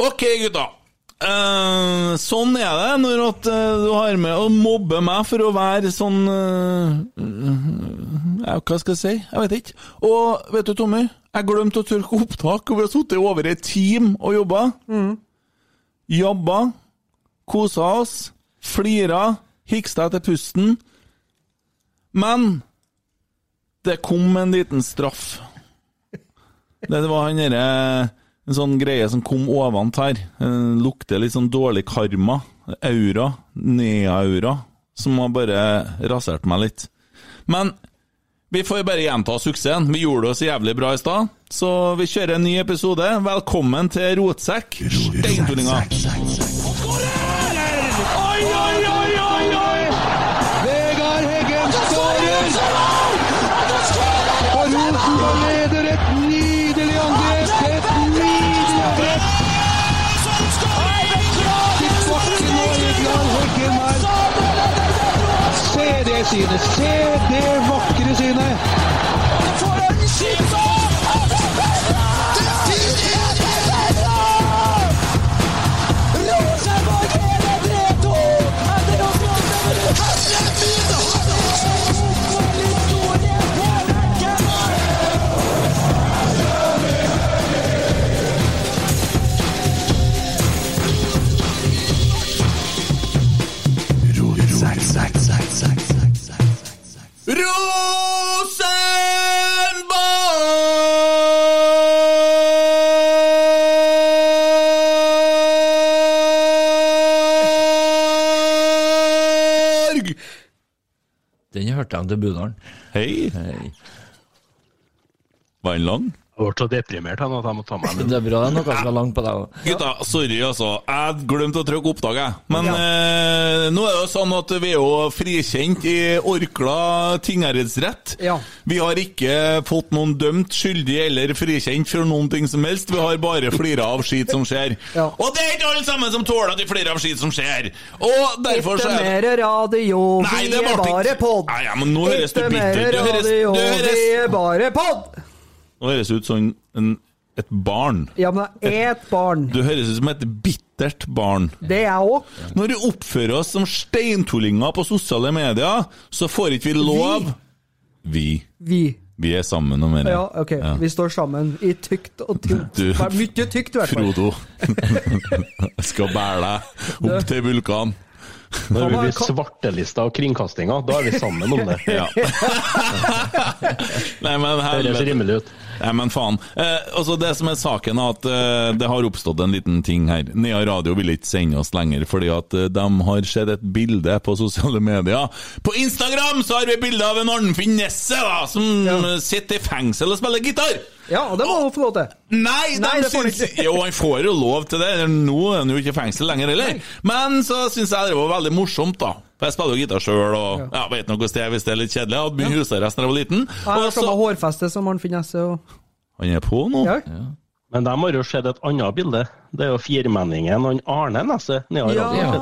Ok, gutta. Uh, sånn er det når at, uh, du har med å mobbe meg for å være sånn uh, Hva skal jeg si? Jeg vet ikke. Og vet du, Tommy, jeg glemte å tørke opptak, og vi har sittet over et team og jobba. Jobba, kosa oss, flira, hiksta etter pusten. Men det kom en liten straff. Det var han derre En sånn greie som kom ovent her. Eh, Lukter litt sånn dårlig karma. Aura. Nea-aura. Som har bare rasert meg litt. Men vi får bare gjenta suksessen. Vi gjorde det så jævlig bra i stad, så vi kjører en ny episode. Velkommen til Rotsekk. Steinturninga. Oi, oi, oi, oi, Synet! Se det vakre synet! Rosenborg! Den hørte jeg til Budalen. Hei. Hei. Var den lang? Jeg ble så deprimert han, at jeg må ta meg en Det er bra det er noe som er langt på deg òg. Gutta, sorry altså. Jeg glemte å trykke opptak, jeg. Men eh, nå er det jo sånn at vi er jo frikjent i Orkla tingrettsrett. Ja. Vi har ikke fått noen dømt skyldig eller frikjent for noen ting som helst. Vi har bare flira av skit som skjer. Ja. Og det er ikke alle sammen som tåler at vi flirer av skit som skjer! Og derfor så er det mer radio, Nei, det er ble ikke- bare pod. Nei, ja, men nå høres du bitter ut. Du høres- du høres- vi er bare pod. Nå høres det ut som en, et barn. Ja, men jeg er et barn. Du høres ut som et bittert barn. Det er jeg òg. Når vi oppfører oss som steintullinger på sosiale medier, så får ikke vi lov Vi. Vi. Vi er sammen om mer. Ja, ok. Ja. Vi står sammen i tykt og tynt. Du- Mye tykt, i hvert fall. Frodo. Jeg skal bære deg opp til vulkan. Når vi blir svartelista av kringkastinga, da er vi sammen om det. Ja. Nei, men Det høres rimelig ut. Nei, men faen. Eh, altså Det som er saken, er at eh, det har oppstått en liten ting her. Nea Radio vil ikke sende oss lenger, fordi at eh, de har sett et bilde på sosiale medier. På Instagram så har vi bilde av en Arnfinn Nesse, da, som Ja. eh, sitter i fengsel og spiller gitar! Ja, og det må hun få lov til. Nei, de Nei, får syns. Jo, han får jo lov til det. Nå er han jo ikke i fengsel lenger heller. Men så syns jeg det var veldig morsomt, da. For jeg spiller jo gitar sjøl, og ja. vet nå hvordan det er hvis det er litt kjedelig. Jeg hadde mye husarrest da jeg var liten. Jeg har Og samme hårfeste som han Finesse. Og... Han er på nå? Ja. Men de har jo sett et annet bilde. Det er jo firmenningen og Arne Nesse Ja.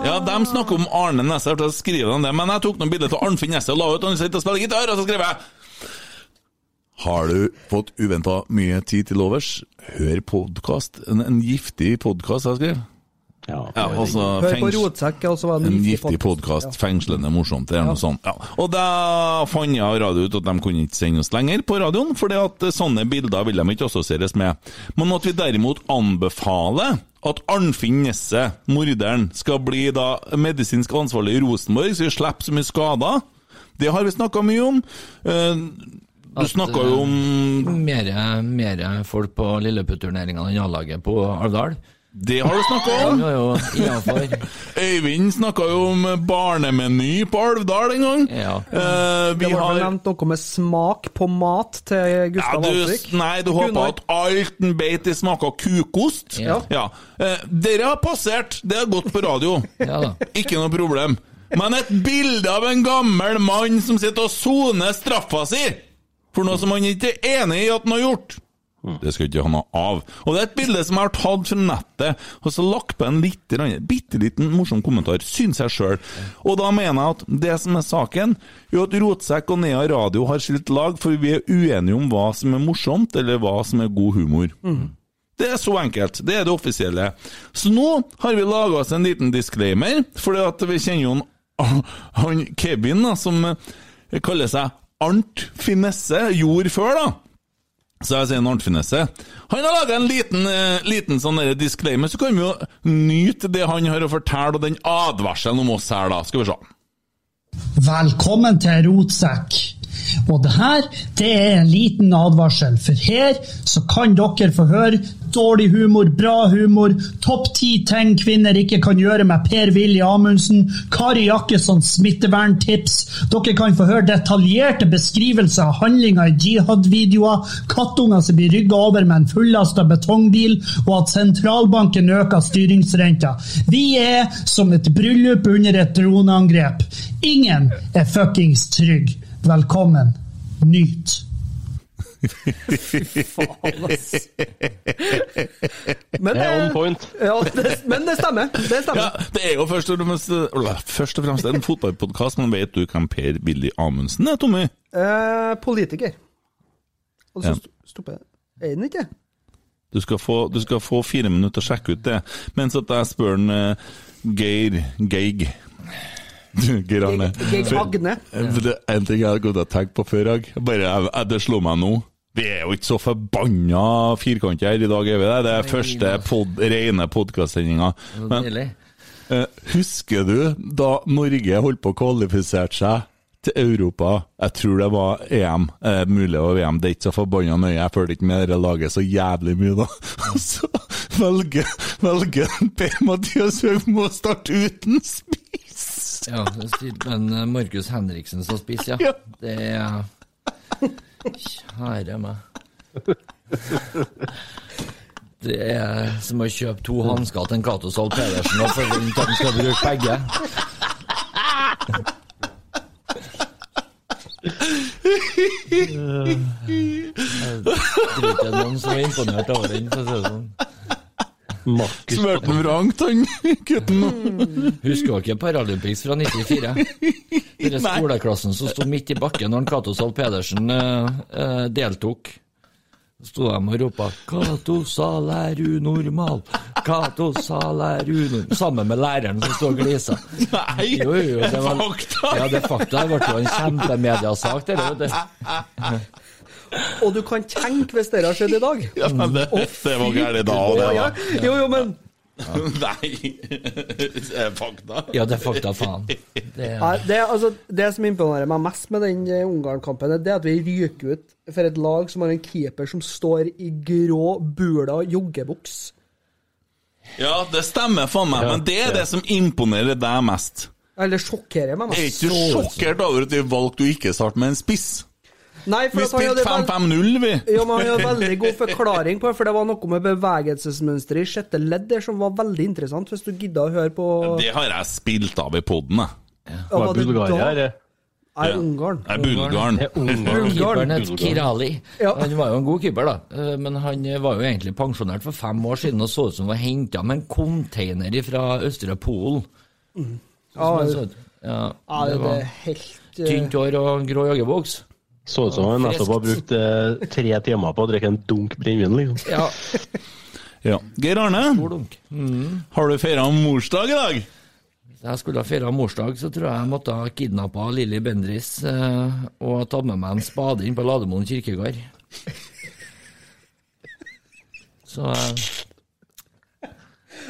Ja, de snakker om Arne Nesse, jeg skriver de om det, men jeg tok noen bilder av Arnfinn Nesse og la ut, han sitter og spiller gitar, og så skrev jeg Har du fått uventa mye tid til overs? Hør podkast. En, en giftig podkast, jeg skrev. Ja. Ja, altså, Hør på Rotsekk, altså så var En giftig podkast, fengslende morsomt, det er noe sånt. Ja. Og da fant jeg radio ut at de kunne ikke sende oss lenger på radioen, fordi at sånne bilder vil de ikke assosieres med. Men at vi derimot anbefaler at Arnfinn Nesse, morderen, skal bli da medisinsk ansvarlig i Rosenborg, så vi slipper så mye skader, det har vi snakka mye om. Uh, Du snakka jo om Mere, mere folk på Lilleputturneringa enn A-laget på Alvdal. Det har du snakka om! Ja. Øyvind snakka jo om barnemeny på Alvdal en gang. Ja. Uh, vi Det var har nevnt noe med smak på mat til Ja, Gustav du, Walsvik. nei, du håpa Gunnar. at alt en beit i smaka kukost? Ja. Eh, dere har passert, det har gått på radio. Ja da. Ikke noe problem. Men et bilde av en gammel mann som sitter og soner straffa si for noe som han ikke er enig i at han har gjort. Det skal ikke ha av. Og det er et bilde som jeg har tatt fra nettet, og så lagt på en litt, bitte liten morsom kommentar, syns jeg sjøl. Og da mener jeg at det som er saken, er at Rotsekk og Nea Radio har skilt lag, for vi er uenige om hva som er morsomt, eller hva som er god humor. Det er så enkelt. Det er det offisielle. Så nå har vi laga oss en liten disclaimer, at vi kjenner jo han, han Kevin, da, som eh, kaller seg Arnt Finesse, gjorde før, da. Så jeg sier Arnt Finesse. Han har laga en liten, eh, liten sånn disclaimer, så kan vi jo nyte det han har å fortelle, og den advarselen om oss her, da. Skal vi se. Velkommen til Rotsekk. Og det her, det er en liten advarsel, for her så kan dere få høre dårlig humor, bra humor, topp ti ting kvinner ikke kan gjøre med Per-Willy Amundsen, Kari Jakkessons smitteverntips, dere kan få høre detaljerte beskrivelser av handlinger i jihad-videoer, kattunger som blir rygga over med en fullasta betongbil, og at sentralbanken øker styringsrenta. Vi er som et bryllup under et droneangrep. Ingen er fuckings trygg. Velkommen. Nyt. Fy Faen, ass. Men Det er on point. ja, det, men det stemmer. Det stemmer. Ja, det er jo først og fremst, eller, først og fremst en fotballpodkast, men vet du hvem Per-Willy Amundsen er, Tommy? Eh, politiker. Og så Ja. stopper jeg. Er den ikke? Du skal, få, du skal få fire minutter å sjekke ut det, mens at jeg spør en, eh, Geir Geig Geir Arne. Geir Agne. Det En ting jeg har gått og tenkt på før, jeg. Bare, jeg, jeg, det slo meg nå. Vi er jo ikke så forbanna firkanter her i dag, er vi det? Det er første pod, rene podkastsendinga. Deilig. eh, husker du da Norge holdt på å kvalifisere seg til Europa? Jeg tror det var EM, eh, mulig å VM. Det er ikke så forbanna nøye, jeg følte ikke med det laget så jævlig mye da. Så velger, velger Per-Mathias Høgmo å starte uten spiss! Ja, det stilte med en, eh, Markus Henriksen som spiss, ja. Ja. Det er Kjære meg. Det er som å kjøpe to hansker til en Cato Zahl Pedersen og forvente at han skal bruke begge. Jeg tror ikke det er noen som er imponert over den, for å si det sånn. Markus Smørte den vrangt, han gutten. Husker dere Paralympics fra 94? Den skoleklassen som sto midt i bakken når Cato Zahl Pedersen eh, eh, deltok. Sto de og ropa 'Cato Zahl er unormal', 'Cato Zahl er unormal' Sammen med læreren som sto og glisa. Nei, Jo, jo, det er var- fakta! Ja, det er fakta. Det ble jo en kjempemediasak, det. Og du kan tenke hvis dere har skjedd i dag. Ja, men det, det var gærent da, òg, det ja. Jo, jo, men Nei, det er fakta. Ja, det er fakta, faen. Det er, det, er altså, det som imponerer meg mest med den eh, Ungarn-kampen, det er at vi ryker ut for et lag som har en keeper som står i grå bula joggebuks. Ja, det stemmer faen meg, men det er det som imponerer deg mest. Eller sjokkerer meg Er ikke du sjokkert over at vi valgte å ikke starte med en spiss? Nei, for Vi spilte 5-5-0, vi. Ja, men Han hadde veldig god forklaring på det, for det var noe med bevegelsesmønsteret i sjette ledd der som var veldig interessant, hvis du gidda å høre på Det har jeg spilt av i poden, jeg. Ja, Var var det Bulgaria da? her? Nei, Ungarn. Er bulgaren. Er. Keeperen het Kirali. Ja. Han var jo en god keeper, da. Eh, Men han var jo egentlig pensjonert for fem år siden og så ut som han var henta med en container fra Østre Polen. Ja, Ja, ja, det det var helt eh, tynt hår og grå joggebuks. Så ut som han nettopp har brukt eh, tre timer på å drikke en dunk brennevin, liksom. Ja, Ja. Geir Arne, stor dunk. har du feira morsdag i dag? Hvis jeg skulle ha feira morsdag, så tror jeg jeg måtte ha kidnappa Lilly Bendriss eh, og tatt med meg en spade inn på Lademoen kirkegård. Så eh,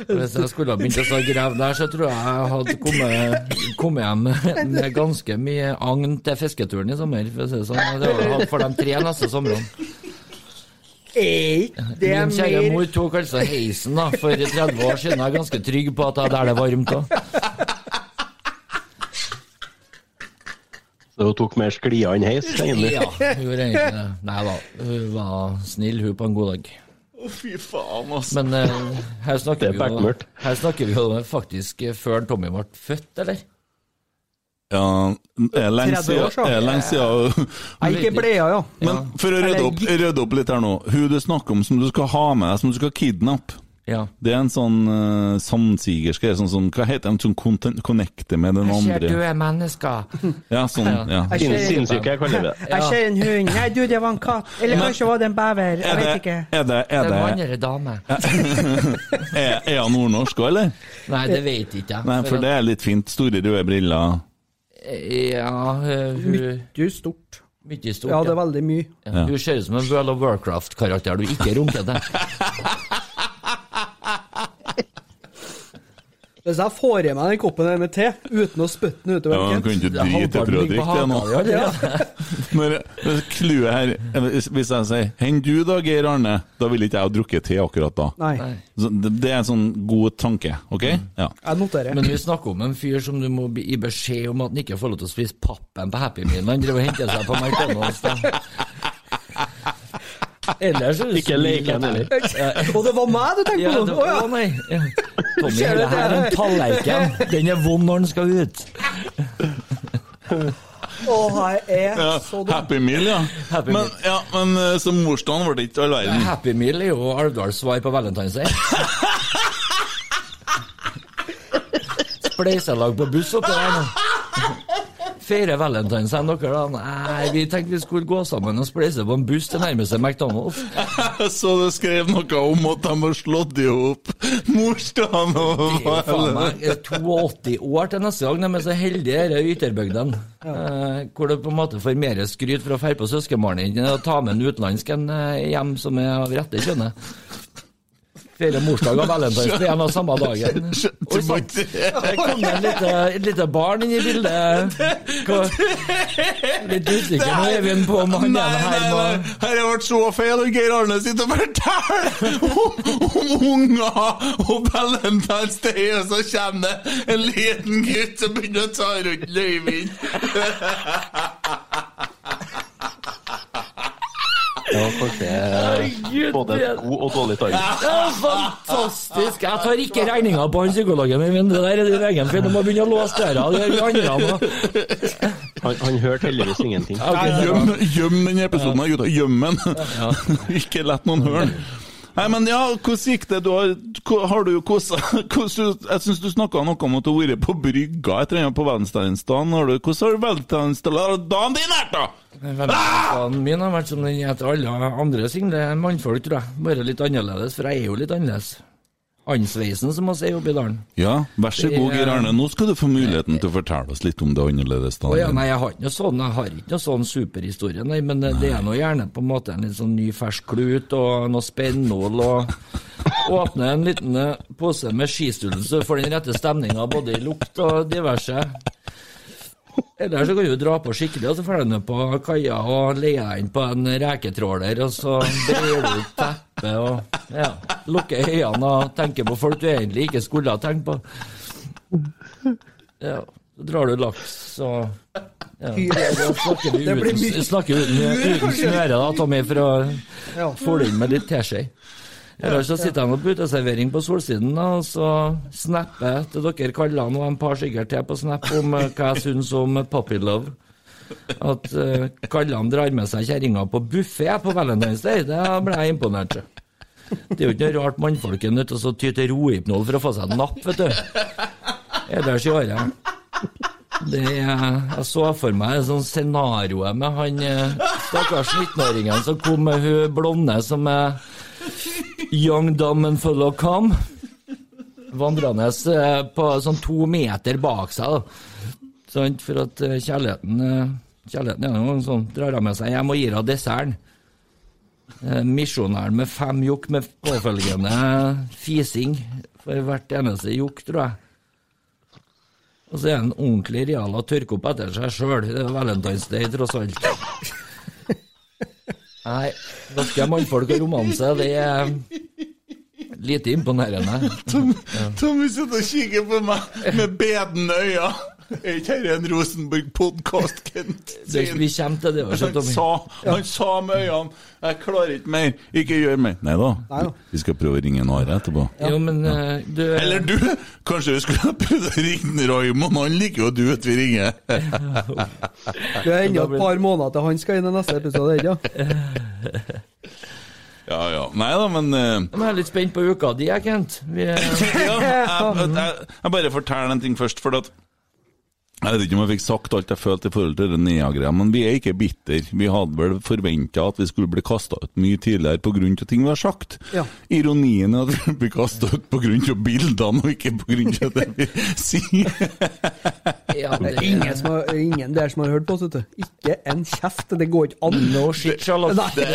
Hvis jeg skulle ha begynt å grave der, så tror jeg jeg hadde kommet, kommet hjem med ganske mye agn til fisketuren i sommer. For å si det sånn. Det var for de tre neste somrene. Er Min kjære mer mor tok altså heisen da, for 30 år siden. Jeg er ganske trygg på at det er der det er varmt òg. Så hun tok mer sklia enn heis, egentlig. Ja, hun gjorde egentlig det. Nei da, hun var snill, hun, på en god dag. Å, fy faen, altså. Men uh, her, Det snakker er vi jo, her snakker vi jo faktisk eh, før Tommy ble født, eller? Ja, det er lenge siden. ikke bleia, ja. Men for å rydde opp, rydde opp litt her nå. Hun du snakker om som du skal ha med deg, som du skal kidnappe. Ja. Det er en sånn uh, samsigerske sånn, sånn Hva heter de som konten- connecter med den Jeg ser andre? døde mennesker. Ja, sånn, ja. Sinnssyke, jeg kaller det. jeg ser en hund. Nei, du, det var en katt. Eller kanskje var det en bever. Jeg Er vet ikke. er det, Det er er det, mann eller dame? er, er han nordnorsk òg, eller? Nei, det vet jeg ikke. Nei, for det er litt fint. Store røde briller. Ja, eh, hun Mye stort. Mye stort. Ja, det er veldig mye. Ja. Hun ser ut som en World of Warcraft-karakter du ikke runker til. Hvis jeg får i meg den koppen med te uten å spytte den Ja, utover han ja, kan ikke Det drite på produkt, det nå. haka. Når Clouet her Hvis jeg sier 'Henn du da, Geir Arne', da vil ikke jeg ha drukket te akkurat da. Nei, Så det, det er en sånn god tanke, OK? Ja. jeg noterer. Men vi snakker om en fyr som du må gi beskjed om at han ikke får lov til å spise pappen på Happy Meal. Han driver og henter seg på McDonald's. da. Ellers er det Ikke leken heller. Og det var meg du tenkte på nå? Å, å ja. nei. Ja. Tommy, Ser du det her er en tallerken. Den er vond når den skal ut. Å, jeg er Ja, så dum. Happy Meal, ja. Happy men, Meal. ja, men eh, som morsdagen var det ikke all verden. Happy Meal er jo Alvdals svar på Valentine's Day. Spleiselag på buss oppi der nå. Feire Valentine's enn dere, da? Nei, vi tenkte vi skulle gå sammen og spleise på en buss til nærmeste McDonald's. Så du skrev noe om at de har slått i hop morsdagen og Det er faen meg 82 år til neste gang. De er så heldige, disse ytterbygdene. Eh, hvor du på en måte får mer skryt for å dra på søskenbarnet ditt og ta med en utenlandsk en eh, hjem som er av rette kjønnet. Feire morsdag og valentinsdag det er en av samme dagen. Oi, du sant. Det kom en lite, et lite barn inn i bildet. Hva, litt usikker nå, Eivind, på om han nei, her må har vært så feil, og Geir Arne sitter og forteller om, unger og valentinsdag, og så kommer det en liten gutt som begynner å ta rundt løyving. Ja, kanskje Herregud, både det- god og dårlig timing. Ja, fantastisk! Jeg tar ikke regninga på han psykologen min, det der er din egen feil. Du må begynne å låse døra. Det gjør vi andre nå. Han, han hørte heldigvis ingenting. Gjem, gjem den episoden, her, gutta. Gjem den. Ikke lett noen høre den. Nei, men ja, hvordan gikk det? Du har, har du kosa Jeg syns du snakka noe om at du har vært på brygga et eller annet på du- Hvordan har valentinsdagen din vært, da? Valentinsdagen min har vært som den heter alle andre single mannfolk, tror jeg. Bare litt annerledes, for jeg er jo litt annerledes. Andsveisen, som vi sier i dalen. Ja, vær så god, Geir Arne. Nå skal du få muligheten til å fortelle oss litt om det annerledes. Å ja, nei, jeg har ikke noe sånn, jeg har ikke noe sånn superhistorie, nei, men det, det er nå gjerne på en måte en litt sånn ny fersk klut og noe spennål og Åpne en liten eh, pose med skistullen så du får den rette stemninga både i lukt og diverse. Eller så kan du dra på skikkelig, og så drar du på kaia og leier deg inn på en reketråler, og så breier du ut teppet og ja, lukker øynene og tenker på folk du egentlig ikke skulle ha tenkt på. Ja, så drar du laks og ja. Snakker blir uten, snakker uten, uten snøre, da, Tommy, for å få det inn med litt teskje. Eller så sitter de på uteservering på Solsiden, da, og så snapper til dere kaller han og en par stykker til på Snap om eh, hva jeg syns om Puppy Love. At uh, Kalland drar med seg kjerringa på buffé på Valentine's Day, det ble jeg imponert. Det er jo ikke noe rart mannfolk er nødt til å ty til rohypnol for å få seg en napp, vet du. Ellers i året. Det, jeg så for meg et sånt scenario med han eh, stakkars 19-åringen som kom med hun blonde som er young dumb and full of cum. Vandrende eh, på sånn to meter bak seg, da. Sant, for at eh, kjærligheten eh, Kjærligheten er noe sånn, drar hun med seg hjem og gir henne desserten. Eh, Misjonæren med fem jokk med påfølgende fising for hvert eneste jokk, tror jeg. Og så er han ordentlig real og tørker opp etter seg sjøl. Det er Valentine's Day, tross alt. Nei, norske mannfolk og romanse, det er lite imponerende. Tommy sitter og kikker på meg med bedende øyne. Er ikke dette en Rosenborg-podkast, Kent? Det, vi kommer til det. Han sa, han sa med øynene 'Jeg klarer ikke mer. Ikke gjør mer'. Nei da. Vi skal prøve å ringe Are etterpå. Jo, men ja. du Eller du! Kanskje vi skulle ha prøvd å ringe Raymond? Han liker jo du at vi ringer. Det er ennå et par måneder til han skal inn i neste episode, ikke? Ja, ja. Nei da, men uh... Jeg er litt spent på uka di, jeg, Kent. Vi, ja, jeg, jeg, jeg bare forteller en ting først, for at jeg vet ikke om jeg fikk sagt alt jeg følte i forhold til det Nea-greia, men vi er ikke bitter. Vi hadde vel forventa at vi skulle bli kasta ut mye tidligere pga. ting vi har sagt. Ja. Ironien er at vi blir kasta ut pga. bildene, og ikke pga. det vi sier. ja, Det er ingen, som har, ingen der som har hørt på oss, vet du. Ikke en kjeft. Det går ikke an. å shit, Charlotte. Det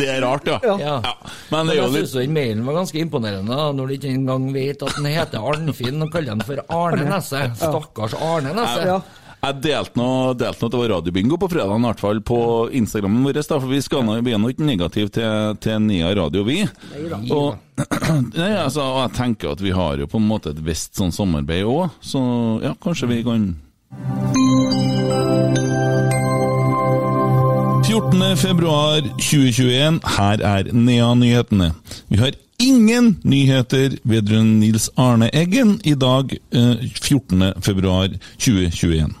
Det er rart, ja. Ja. Men Men det jo jeg litt syns den mailen var ganske imponerende, når du ikke engang vet at den heter Arnfinn, og kaller den for Arne Nesse. Stakkars Arne Nesse. Ja. Jeg delte noe, delte noe det var radiobingo på fredagen, i hvert fall på Instagrammen vår. da, For vi skal vi er nå ikke negative til, til Nia Radio, vi. Og, nei, altså, og jeg tenker at vi har jo på en måte et visst sånn samarbeid òg, så ja, kanskje vi kan 14. februar 2021, her er Nea-nyhetene. Vi har ingen nyheter vedrørende Nils Arne Eggen i dag, eh, 14. februar 2021.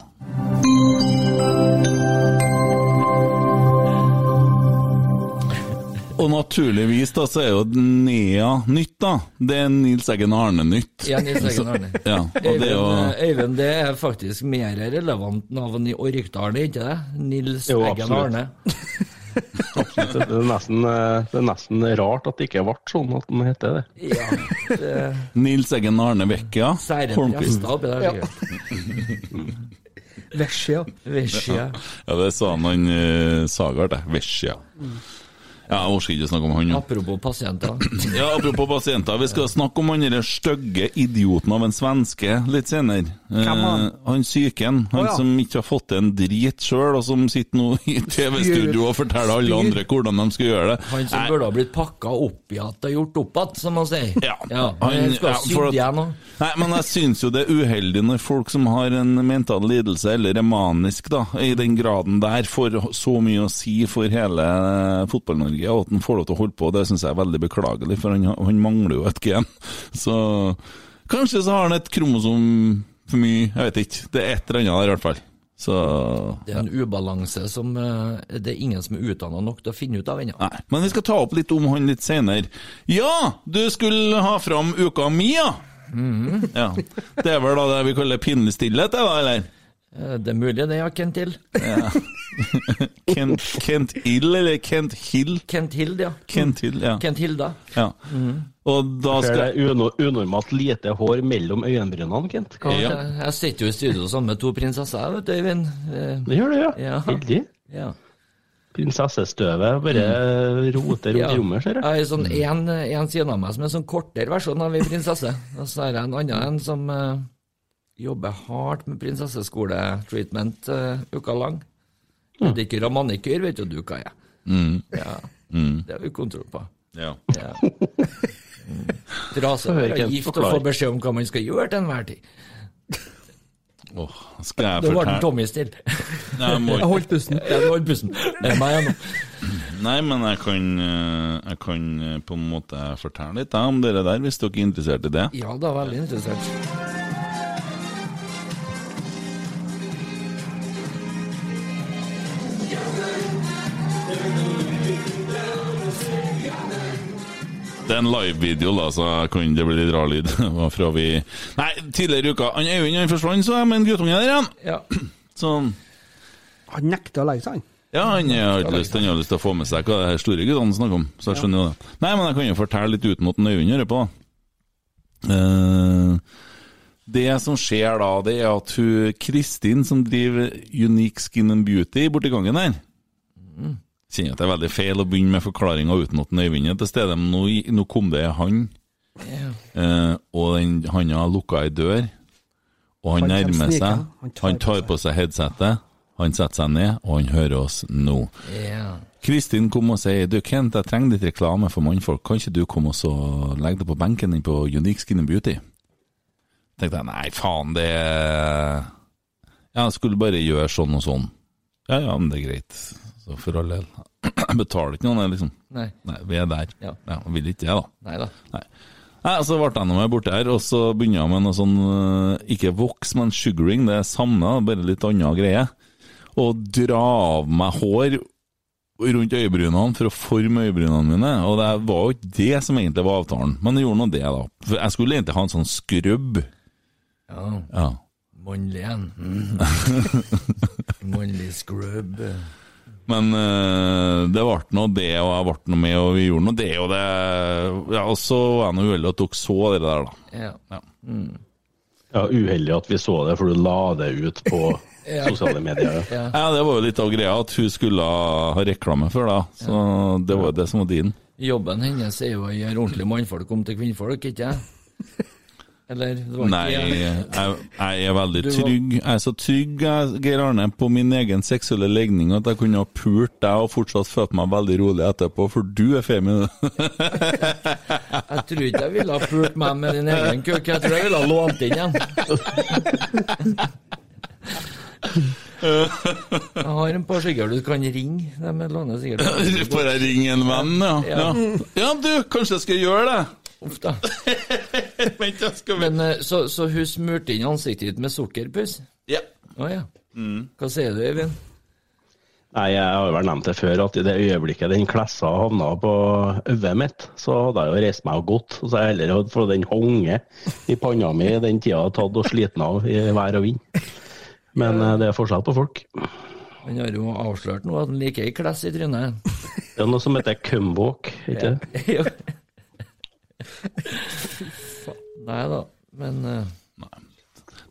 Og naturligvis da, så er jo Nea nytt, da. Det er Nils Eggen Arne-nytt. Ja, Nils Eggen Arne. Ja, og det jo Øyvind, Øyvind, det er faktisk mer relevant navn i Orkdal, ikke det? Nils Jo, Eggen absolutt. Arne. Absolutt. Det er nesten, eh, det er nesten rart at det ikke ble sånn at den heter det. Ja, det Nils Eggen Arne Vekkia. Holmquist. Ja. Vesja. Vesja. Ja, det sa han han Sagard, Sagart, det. Vesja. Ja, jeg orker ikke snakke om han. nå. Apropos pasienter. Ja, Apropos pasienter, vi skal snakke om han derre stygge idioten av en svenske litt senere. Hvem han? Eh, han syken. Han oh, ja. som ikke har fått til en drit sjøl, og som sitter nå i TV-studio og forteller alle andre hvordan de skal gjøre det. Han som burde ha blitt pakka opp igjen og gjort opp igjen, som man sier. Ja. ja Han- han skal ha sydd igjen òg. Nei, men jeg syns jo det er uheldig når folk som har en mental lidelse, eller er manisk, da, i den graden der, får så mye å si for hele Fotball-Norge, og at han får lov til å holde på. Det syns jeg er veldig beklagelig, for han, han mangler jo et gen. Så kanskje så har han et kromosom for mye, jeg vet ikke. Det er et eller annet der, i hvert fall. Så Det er en ubalanse som eh, det er ingen som er utdanna nok til å finne ut av ennå. Men vi skal ta opp litt om han litt senere. Ja, du skulle ha fram uka mi, ja! ja. Det er vel da det vi kaller pinlig stillhet, det da, eller? Eh, Det er mulig det, ja. Kent Hill. Kent, Kent Hill, eller Kent Hill? Kent Hild, ja. Kent Hill, ja. Kent Hilda. ja. Og da Det skal er uno, unormalt lite hår mellom øyenbrynene, Kent. Hva? Ja. Jeg, jeg sitter jo i studio sammen med to prinsesser, vet du, Øyvind. Eh, Det gjør det, ja. Ja. Heldig. Ja. Prinsessestøvet bare roter rundt Ja. i rommet, ser Jeg jeg. har sånn en, en side av meg som er en sånn kortere versjon av ei prinsesse. Og så har jeg en annen en som eh, jobber hardt med prinsesseskoletreatment uh, uka lang. Pedikyr ikke manikyr, vet du, du hva jeg er. Ja. Det har vi kontroll på. ja. Ja. Mm. Rase være gift og få beskjed om hva man skal gjøre til enhver tid. Åh, skal jeg fortelle Da ble Tommy stille. Jeg må Jeg holdt pusten. Jeg det pusten. Det er meg ennå. nå. Nei, men jeg kan, eh, jeg kan eh, på en måte fortelle litt om dere der, hvis dere er interessert i det. Ja, da, var veldig interessant. Det er en live-video, da, så kan det bli litt rar lyd. Fra vi Nei, tidligere i uka Han Øyvind han forsvant, så jeg med en guttunge der igjen. Ja. Sånn. Han nekter å legge seg, han. ja, han har ikke lyst, lyst til å få med seg hva her store guttene snakker om. Så jeg skjønner jo det. Nei, men jeg kan jo fortelle litt uten at Øyvind hører på. da. Uh, det som skjer da, det er at hun Kristin, som driver Unique Skin and Beauty borti gangen her Kjenner at det er veldig feil å begynne med forklaringa uten at Øyvind er til stede, men nå, nå kom det han, yeah. eh, og den, han har lukka ei dør, og han, Han nærmer seg. Han tar Han tar på seg headsetet, han setter seg ned, og han hører oss nå. ja. Kristin kom og sier du Kent, jeg trenger litt reklame for mannfolk, kan ikke du komme og legge deg på benken din på Unique Skin and Beauty? tenkte jeg nei, faen, det Ja, jeg skulle bare gjøre sånn og sånn. Ja ja, men det er greit. Så for all del. Jeg betaler ikke noe, liksom. Nei. Nei, vi er der. Ja. Ja, vil ikke det, da. Nei da. Nei. Så ble jeg nå med borte her, og så begynner jeg med noe sånn eh, Ikke voks, men sugaring. Det er samme, bare litt annen greie. Og dra av meg hår rundt øyebrynene for å forme øyebrynene mine, og det var jo ikke det som egentlig var avtalen. Men jeg gjorde nå det, da. For jeg skulle egentlig ha en sånn skrubb. Ja, Ja. mannlig en. Mm. Mannlig scrub. Men uh, det ble nå det, og jeg ble noe med, og vi gjorde nå det, og det Ja, og så var jeg nå uheldig og tok så det der, da. Ja. Ja. Ja, Uheldig at vi så det, for du la det ut på sosiale medier. Ja. Ja, det var jo litt av greia, at hun skulle ha reklame for det. Så det var jo det som var din. Jobben hennes er jo å gjøre ordentlig mannfolk om til kvinnfolk, ikke Eller? Det var Nei, jeg, jeg er veldig trygg. Jeg er så trygg, Geir Arne, på min egen seksuelle legning at jeg kunne ha pult deg og fortsatt følt meg veldig rolig etterpå, for du er femi. Jeg tror ikke jeg ville ha pult meg med din egen kuk, jeg tror jeg ville ha lånt inn igjen. Jeg har en par stykker du kan ringe. De låner sikkert Får jeg ringe en venn, ja. ja. Ja, du, kanskje jeg skal gjøre det? Uff da. Vent, jeg skal Men eh, så, så hun smurte inn ansiktet ditt med sukkerpuss? Ja. Å ja. Hva sier du, Eivind? Nei, jeg har jo vel nevnt det før, at i det øyeblikket den klessa havna på øyet mitt, så hadde jeg jo reist meg og gått. Så jeg heller hadde fått den honge i panna mi den tida jeg hadde tatt og sliten av i vær og vind. Men eh, det er forskjell på folk. Han har jo avslørt nå at han liker ei kless i trynet. Det er noe som heter cumbwalk, ikke det? Ja. Nei da, men uh...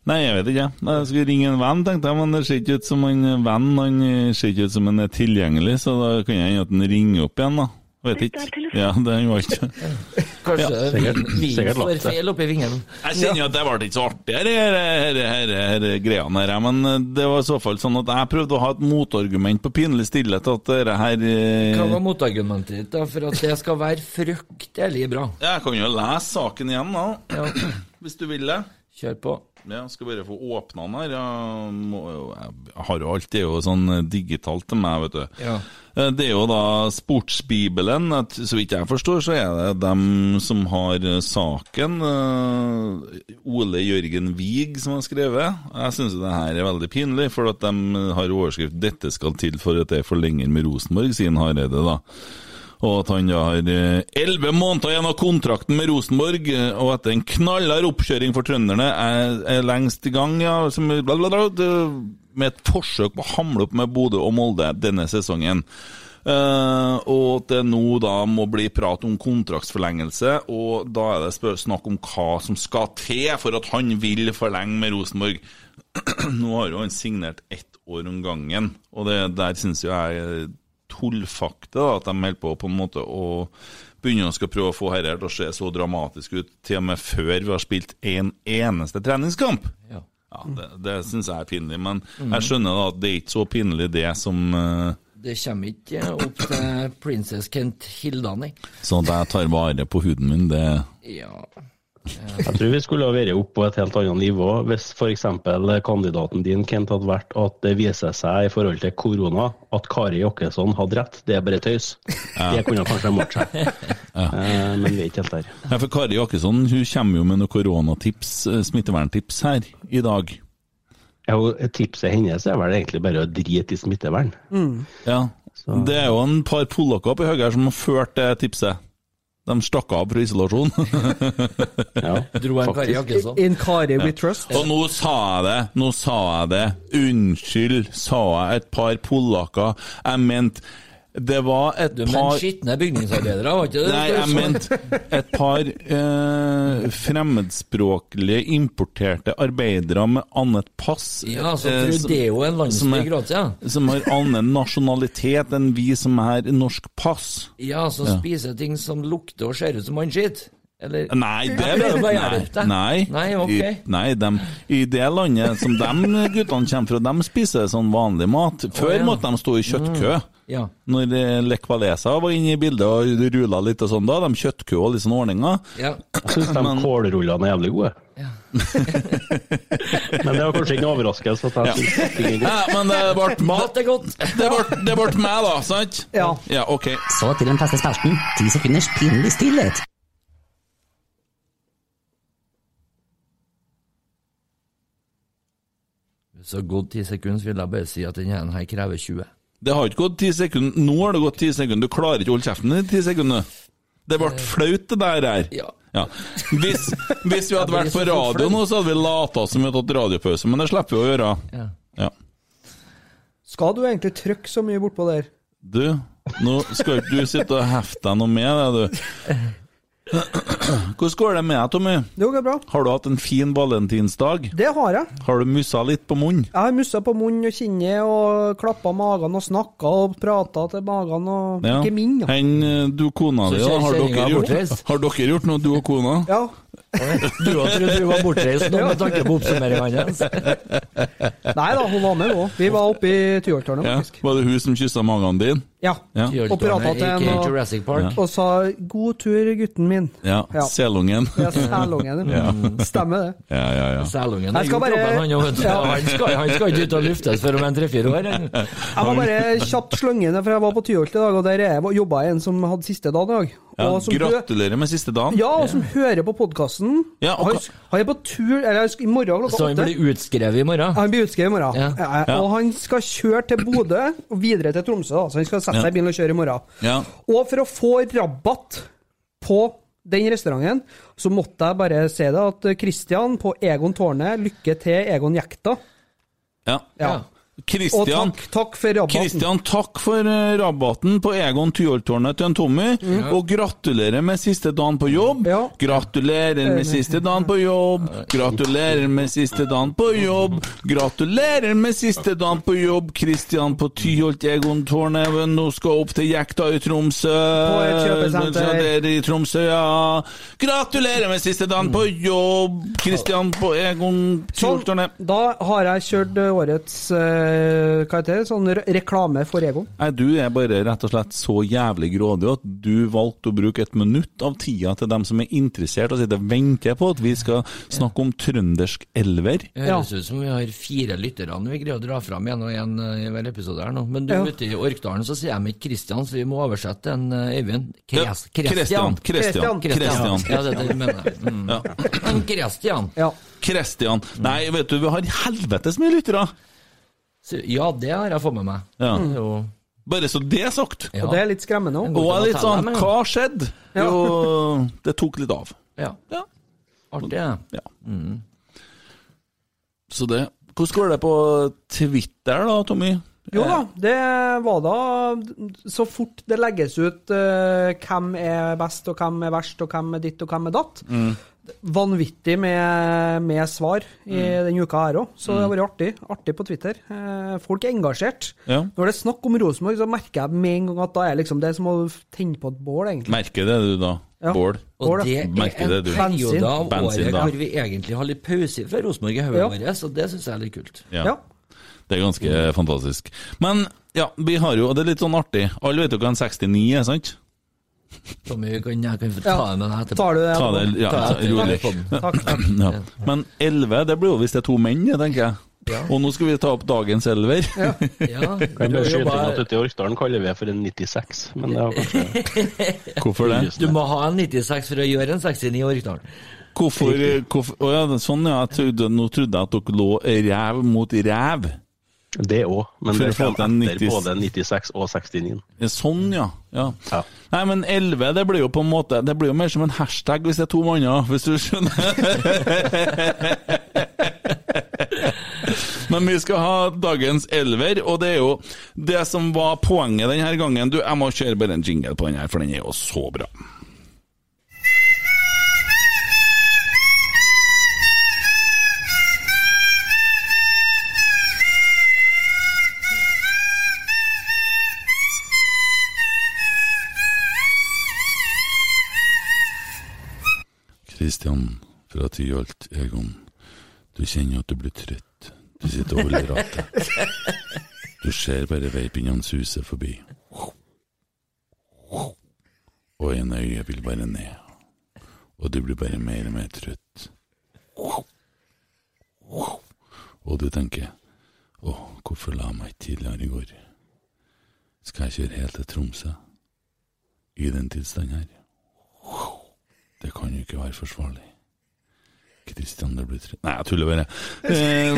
Nei, jeg vet ikke. Nei, Jeg skulle ringe en venn, tenkte jeg, men det ser ikke ut som en venn. Han ser ikke ut som han er tilgjengelig, så da kan jeg hende at han ringer opp igjen, da. Vet ikke. Ja, den var ikke. kanskje sikkert- vi sikkert får feil oppi vingen. Jeg kjenner jo at det ble ikke så artig, her greiene her, men det var i så fall sånn at jeg prøvde å ha et motargument på pinlig stillhet, at dette her eh, Hva var motargumentet ditt da, for at det skal være fryktelig bra? Jeg kan jo lese saken igjen, da, Ja, hvis du vil det. kjør på. Ja, skal bare få åpna den her. Jeg, må, jeg har jo alt, det er jo sånn digitalt til meg, vet du. Ja. Eh, Det er jo da Sportsbibelen. At, så vidt jeg forstår, så er det dem som har saken. eh, Ole Jørgen Wiig som har skrevet. Jeg syns det her er veldig pinlig, for at de har overskrift 'Dette skal til for at det forlenger med Rosenborg', sier Hareide, da. Og at han da har eh, elleve måneder igjen av kontrakten med Rosenborg, eh, og etter en knallhard oppkjøring for trønderne er, er lengst i gang, ja, som, bla, bla, bla, med et forsøk på å hamle opp med Bodø og Molde denne sesongen. Uh, og at det nå da må bli prat om kontraktsforlengelse, og da er det snakk om hva som skal til for at han vil forlenge med Rosenborg. nå har jo han signert ett år om gangen, og det der syns jeg tullfakte, da, at de holder på på en måte å begynne å skal prøve å få dette til å se så dramatisk ut, til og med før vi har spilt en eneste treningskamp. Ja. Ja, Det, det syns jeg er pinlig, men jeg skjønner da at det er ikke så pinlig det som eh, Det kommer ikke opp til Princess Kent Hilda, nei. Sånn at jeg tar vare på huden min, det Ja. Jeg tror vi skulle ha vært oppe på et helt annet nivå hvis f.eks. kandidaten din Kent hadde vært at det viser seg i forhold til korona at Kari Jakkesson hadde rett. Det er bare tøys. Det kunne kanskje ha målt seg. ja. Men vi er ikke helt der. Ja, for Kari Jakkesson hun kommer jo med noen koronatips, eh, smitteverntips her i dag. Ja, og Tipset hennes er vel egentlig bare å drite i smittevern. Ja, Det er jo en par polakker oppi høyre her som har ført det tipset. De stakk av fra isolasjon. Ja, Dro en Kari Jakkesson. In Kari we trust. Og nå sa jeg det, nå sa jeg det. Unnskyld, sa jeg et par polakker. Jeg mente det var et Du, par skitne bygningsarbeidere, var ikke det? Nei, jeg mente et par eh, fremmedspråklige importerte arbeidere med annet pass. Ja, så eh, tror som- det er jo en landsby er- Kroatia. Som har annen nasjonalitet enn vi som har norsk pass. Ja, som spiser ting som lukter og ser ut som mannskitt. Eller Nei, det er å. Nei, Nei, okay. I, nei dem, I det landet som de guttene kommer fra, de spiser sånn vanlig mat. Før oh, ja. måtte de stå i kjøttkø. Ja. Når Lekvalesa Lech Walesa var inne i bildet og rula litt og sånn, da de kjøttkua og litt sånne ordninger. ja. Jeg syns de kålrullene er jævlig gode. Men det var kanskje ikke noe overraskelse at jeg godt. Ja, men det ble Mat! Det ble, det ble meg, da, sant? Ja. Ja, ok. Så til den feste spelten. Ti sekunders pinlig stillhet. Så gått ti sekunder, vil jeg bare si at denne her krever 20. Det har ikke gått ti sekunder. Nå har det gått ti sekunder. Du klarer ikke å holde kjeften i ti sekunder. Det ble flaut, det der her. Ja. Ja. Hvis, hvis vi hadde vært på radio nå, så hadde vi lata som vi hadde tatt radiopause, men det slipper vi å gjøre. Ja. Ja. Skal du egentlig trykke så mye bortpå der? Du, nå skal ikke du sitte og hefte deg noe med det, du. Hvordan går det med deg, Tommy? Det går bra. Har du hatt en fin valentinsdag? Det har jeg. Har du mussa litt på munnen? Jeg har mussa på munnen og kinnet og klappa magen og snakka og prata til magen og Ja. Ikke min, da. Hen, eh, du kona di, da, har dere, gjort, har dere gjort noe, du og kona? Ja. Du òg trodde du var bortreist nå med tanke på oppsummeringa hans. Nei da, hun var med òg. Vi var oppe i Tyholttårnet, Ja. faktisk. Var det hun som kyssa magen din? Ja. Ja. Og prata til en og, og sa 'god tur, gutten min'. ja. Ja. Selungen? Ja, selungen. Ja. Stemmer det. Ja, ja, ja. Selungen er gjort bare- jobben, han skal, han skal ikke ut og luftes før om en tre-fire år. Jeg må bare kjapt slenge inn, for jeg var på Tyholt i dag, og der jobba jeg en som hadde siste dagen i dag. gratulerer med siste dagen. Ja, og som hører på podkasten. Ja, og han, han er på tur eller i morgen klokka Så han blir utskrevet i morgen. Han blir utskrevet i morgen. Ja. Ja. Ja. Og han skal kjøre til Bodø og videre til Tromsø. Da. Så han skal sette seg i bilen og kjøre i morgen. Ja. Og for å få rabatt på den restauranten, så måtte jeg bare si det at Christian på Egon Tårnet, lykke til Egon Jekta. ja. Ja. Og Kristian, takk, takk for rabatten. Christian, takk for eh, rabatten på Egon Tyholttårnet til en Tommy, og gratulerer med siste dagen på jobb. Ja. Gratulerer med siste dagen på jobb. Gratulerer med siste dagen på jobb. Gratulerer med siste dagen på jobb, Kristian på Tyholt Egon Tårnet. Nå skal opp til Jekta i Tromsø. På et kjøpesenter. I Tromsø, ja. Gratulerer med siste dagen på jobb, Kristian på Egon Sånn, Tyholttårnet. da har jeg kjørt eh, årets eh, hva heter det, sånn reklame for egoen? Nei, du er bare rett og slett så jævlig grådig at du valgte å bruke et minutt av tida til dem som er interessert og sitter og venter på at vi skal snakke om trøndersk elver. Det høres ut som vi har fire lyttere vi greier å dra fram en og en eh, i hver episode her nå. Men du, Ja. ute i Orkdalen så sier de ikke Kristian, så vi må oversette en uh, Øyvind. Kristian. Kristian. Kristian. Ja, det, det mener. Mm. Ja. Kristian. Ja. Kristian. Nei, vet du, vi har helvetes mye lyttere. Så, ja, det har jeg fått med meg. Ja. Jo, Bare så det er sagt. ja. Og det er litt skremmende òg. Og litt sånn. Hva skjedde? skjedd? Ja. Jo, det tok litt av. ja. Ja. Artig, Ja. Mm. Så det Hvordan går det på Twitter da, Tommy? Jo da, det var da Så fort det legges ut uh, hvem er best, og hvem er verst, og hvem er ditt, og hvem er datt. Vanvittig med, med svar i denne uka her òg, så det har vært artig. Artig på Twitter. Eh, folk er engasjert. Ja. Når det er snakk om Rosenborg, så merker jeg med en gang at da er liksom det som å tenne på et bål, egentlig. Merker det du, da? Ja. Bål? Og Bål, det er en du. periode av Bensin, året da. hvor vi egentlig har litt pause fra Rosenborg i hodet Ja. vårt, og det syns jeg er litt kult. Ja. Det er ganske fantastisk. Men ja, vi har jo, og det er litt sånn artig Alle vet jo hva en 69 er, sant? Tommy, kan, jeg kan få ta Ja. det etterpå. Tar du det? Ta det ja, Ta ta, rolig. Takk. takk. Ja. Men 11, det blir jo hvis det er to menn, tenker jeg. Ja. Og nå skal vi ta opp dagens elver. Ja, Kan du bare skyte inn at dette ute i Orkdalen kaller vi det for en 96, men det var kanskje Hvorfor det? Du må ha en 96 for å gjøre en 69 i Orkdalen. Hvorfor, hvorfor oh ja, sånn, ja. Jeg trodde, nå trodde jeg at dere lå ræv mot ræv. Det òg, men For det kommer etter 90 både 96 og 69. Sånn, ja. ja. Ja. Nei, men 11, det blir jo på en måte Det blir jo mer som en hashtag hvis det er to manner, hvis du skjønner. Men vi skal ha dagens elver, og det er jo det som var poenget denne gangen. Du, jeg må kjøre bare en jingle på den her, for den er jo så bra. Kristian fra Tyholt, Egon. Du kjenner at du blir trøtt. Du sitter og holder rattet. Du ser bare veipinnene suse forbi. Og ene øyet vil bare ned. Og du blir bare mer og mer trøtt. Og du tenker Å, hvorfor la meg ikke tidligere i går? Skal jeg kjøre helt til Tromsø? I den tilstanden her? Det kan jo ikke være forsvarlig. Kristian, det blir tre... Nei, jeg tuller bare. Eh,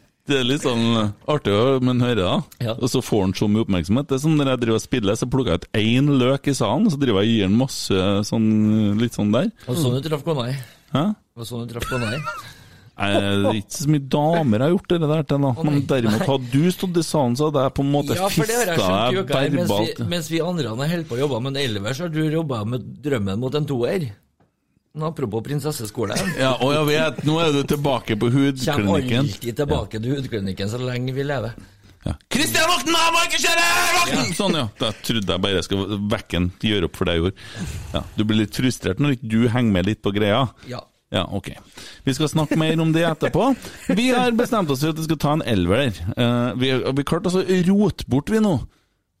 Det er litt sånn artig å men høre, da. Ja. Og så får han så mye oppmerksomhet. Det er som når jeg driver og spiller, så plukker jeg ut én løk i salen, så driver jeg og gir han masse sånn litt sånn der. Og sånn du traff kona di. Hæ? Og sånn du traff kona di. Det er ikke så mye damer jeg har gjort det der til, nå, Men derimot, hadde du stått i salen, så hadde jeg på en måte Ja, har fista deg uka. Mens mens vi andre har holdt på å jobbe med en elver, så har du jobba med drømmen mot en toer. Apropos prinsesseskole. Ja, og jeg vet, nå er du tilbake på Kommer hudklinikken. alltid tilbake til hudklinikken så lenge vi lever. Ja. Kristian, våkn! Jeg må ikke kjøre! Våkn! Sånn, ja. Da trodde jeg bare jeg skulle vekke han, gjøre opp for det jeg gjorde. Ja. Du blir litt frustrert når ikke du henger med litt på greia. Ja. Ja, ok. Vi skal snakke mer om det etterpå. Vi har bestemt oss for at vi skal ta en elver. Uh, vi, vi klarte altså å rote bort, vi nå.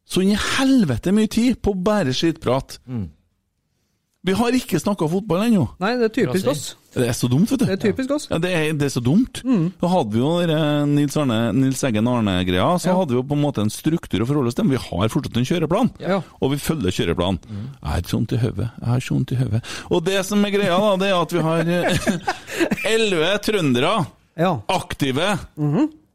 Så inn i helvete mye tid på bare skittprat. Vi har ikke snakka fotball ennå. Nei, det er typisk oss. Det er så dumt, vet du. Det er typisk oss. Ja, det er, det er så dumt. Da hadde vi jo eh, Nils, Arne, Nils Eggen Arne-greia, så Ja. hadde vi jo på en måte en struktur å forholde oss til. Men vi har fortsatt en kjøreplan, Ja. og vi følger kjøreplanen. Jeg har ikke sånt i hodet, jeg har ikke sånt i hodet. Og det som er greia, da, det er at vi har eh, elleve trøndere, Ja. aktive,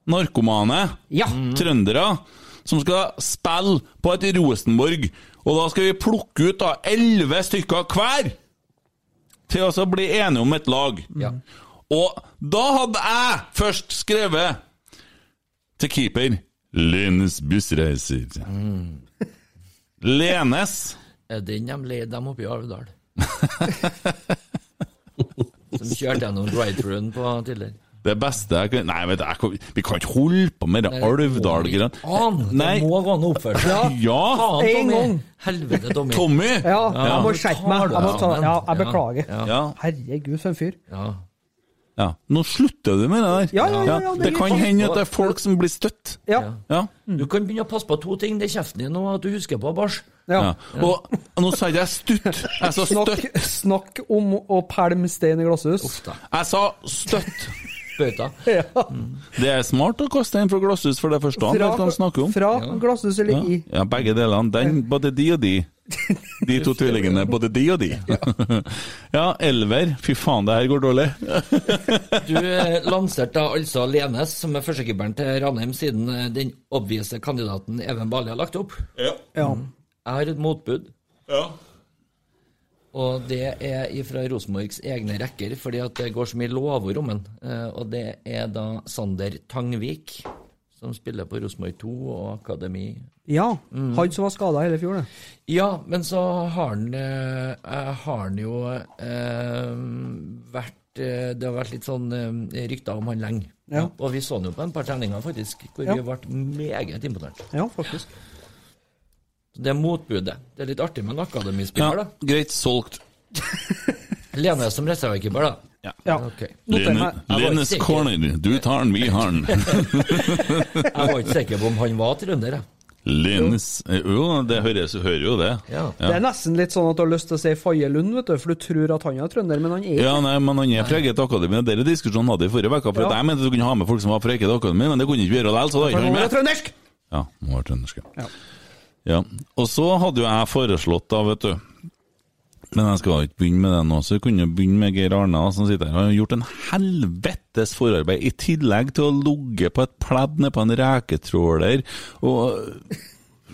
narkomane Ja. trøndere, som skal spille på et Rosenborg. Og da skal vi plukke ut da elleve stykker hver til å bli enige om et lag. Ja. Og da hadde jeg først skrevet til keeper Lenes bussreiser. Lenes Er den de leide dem oppe i Alvdal? Som kjørte gjennom drive-thruen på tidligere. Det beste jeg kan Nei, vet du, vi kan ikke holde på med det Alvdal-greiene. Det må gå an å oppføre seg. Ja! Faen, En gang. Helvete, Tommy. Tommy! Ja, jeg må skjerpe meg. Jeg må ta, ja, jeg beklager. Herregud, for en fyr. Ja. ja. Nå slutter du med det der. Ja, ja, ja, ja, det det kan hende at det er folk som blir støtt. Ja. Ja. Du kan begynne å passe på to ting. Det er kjeften din og at du husker på bæsj. ja. ja. Og nå sa jeg stutt, jeg sa støtt. snakk om å pælme stein i glasshus. Uff. Jeg sa støtt. Bøyta. Ja. Det er smart å kaste en fra glasshus, for det forstår han hva han snakker om. fra glasshus eller i. Ja, begge delene. Den, både de og de. De to tvillingene, både de og de. Ja, elver. Fy faen, det her går dårlig. Du eh, lanserte da altså Lenes som er førstekeeperen til Ranheim, siden eh, den obvise kandidaten Even Bali har lagt opp. Ja. Ja. Jeg har et motbud, ja. Og det er fra Rosenborgs egne rekker, fordi at det går så mye lovord om den. Eh, Og det er da Sander Tangvik, som spiller på Rosenborg 2 og Akademi. ja. Han som var skada hele fjor, det. Ja, men så har han, eh, har han jo eh, vært eh, Det har vært litt sånn rykter om han lenge. Ja. Og vi så han jo på en par treninger, faktisk, hvor Ja. vi ble meget imponert. Ja, faktisk. Det er motbudet. Det er litt artig med en ja. akademispiller, da. Greit, solgt. Lene som reservekeeper, da. Ja. ja. Okay. Lene, Lenes corner. Du tar den, vi har den. Jeg var ikke sikker på om han var trønder, jeg. Lenes Jo, det høres, hører jo det. Ja. Det er nesten litt sånn at du har lyst til å si Faye Lund, vet du, for du tror at han er trønder, men han er ikke Ja, nei, men han er fra eget akademi. den diskusjonen hadde vi forrige uke. For Ja. jeg mente du kunne ha med folk som var fra eget akademi, men det kunne ikke vi gjøre likevel, så da er han med. trøndersk! Ja, må være trøndersk. ja. Ja. Og så hadde jo jeg foreslått, da, vet du Men jeg skal ikke begynne med det nå, så jeg kunne begynne med Geir Arne, som sitter her. Han har gjort en helvetes forarbeid, i tillegg til å ligge på et pledd nede på en reketråler og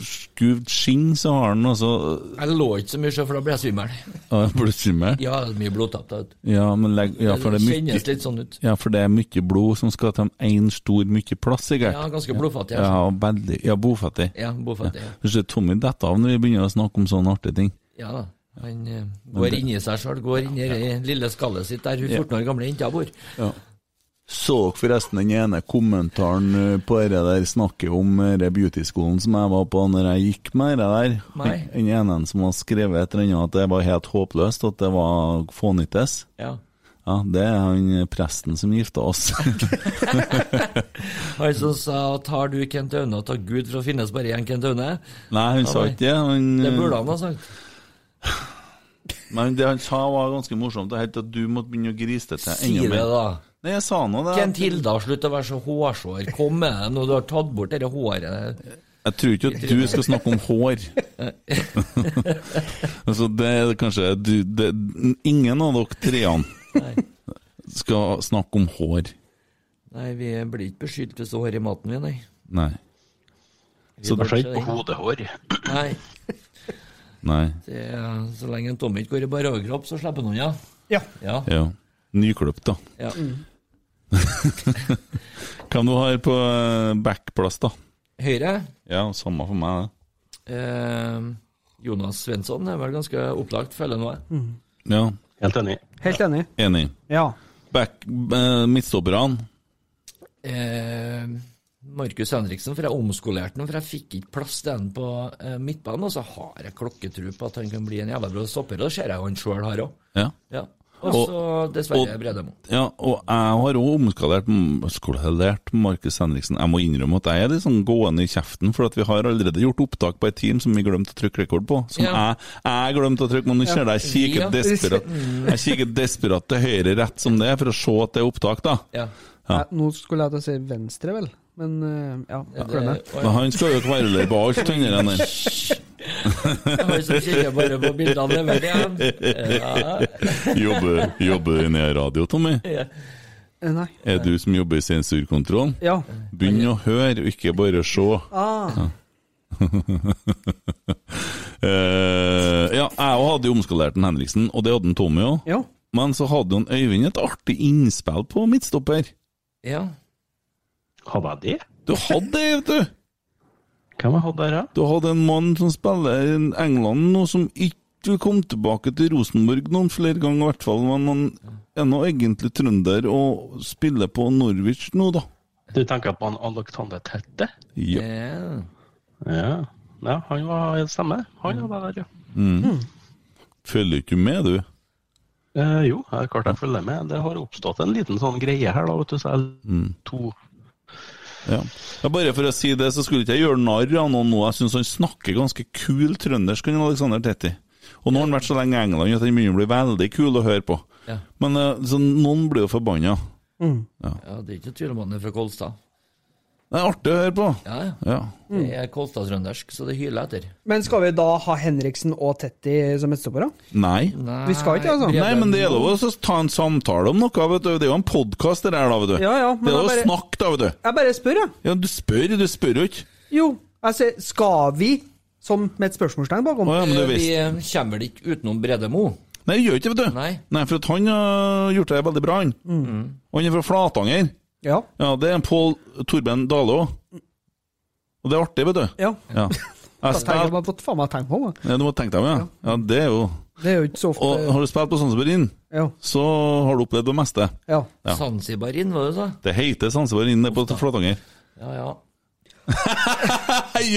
skuvd skinn, så har han altså Jeg lå ikke så mye, for da ble jeg svimmel. Ja, Blodsvimmel? Ja, det er mye blodtapp. Ja, men legg, ja, det er kjennes litt sånn ut. ja, for det er mye blod som skal til én stor mye plass, sikkert. Ja, ganske blodfattig. Ja, Altså. veldig. Ja, bofattig. Ja, bofattig. Ja. Ja. Tommy detter av når vi begynner å snakke om sånne artige ting. ja da. Han uh, går inn i seg sjøl, går inn i det lille skallet sitt der hun 14 år gamle jenta bor. Så dere forresten den ene kommentaren eh, på det der snakket om eh, beautyskolen som jeg var på når jeg gikk med det der? Nei. Den ene som har skrevet et eller annet at det var helt håpløst, at det var fånyttes. Ja. Ja, det er han presten som gifta oss. Han som sa at har du Kent Aune, takk Gud for å finnes bare én Kent Aune. Nei, han sa ikke det. Han, Det burde han ha sagt. Men det han sa var ganske morsomt. Helt at du måtte begynne å grise det til Si enda det, da. Nei, jeg sa nå det. Kent Hilda, slutt å være så hårsår. Kom med det når du har tatt bort det håret. Jeg tror ikke at du skal snakke om hår. altså, det er kanskje du, det, Ingen av dere treene skal snakke om hår. Nei, vi blir ikke beskyldt hvis det er hår i maten, vi, nei. Nei. Vi Så det skjer ikke på det. hodehår. Nei, Nei. det så lenge en Tommy ikke går i bare overkropp, så slipper han unna. Ja. Ja. Ja. Nyklipt, da. ja. Hvem du har på eh, backplass, da? Høyre. Ja, samme for meg, det. Eh, Jonas Svensson er vel ganske opplagt, føler jeg Mm. Ja, Helt enig. Helt enig. enig. Ja. Back, eh, midtstopperne. Eh, Markus Henriksen, for jeg omskolerte ham, for jeg fikk ikke plass til ham på eh, midtbanen. Og så har jeg klokketro på at han kan bli en jævla bra stopper, og det ser jeg jo han sjøl har òg. Ja. Ja. Og så dessverre Bredemo. ja, og jeg har òg omskalert skolert Markus Henriksen. Jeg må innrømme at jeg er litt sånn gående i kjeften, for at vi har allerede gjort opptak på et team som vi glemte å trykke rekord på. Som Ja. jeg, jeg glemte å trykke, men nå ser jeg jeg kikker Ja. desperat Jeg kikker desperat til høyre rett som det, for å se at det er opptak, da. Ja. Ja. Nå skulle jeg til å si venstre, vel. Men eh, ja, jeg glem det. han skal jo kverulere på alt, han der. Han som kikker bare på bildene lever igjen. Ja. Jobber, jobber du ned i radio, Tommy? Ja. Nei. Er du som jobber i sensurkontroll? Ja. Begynn å høre, og ikke bare se. Ah. uh, ja, jeg òg hadde jo omskalert en Henriksen, og det hadde en Tommy òg. Ja. Men så hadde jo en Øyvind et artig innspill på midtstopper. ja. Hadde jeg det? Du hadde det, vet du! Hvem jeg hadde der, da? Du hadde en mann som spiller i England nå, som ikke vil komme tilbake til Rosenborg noen flere ganger, i hvert fall. Men han er nå egentlig trønder og spiller på Norwich nå, da. Du tenker på han Alexander Tette? Ja. Ja. Ja. ja, han var stemme. Han var der, ja. Følger ikke du med, du? Eh, jo, jeg, er klart jeg følger med. Det har oppstått en liten sånn greie her, da, vet du. Så jeg to Ja. ja. Bare for å si det, så skulle ikke jeg gjøre narr av noen nå. Jeg syns han snakker ganske kul trøndersk, han Alexander Tetti. Og nå har han vært så lenge i England at han begynner å bli veldig kul å høre på. Ja. Men eh, så noen blir jo forbanna. ja, det er ikke tvil om han er fra Kolstad. Det er artig å høre på. Ja, ja. Ja. Det er Kolstad-trøndersk, så det hyler etter. Men skal vi da ha Henriksen og Tetti som midtstoppere? Nei. Vi skal ikke, altså. Nei, men det er lov å ta en samtale om noe, vet du. Det er jo en podkast det der, da, vet du. Ja, ja, men det er jeg jo bare- snakk, da, vet du. Jeg bare spør, jeg. Ja, du spør, du spør jo ikke. Jo, jeg sier skal vi, som med et spørsmålstegn bakom. Å ja, men du vi eh, kommer vel ikke utenom Bredemo? Nei, vi gjør ikke det, vet du. Nei. for at han har gjort det veldig bra, han. Og han er fra Flatanger. Ja. Ja, det er en Pål Torben Dale òg. Og det er artig, vet du. ja. Ja. Jeg tenker jeg fått faen meg tenkt på meg. ja, Du må tenke deg om, ja. ja. Det er jo Det er jo ikke så ofte Og har du spilt på Sansebarin, Ja. så har du opplevd det meste. ja. Ja. Sansebarin, var det du sa? Det heter Sansebarin Inn det på Flatanger. Ja, ja.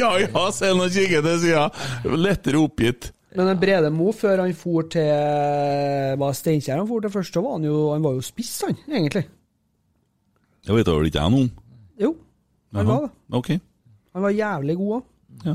ja ja, se nå kikker til sida. Lettere oppgitt. Men en Brede Mo, før han for til Var Steinkjer han for til først, så var han jo, han var jo spiss, han, egentlig. Det vet da vel ikke jeg noe om. Jo, han var det. Ok. Han var jævlig god òg. Ja.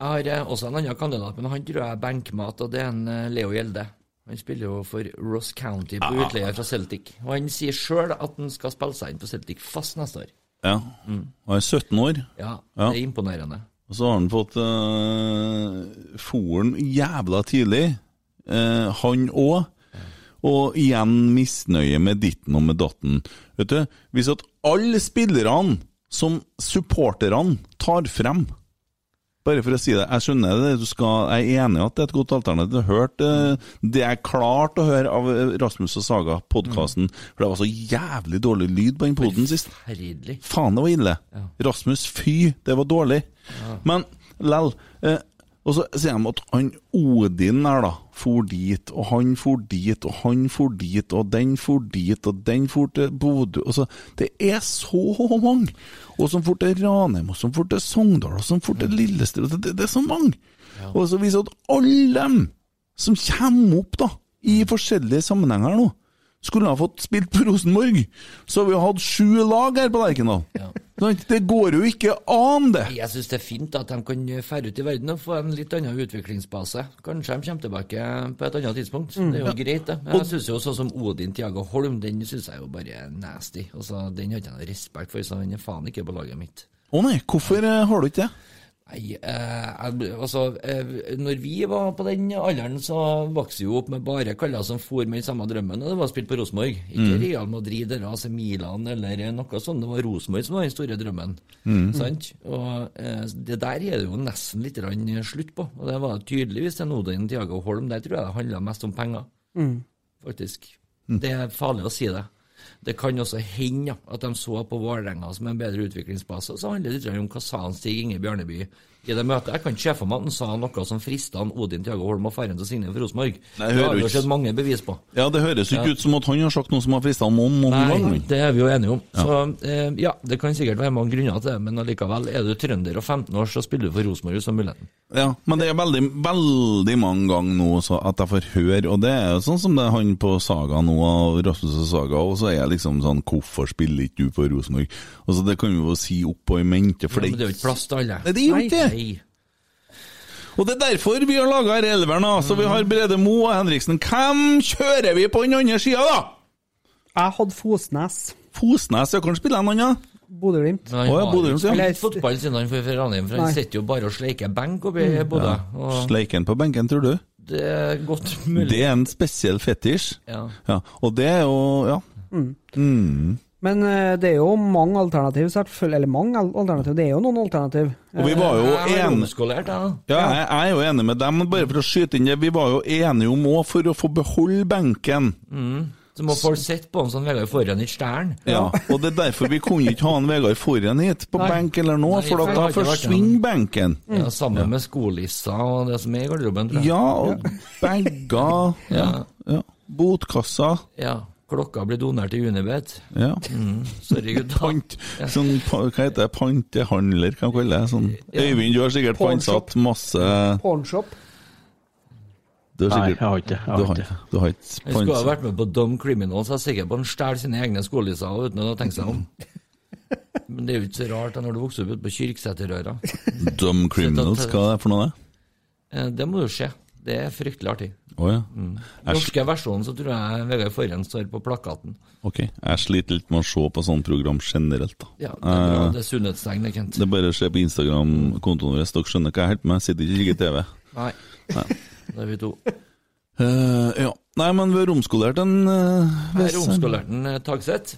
Jeg har eh, også en annen kandidat, men han tror jeg er benkmat, og det er en eh, Leo Gjelde. Han spiller jo for Ross County på utleie fra Celtic. Og han sier sjøl at han skal spille seg inn på Celtic fast neste år. ja. Han er 17 år, Ja, Ja. det er imponerende. og så har han fått uh, foren jævla tidlig. Eh, han òg. Og igjen misnøye med ditten og med datten. Vet du, Hvis at alle spillerne som supporterne tar frem Bare for å si det, jeg skjønner det, du skal, jeg er enig i at det er et godt alternativ. Du hørte eh, det jeg klarte å høre av eh, Rasmus og Saga, podkasten, for det var så jævlig dårlig lyd på den poden sist. Faen, det var ille. Rasmus, fy, det var dårlig. Men lell. Eh, og så sier de at han Odin her, da, for dit, og han for dit, og han for dit, og den for dit, og den for til Bodø og så, Det er så mange! Og som for til Ranheim, og som for til Sogndal, og som for til Lillestrøm. Det, det, det er så mange! Og så viser at alle dem som kommer opp da, i forskjellige sammenhenger nå, skulle ha fått spilt på Rosenborg, så har vi hatt sju lag her på Lerkendal. Sant? Det går jo ikke an, det! Jeg syns det er fint at de kan fære ut i verden og få en litt annen utviklingsbase. Kanskje de kommer tilbake på et annet tidspunkt. Det er jo greit, det. Jeg syns jo sånn som Odin Tiago Holm, den syns jeg jo bare er nasty. Altså, den har ikke jeg noe respekt for, så den er faen ikke på laget mitt. Å nei, hvorfor eh, har du ikke det? Nei, eh, altså, eh, når vi var på den alderen, så vokste vi jo opp med bare kaller som for med den samme drømmen, og det var spilt på Rosenborg. Ikke Real Madrid eller AC Milan eller noe sånt, det var Rosenborg som var den store drømmen. Sant? Og eh, det der er det jo nesten litt slutt på, og det var tydeligvis til Odin Tiago Holm, der tror jeg det handla mest om penger, faktisk. Det er farlig å si det. Det kan også hende at de så på Vålerenga som en bedre utviklingsbase. Så handler det litt om hva sa Stig i det møtet. Jeg kan ikke se for meg at han sa noe som frista Odin Tiago Holm og faren til Signe for Rosenborg. Det har vi jo sett mange bevis på. Ja, det høres jo ikke ut som at han har sagt noe som har frista noen noen Nei, gang. det er vi jo enige om. Så eh, ja, det kan sikkert være mange grunner til det, men allikevel, er du trønder og 15 år, så spiller du for Rosenborg som muligheten. Ja, men det er veldig, veldig mange ganger nå så at jeg får høre, og det er jo sånn som det er han på Saga nå, Rasmus og Saga, og så er jeg liksom sånn Hvorfor spiller ikke du for Rosenborg? Altså, det kan vi jo si opp og i mente, for Ja, men det er jo ikke plass til alle. Nei, det er jo ikke det. Nei. Og det er derfor vi har laga elveren, da. Så vi har Brede Mo og Henriksen. Hvem kjører vi på den andre sida, da? Jeg hadde Fosnes. Fosnes, ja, kan spille en annen? Bodø-Glimt. Han har ikke ja. spilt fotball siden han fra Ranheim, for han sitter jo bare og sleiker benk oppe i Bodø. Og Sleiken på benken, tror du? det er godt mulig. Det er en spesiell fetisj. Ja. Ja, og det er jo Ja. Mm. Men eh, det er jo mange alternativ, selvfølgelig. Eller mange alternativ. Det er jo noen alternativ. Og vi var jo enige omskolert, Ja, jeg, jeg er jo enig med dem, bare for å skyte inn det, vi var jo enige om òg, for å få beholde benken. Så må folk sitte på en sånn Vegard foran i stjern. Ja, og det er derfor vi kunne ikke ha en Vegard foran hit på benk eller noe, for for da forsvinner benken. Ja, sammen med skolissa og det som er i garderoben. tror jeg. Ja, og bager ja, ja. Botkassa. Ja. Klokka blir donert til Unibet. Ja. Sorry, gutta. Pant, sånn, hva heter det, pantehandler, hva kaller det? Sånn. Øyvind, du har sikkert pantsatt masse Pornshop. Du har Nei, jeg har ikke det. Jeg ikke Jeg skulle ha vært med på Dumb Criminals, jeg er sikker på han stjeler sine egne skolisser uten å tenke seg om. Men det er jo ikke så rart da, når du vokser opp ute på Kyrksæterøra. Dumb Criminals, hva er det for noe? det? Eh, Det må du se. Det er fryktelig artig. Å ja. mm. Norske versjonen så tror jeg Vegard Forhen står på plakaten. ok, jeg sliter litt med å se på sånne program generelt. da. Ja, det er bra. Eh, Det er sunnhetstegn, det, Kent. Det er bare å se på Instagram-kontoen vår, dere skjønner hva jeg holder på med. Sitter ikke og kikker TV. Nei. Nei. Det er vi to. Uh, ja. Nei, men vi har omskolert en uh, Jeg har omskolert en uh, Tagseth,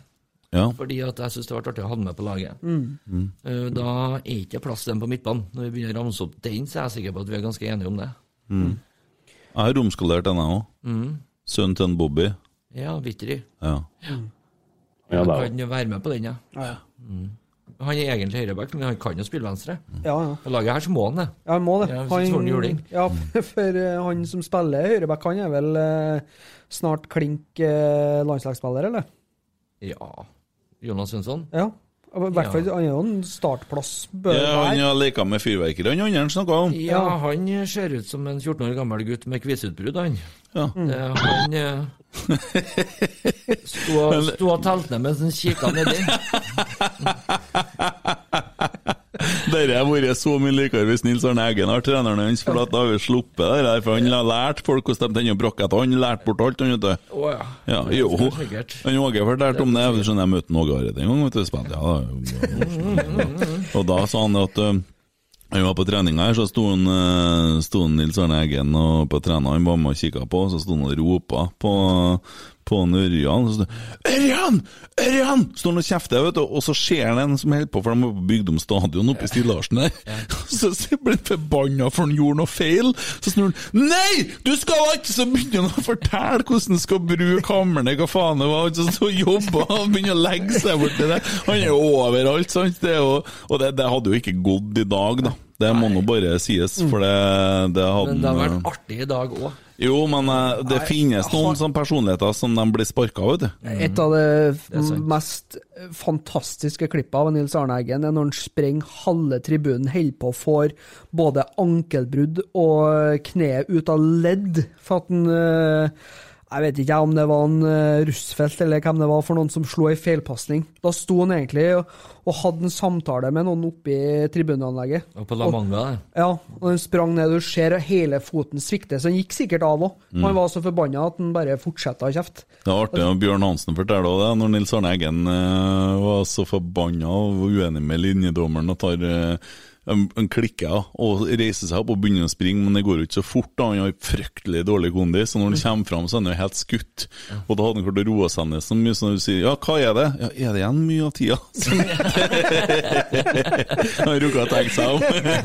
Ja. fordi at jeg syns det ble artig å ha den med på laget. Mm. Uh, Da er ikke plass til den på midtbanen. Når vi begynner å ramse opp den, så er jeg sikker på at vi er ganske enige om det. Jeg har romskalert den, jeg òg. Mm. Sønnen til en Bobby. Ja, Vitry. Ja. Ja, Han kan jo være med på den, ja. Mm. Han er egentlig høyreback, men han kan jo spille venstre. Ja, ja. På laget her så må han det. Ja, han må det. Ja, han ja, for eh, han som spiller høyreback, han er vel eh, snart klink eh, landslagsspiller, eller? Ja. Jonas Svensson? Ja. I hvert fall, Ja. han er jo en startplass. Bør ja han har leka med fyrverkeri, han andre snakka om. Ja, han ser ut som en 14 år gammel gutt med kviseutbrudd, han. Ja. Mm. han eh, sto, og- sto og telte ned mens han kikka nedi. Dette har vært så mye likere hvis Nils Arne Eggen har treneren hans, for da har vi sluppet det der. For han har lært folk hvordan de tenner brakket, og han har lært bort alt, han vet du. Å ja. Jo. Han Åge fortalte om det. Jeg skjønner, jeg møtte Åge Hareide en gang. vet du, Spent, ja. Og da sa han at han var på treninga her, så sto han, uh, sto han Nils Arne Eggen og på trening, han var med og kikka på, så sto han og ropa på, på en Ørjan. Så sto Ørjan! Ørjan! Står han og kjefter, vet du, og så ser han en som holder på, for de har bygd om stadion oppe i Stillasen der. Så så blir han forbanna for han gjorde noe feil. Så snur han Nei! Du skal ikke! Så begynner han å fortelle hvordan han skal bruke hammerne, hva faen det var. Så står og jobber og begynner å legge seg borti det. Han er overalt, sant. Det og, og det, det hadde jo ikke gått i dag, da. Det må nå bare sies, for det, det hadde Men det har vært artig i dag òg. Jo, men det det finnes noen sånne personligheter som de blir sparka, vet du. Et av de mest fantastiske klippene av Nils Arne Eggen er når han sprenger halve tribunen, holder på å få både ankelbrudd og kneet ut av ledd for at han eh, Jeg vet ikke om det var en eh, Russfeldt eller hvem det var for noen som slo ei feilpasning. Da sto han egentlig og, og hadde en samtale med noen oppe i tribuneanlegget. Og på La Manga der. Ja, og han sprang ned, du ser hele foten svikte, så han gikk sikkert av òg. Han var så forbanna at han bare fortsatte å kjefte. Det er artig at Bjørn Hansen forteller òg det, når Nils Arne Eggen eh, var så forbanna og uenig med linjedommeren og tar eh, Han, klikker og reiser seg opp og begynner å springe, men det går jo ikke så fort. da, Han har fryktelig dårlig kondis, og når han kommer fram, så er han jo helt skutt. Og da hadde han klart å roe seg ned så mye, så når du sier 'ja, hva er det?' 'Ja, er det igjen mye av tida?' Han rukka å tenke seg om.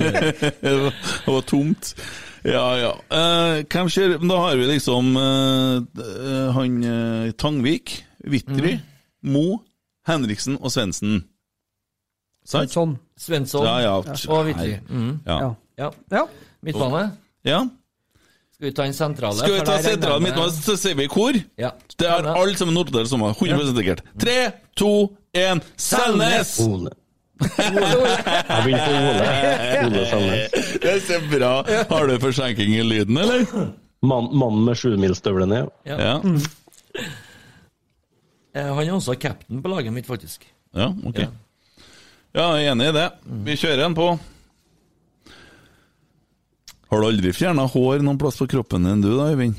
det var- tomt. Ja, ja. Eh, hvem kjører Da har vi liksom eh, han eh, Tangvik, Vitry, Mo, Henriksen og Svendsen. Sant? Sånn. Svensson Ja, ja. og Vitry. Mm. Ja. Ja. Ja. Midtbane. ja. Skal vi ta en sentrale? Skal vi ta sentrale regner sentralen jeg midt nå, med- så sier vi hvor? Ja. Det er alle sammen notert som samme. 100 sikkert. Tre, to, én Selnes! Ole. Jeg begynner på Ole. Ole Sandnes. Det er så bra. Har du forsinking i lyden, eller? Mann- Mannen med sjumilsstøvlene. Ja. Ja. Mm. Han er også cap'n på laget mitt, faktisk. Ja, ok. Ja. Ja, jeg er enig i det. Vi kjører en på. Har du aldri fjerna hår noen plass på kroppen din, du da, Øyvind?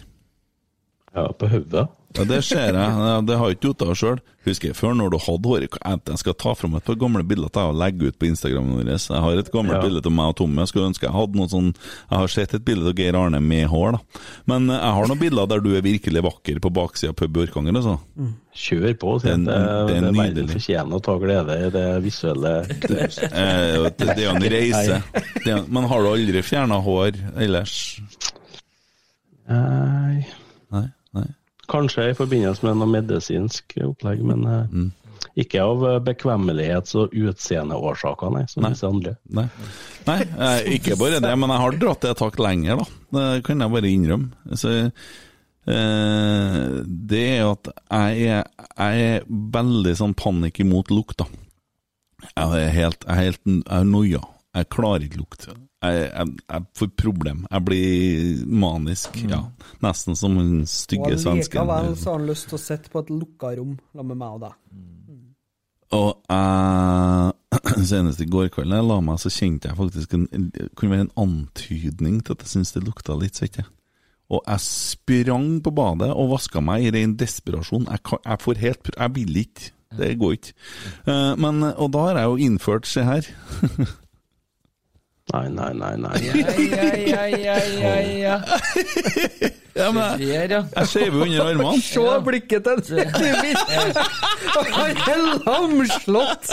Ja, på hodet. Ja, det ser jeg. Det har jeg ikke gjort av sjøl. Husker jeg før, når du hadde hår Jeg jeg skal ta fram et par gamle bilder til deg og legge ut på Instagramen vår. Jeg har et gammelt Ja. bilde av meg og Tommy. Jeg skulle ønske jeg hadde noe sånn Jeg har sett et bilde av Geir Arne med hår, da. Men eh, jeg har noen bilder der du er virkelig vakker på baksida av pub Orkanger, altså. Kjør på. Det det, det er nydelig. verden fortjener å ta glede i det visuelle. Eh, det, det er jo en reise. Er, men har du aldri fjerna hår ellers? Nei, Nei? Kanskje i forbindelse med noe medisinsk opplegg, men eh, Mm. ikke av eh, bekvemmelighets- og utseendeårsaker, nei, som Nei. disse andre. Nei, Nei eh, ikke bare det, men jeg har dratt det et hakk lenger, da. Det kan jeg bare innrømme. Så, eh, det er at jeg er, jeg er veldig sånn panikk imot lukt, da. Jeg er helt, jeg er helt jeg er noia. Jeg klarer ikke lukt. Jeg, jeg, jeg får problem. Jeg blir manisk, ja. Nesten som den Og stygge svensken. likevel så har han lyst til å sitte på et lukka rom sammen med meg og deg. Og jeg, senest i går kveld da jeg la meg, så kjente jeg faktisk en, kunne være en antydning til at jeg syntes det lukta litt svette. Og jeg sprang på badet og vaska meg i ren desperasjon. Jeg, kan, jeg får helt Jeg vil ikke. Det går ikke. Eh, Men, og da har jeg jo innført, se her Nei, nei, nei, nei. Ja, ja, ja, ja, ja, ja. men jeg, skjever jo under armene. Se blikket til Han er lamslått!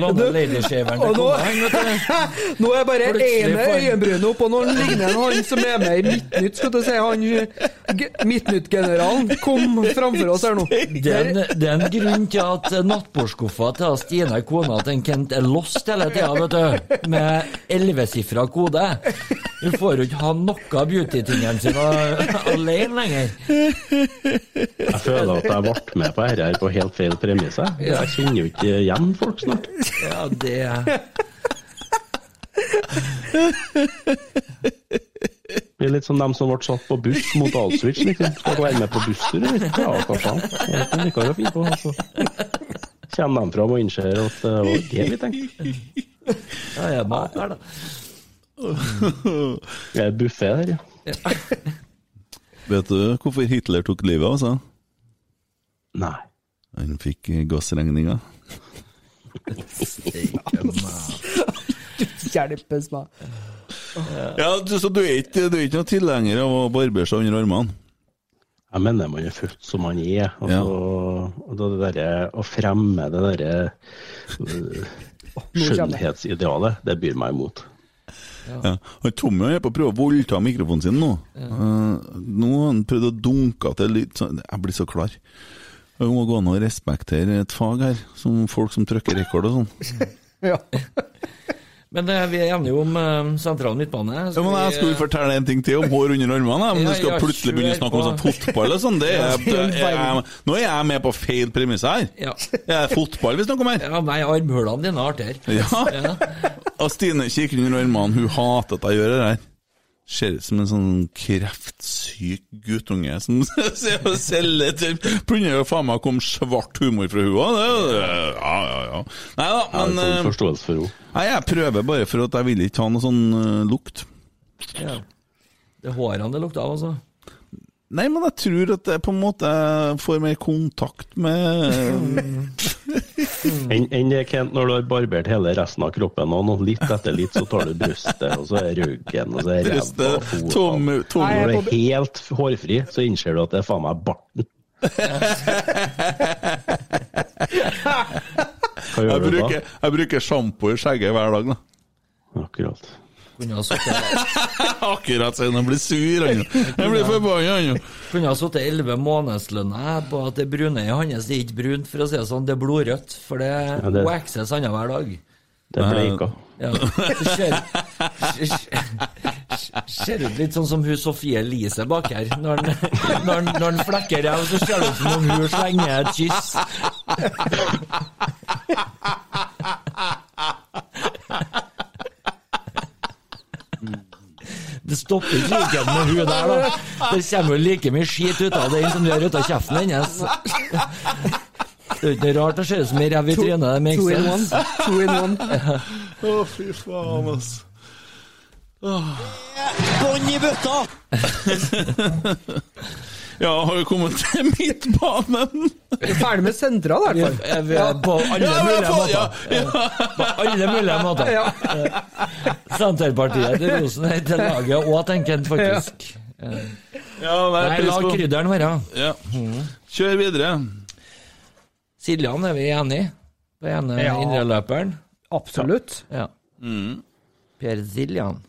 Låne ladyshaveren til Og nå- du. Er bare ene øyenbrynet opp, og nå ligner han han som er med i Midtnytt. Skal du si, han Midtnytt-generalen kom framfor oss her nå. Det er, en, det er en grunn til at nattbordskuffa til Stine, kona til en Kent, er lost hele tida, vet du. Med ellevesifra kode. Hun får jo ikke ha noe av beauty-tingene sine alene lenger. Jeg føler at jeg ble med på dette her på helt feil premisse. Jeg kjenner jo ikke igjen folk snart. Ja, det Blir litt som dem som ble satt på buss mot Auschwitz. Liksom. Skal du være med på busstur, eller? Ja, hva faen. Det noe å finne på. Så Kommer de fram og innser at det var det vi tenkte. ja, jeg er mat her, da. Det er buffé der, ja. Vet du hvorfor Hitler tok livet av seg? Nei. Han fikk gassregninga. Hjelpes meg. Ja, så du er ikke, du er ikke noen tilhenger av å barbere seg under armene? Jeg mener man er født som man er. Altså, og det derre å fremme det derre skjønnhetsidealet, det byr meg imot. Ja. Han Tommy er på å prøve å voldta mikrofonen sin nå. Eh, nå har han prøvd å dunke til litt sånn Jeg blir så klar. Det må gå an å respektere et fag her, som folk som trykker rekord og sånn. Ja. Men eh, vi er enige om uh, sentral midtbane. Ja, men jeg skulle fortelle en ting til om hår under armene. Men du skal ja, plutselig begynne å snakke om sånn fotball og sånn. Det er, det er, nå er jeg med på feil premiss her. Ja. Det er fotball vi snakker om her. ja, nei, armhulene dine er artigere. Ja. Og Stine kikker under armene. Hun hater at jeg gjør det der. Ser ut som en sånn kreftsyk guttunge som selger til Begynner jo faen meg å komme svart humor fra henne. Ja, ja, ja. Nei da, Jeg har men full eh, forståelse for henne. Nei, jeg prøver bare for at jeg vil ikke ha noe sånn eh, lukt. Ja. Det er hårene det lukter av, altså. Nei, men jeg tror at jeg på en måte får mer kontakt med Enn det, Kent, når du har barbert hele resten av kroppen, og nå litt etter litt så tar du brystet, og så er ryggen, og så er ræva og fotene. Når du er helt hårfri, så innser du at det er faen meg barten. Hva Jeg gjør du bruker, jeg bruker sjampo i skjegget hver dag, da. da? Akkurat. Kunne ha sittet Akkurat siden han blir sur, han. jo. Han blir forbanna, han. jo. Kunne ha sittet elleve månedslønner på at det brune i hans det er ikke brunt, for å si det sånn, det er blodrødt. For det det- waxes annenhver dag. Det er bleika. Ja. Ser, ut litt sånn som hun Sofie Elise bak her. Når han, når han, når han flekker ræv, så ser det ut som om hun slenger et kyss. Det stopper ikke like med hun der, da. Det kommer jo like mye skit ut av den som det gjør ut av kjeften hennes. Det er ikke noe rart det ser ut som ei rev i trynet. Det makes Two in one. sense. Two in one. Å, fy faen, ass. Bånn i bøtta! Ja, har vi kommet til midtbanen? Vi er ferdig med sentra, i hvert fall. Ja, vi er På alle mulige måter. På alle mulige måter. Ja. Senterpartiet til Rosen er til laget og til Kent, faktisk. Ja, vær Nei, la krydderen være. Ja. Kjør videre. Siljan er vi enig i? På ene Ja. indreløperen? Absolutt. Ja. Per Siljan.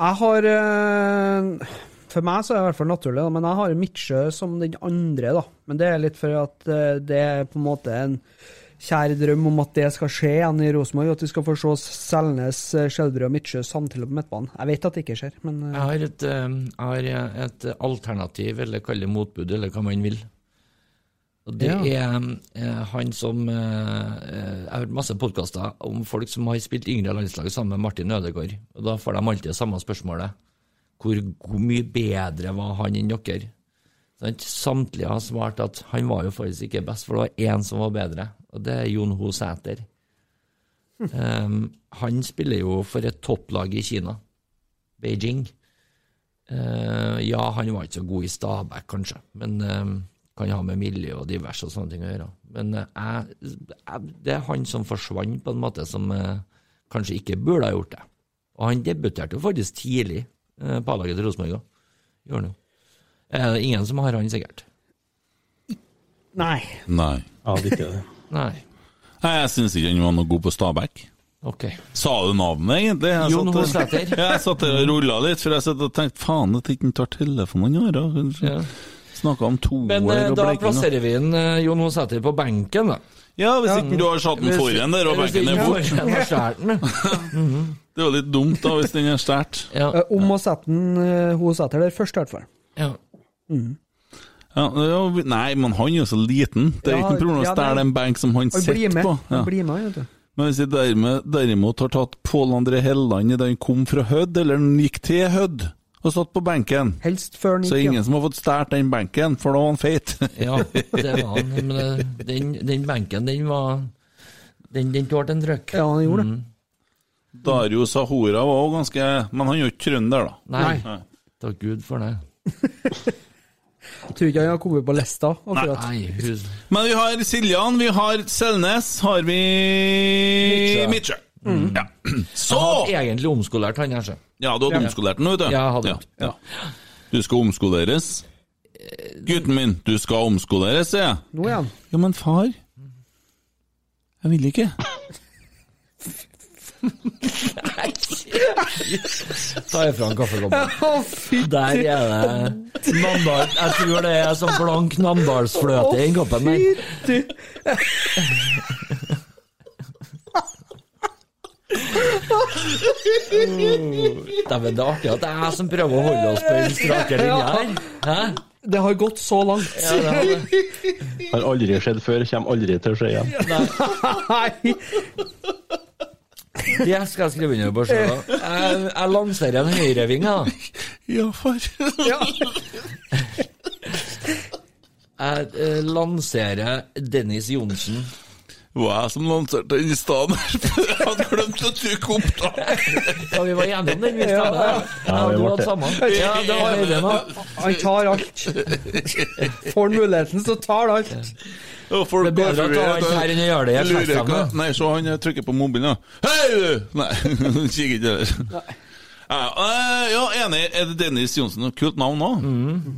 Jeg har eh, For meg så er det i hvert fall naturlig, men jeg har Midtsjø som den andre, da. Men det er litt for at eh, det er på en måte en kjær drøm om at det skal skje igjen i Rosenborg. At vi skal få se Selnes, Skjelbrød og Midtsjø samtidig på midtbanen. Jeg vet at det ikke skjer, men eh, Jeg har et, eh, jeg har et alternativ, eller kall det motbud, eller hva man vil. Og det er eh, han som eh, eh, Jeg har hørt masse podkaster om folk som har spilt yngre landslag sammen med Martin Ødegaard. Og da får de alltid det samme spørsmålet. Hvor, mye bedre var han enn dere? Sant? Samtlige har svart at han var jo faktisk ikke best, for det var én som var bedre, og det er Jon Ho Sæter. Um, han spiller jo for et topplag i Kina, Beijing. Uh, ja, han var ikke så god i Stabæk, kanskje, men um, kan ha med miljø og diverse og sånne ting å gjøre. Men uh, jeg, det er han som forsvant på en måte som uh, kanskje ikke burde ha gjort det. Og han debuterte jo faktisk tidlig eh, på A-laget til Rosenborg òg. Gjør han jo. Er det ingen som har han, sikkert? nei. Nei. Ja, det ikke det. Nei. Nei, Jeg syns ikke han var noe god på Stabæk. Ok. Sa du navnet, egentlig? Jeg Jon satt- Ho Sæter. Ja, jeg satt og rulla litt, for jeg satt og tenkte faen at ikke han tar telefonen i åra. Ja. Snakka om toer Men eh, og da bleking. og- plasserer vi inn uh, Jon Ho Sæter på benken, da. Ja, hvis ikke du har satt den foran der, og benken er ikke Det er jo litt dumt, da, hvis den er stært. Ja. Eh, Om å sette den hun satt Sæter der først, i hvert fall. ja. Ja, det er nei, men han er jo så liten. Det er Ja, ikke noe problem å ja, stjele en benk som han sitter på. Ja. Han blir med, vet du. Men hvis jeg dermed, derimot har tatt Pål André Helland da han kom fra Hødd, eller han gikk til Hødd, og satt på benken, Helst før han så er det gikk, ingen som har fått stjålet den benken, for da var han feit. Ja, det var han. Men den, den benken, den var Den, den tålte en trøkk. ja. ja, han gjorde Mm. Dario Sahora var også ganske Men han er jo ikke trønder, da. Nei. Nei. Takk Gud for det. Jeg tror ikke han har kommet på lista, akkurat. Nei, Gud. Men vi har Siljan, vi har Selnes, har vi Midtsjø. Mm. Ja. Så Jeg hadde egentlig omskolert, han kanskje. Ja, du hadde omskolert han, vet du. Ja, jeg hadde ja. Ja. Du skal omskoleres. Gutten min, du skal omskoleres, sier jeg. Nå er han. Ja, men far Jeg vil ikke. Ta ifra han kaffekoppen. Der er det Namdal Jeg tror det er sånn blank namdalsfløte i den koppen der. Dæven, det er artig at det er jeg som prøver å holde oss på den strake linja her. Hæ? Det har gått så langt. Ja, det har det. Har aldri skjedd før, kommer aldri til å skje igjen. Nei. Det skal jeg skrive under på sjøl. Jeg, jeg lanserer en høyreving, da. Ja, far. Ja. Jeg eh, lanserer Dennis Johnsen. Var jeg som lanserte den i stedet. Jeg hadde glemt å trykke opptak. Ja, vi var enige om den, vi stemmer. Ja, Ja, ja, du hadde det. samme. Ja, det var Øyvind. Han tar alt. Får han muligheten, så tar han alt. Ja, folk Det er bedre å ta alt den her enn å gjøre det i feststemme. Nei, så han trykker på mobilen, ja. Hei, du! Nei, kikker ikke heller. Ja, eh, ja, enig. Er det Dennis Johnsen? Kult navn òg.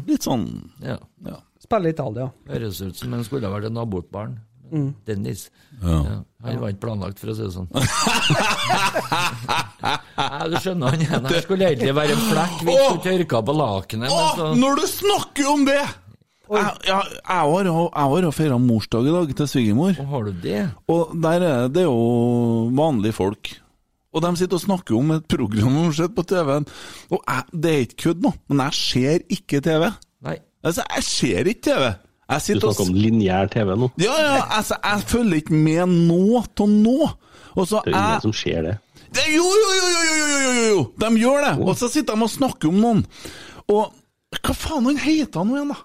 Litt sånn Ja. ja. Spiller Italia. Høres ut som en skulle ha vært et nabobarn. Dennis. Ja. Ja. Han var ikke planlagt, for å si det sånn. Nei, du skjønner, han ene her skulle egentlig være en flekk hvis du tørka på lakenet. Så når du snakker om det! Jeg, jeg, jeg har jo- har feira morsdag i dag til svigermor. Og Har du det? Og der er det, det jo vanlige folk. Og de sitter og snakker om et program de har sett på TV-en. Og jeg, det er ikke kødd nå, men jeg ser ikke TV. Nei. Altså, jeg ser ikke TV. Du snakker om lineær TV nå? Ja, ja, altså, jeg følger ikke med nå til nå. Også, det er jo ingen jeg... som ser det. det. Jo, jo, jo, jo, jo, jo, jo, jo! De gjør det! Og så sitter de og snakker om noen. Og hva faen han heter han nå igjen, da?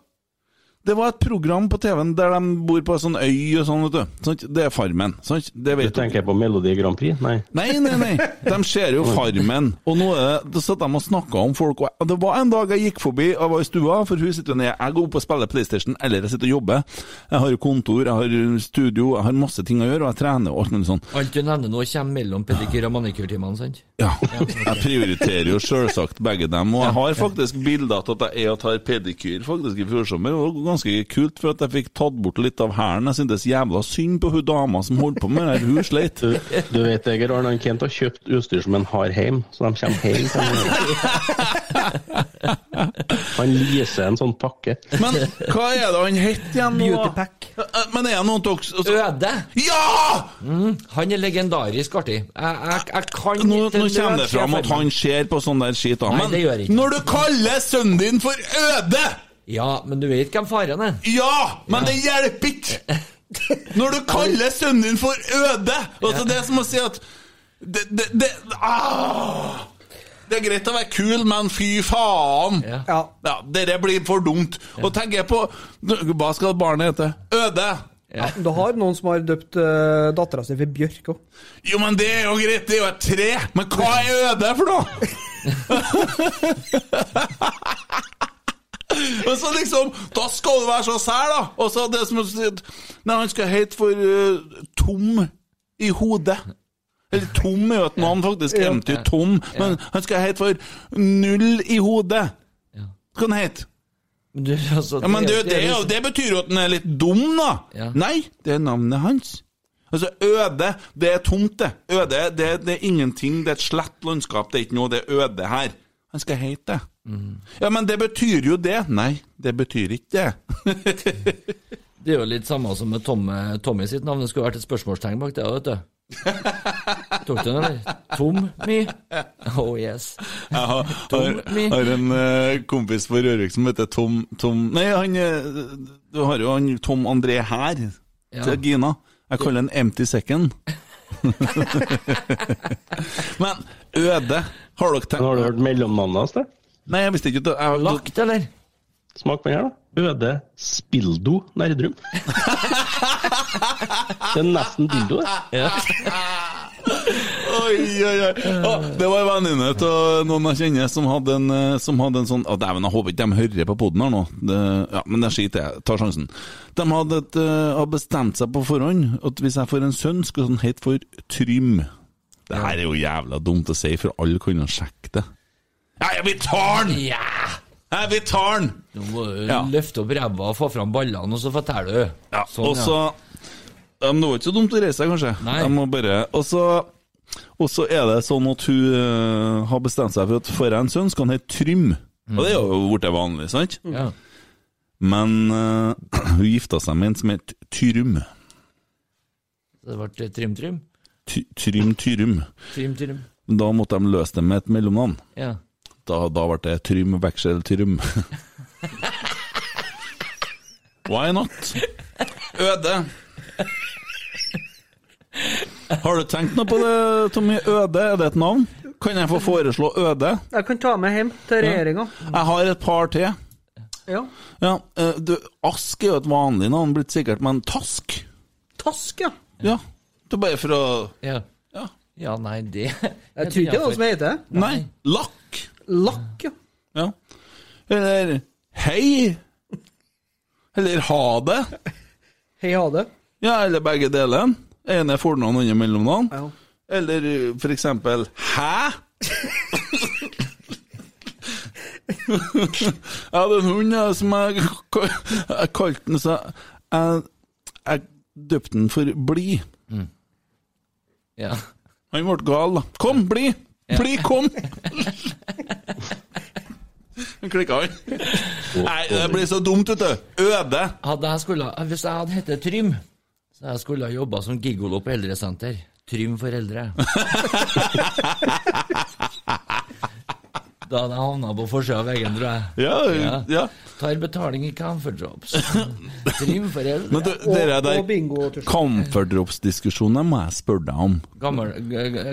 Det var et program på TV-en der de bor på en sånn øy og sånn, vet du. Det er Farmen. Sant? Det vet du. tenker på Melodi Grand Prix? Nei. Nei, nei, nei. De ser jo Farmen. Og nå er det, satt de og snakka om folk. Og det var en dag jeg gikk forbi, jeg var i stua, for hun sitter jo nede. Jeg går opp og spiller PlayStation, eller jeg sitter og jobber. Jeg har kontor, jeg har studio, jeg har masse ting å gjøre, og jeg trener og alt mulig sånt. Alt du nevner nå, kommer mellom pedikyr- og manikyrtimene, sant? Ja, jeg prioriterer jo selvsagt begge dem. Og jeg har faktisk bilder av at jeg er og tar pedikyr faktisk i fjor sommer. Ganske kult, for at jeg fikk tatt bort litt av hæren. Jeg syntes jævla synd på hun dama som holdt på med det. Hun sleit. Du, du vet Eger, Arne, han Kent har kjøpt utstyr som han har hjem, så de kommer hjem han. Han leaser en sånn pakke. Men hva er det han het igjen nå? Beautypack. Eh, Men er det noen av dere Øde! Ja! Han er legendarisk artig. Jeg, jeg, jeg kan Nå, nå kommer det fram at han ser på sånn der skit. da. Nei, det gjør ikke. når du kaller sønnen din for Øde Ja, men du vet hvem faren er? Ja, men det hjelper ikke! Når du kaller sønnen din for Øde altså Det er som å si at det, det, det, ah, det er greit å være kul, men fy faen! Ja. Ja. Ja, Dette blir for dumt. Og tenker jeg på Hva skal barnet hete? Øde! Ja. Du har noen som har døpt uh, dattera si for Bjørk òg. Jo, men det er jo greit, det er jo et tre! Men hva er Øde for noe? Og så liksom, Da skal du være så sær, da! Og så det som Nei, han skal hete for uh, Tom i hodet. Eller Tom er jo et navn, faktisk. Eventyr Tom. Men han skal hete for Null i hodet. Ja. Skal han hete? Men du, altså, Ja, men det, det, det, liksom- det betyr jo at han er litt dum, da. Ja. Nei, det er navnet hans. Altså, Øde, det er tomt, det. Øde, det, det er ingenting. Det er et slett landskap. Det er ikke noe, det er øde her. Han skal hete det. Mm. Ja, men det betyr jo det. Nei, det betyr ikke det. Det er jo litt samme som med Tommy, Tommy sitt navn. Det skulle vært et spørsmålstegn bak det, vet du. Tok du den, eller? Tommy? Oh yes. Jeg har, har, har en uh, kompis på Rørvik som heter Tom, Tom Nei, han eh, Du har jo han Tom André her, Ja. til Gina. Jeg kaller han Empty Second. Men Øde Har dere tenkt har du hørt mellomnavnet hans? det? Nei, jeg visste ikke at jeg, Lagt, eller? Smak på den her, da. Øde Spildo Nerdrum. Det er nesten dildo, det. Oi, oi, oi. Ah, det var en venninne av noen jeg kjenner som hadde en, eh, som hadde en sånn Å, Dæven, jeg håper ikke de hører på poden her nå. Det, ja, men det skiter jeg Tar sjansen. De hadde, et, uh, bestemt seg på forhånd at hvis jeg får en sønn, skal han hete for Trym. Det her er jo jævla dumt å si, for alle kan jo sjekke det. Ja, vi tar den! Ja! Ja, vi tar den! Nå må du Ja. løfte opp ræva og få fram ballene, og så forteller du. Ja, Sånn, og så ja, Det var ikke så dumt å reise seg, kanskje. Nei. Jeg må bare, og så og så er det sånn at hun uh, har bestemt seg for at får jeg en sønn, skal han hete Trym. Og det er jo blitt vanlig, sant? Ja. Men uh, hun gifta seg med en som het Tyrym. Det ble Trym-Trym? Ty- Trym Tyrym. Trim-trim. Da måtte de løse det med et mellomnavn. Ja. Da, da ble det Trym Veksel Trym. Why not? Øde. Har du tenkt noe på det, Tommy? Øde, er det et navn? Kan jeg få foreslå Øde? Jeg kan ta med hjem til regjeringa. Jeg har et par til. Ja. Ja, eh, du, Ask er jo et vanlig navn, blitt sikkert, men Task? Task, ja. Ja. Det er bare for å Ja. Ja. ja, nei, det Jeg tror ikke det er noe som heter det. Nei. Lakk. Lakk, ja. Ja. Eller hei. Eller ha det. Hei, ha det. Ja, eller begge deler. Ene fornavn under mellomnavn. Ja. Eller for eksempel hæ? jeg hadde en hund ja, som jeg, jeg kalte den så Jeg, jeg døpte den for Bli. Ja. Han ble gal, da. Kom, bli! Bli, kom! Klikka, han. Nei, det blir så dumt, vet du. Øde. Jeg skulle, hvis jeg hadde hett Trym, så jeg skulle jeg jobba som gigolo på eldresenter. Trym for eldre. Da hadde jeg havna på forsida av veggen, tror jeg. Ja, Ja. ja. Tar betaling i Comfort Drops. Men du, Og, dere der og bingo. til slutt. Comfort-drops-diskusjonen må jeg spørre deg om. Gammel,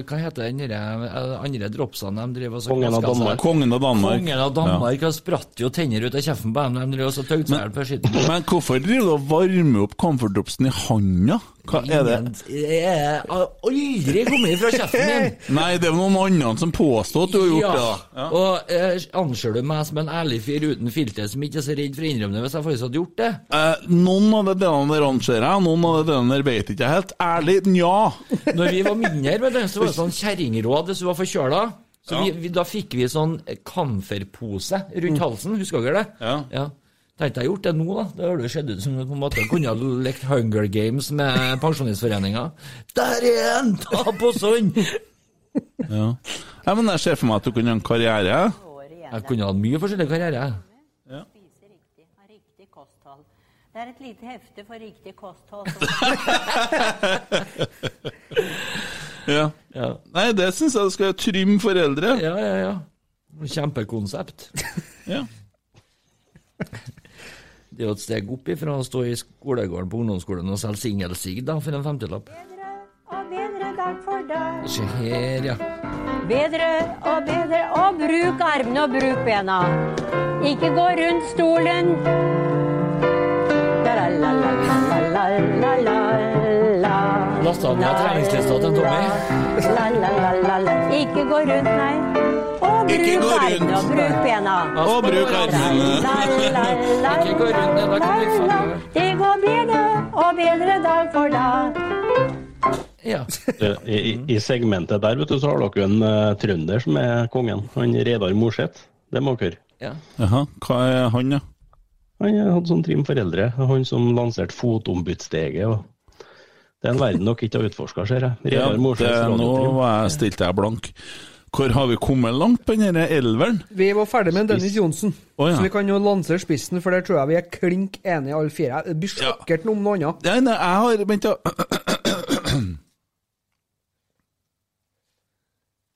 hva heter den eh, andre dropsene de driver og Kongen av? Danmark. Kongen av Danmark. Kongen av Danmark har spratt jo tenner ut av kjeften på dem. De driver og så tøgde seg på skitten. Men hvorfor driver du og varmer opp comfort-dropsen i handa? Hva er det? Jeg har aldri kommet fra kjeften min! Nei, det er noen andre som påstår at du har gjort det. da. Ja. Eh, anser du meg som en ærlig fyr uten filter som ikke er så redd for å innrømme det hvis jeg faktisk hadde gjort det? Eh, noen av de delene der anser jeg, noen av de delene der vet ikke jeg helt. Ærlig, nja. Når vi var mindre, så var det sånn kjerringråd hvis du var forkjøla. Så vi, vi, da fikk vi sånn kamferpose rundt halsen, husker dere det? Ja. ja. Tenkte jeg gjort det nå, da. Det hadde sett ut som på en måte kunne ha lekt Hunger Games med Pensjonistforeninga. Der er en! Ta på sånn! Ja. ja, men jeg ser for meg at du kunne ha en karriere. Jeg kunne hatt mye forskjellig karriere. Kosthold. Det er et lite hefte for riktig kosthold. Ja. Ja, Nei, det syns jeg du skal trymme foreldre. ja, ja. ja. Kjempekonsept. Ja. Det er jo et steg opp ifra å stå i skolegården på ungdomsskolen og selge singelsigg for en femtilapp. Bedre og bedre dag for dag. Se her, ja. Bedre og bedre, og bruk armene og bruk bena. Ikke gå rundt stolen. La-la-la-la-la-la-la. Ned treningslista til Tommy. Ikke gå rundt, nei. Og bruk armene og bruk bena. Og bruk armene. Ikke gå rundt, da kan få- Det går bedre og bedre dag for dag. Ja. I, i- segmentet der vet du, så har dere en uh, trønder som er kongen. Han Reidar Morseth. Det må dere. ja. Jaha, hva er han, da? Han hadde sånn trim foreldre. Han som lanserte fotombudssteget. og Det er en verden dere ikke har utforska, ser jeg. Ja, det, nå var jeg stilte jeg blank. Hvor har vi kommet langt på denne elveren? Vi var ferdig med Dennis Johnsen, oh, ja. så vi kan jo lansere spissen, for der tror jeg vi er klink enige alle fire. Det blir Ja. sikkert noe om noe annet. Nei, nei, jeg har Vent, da.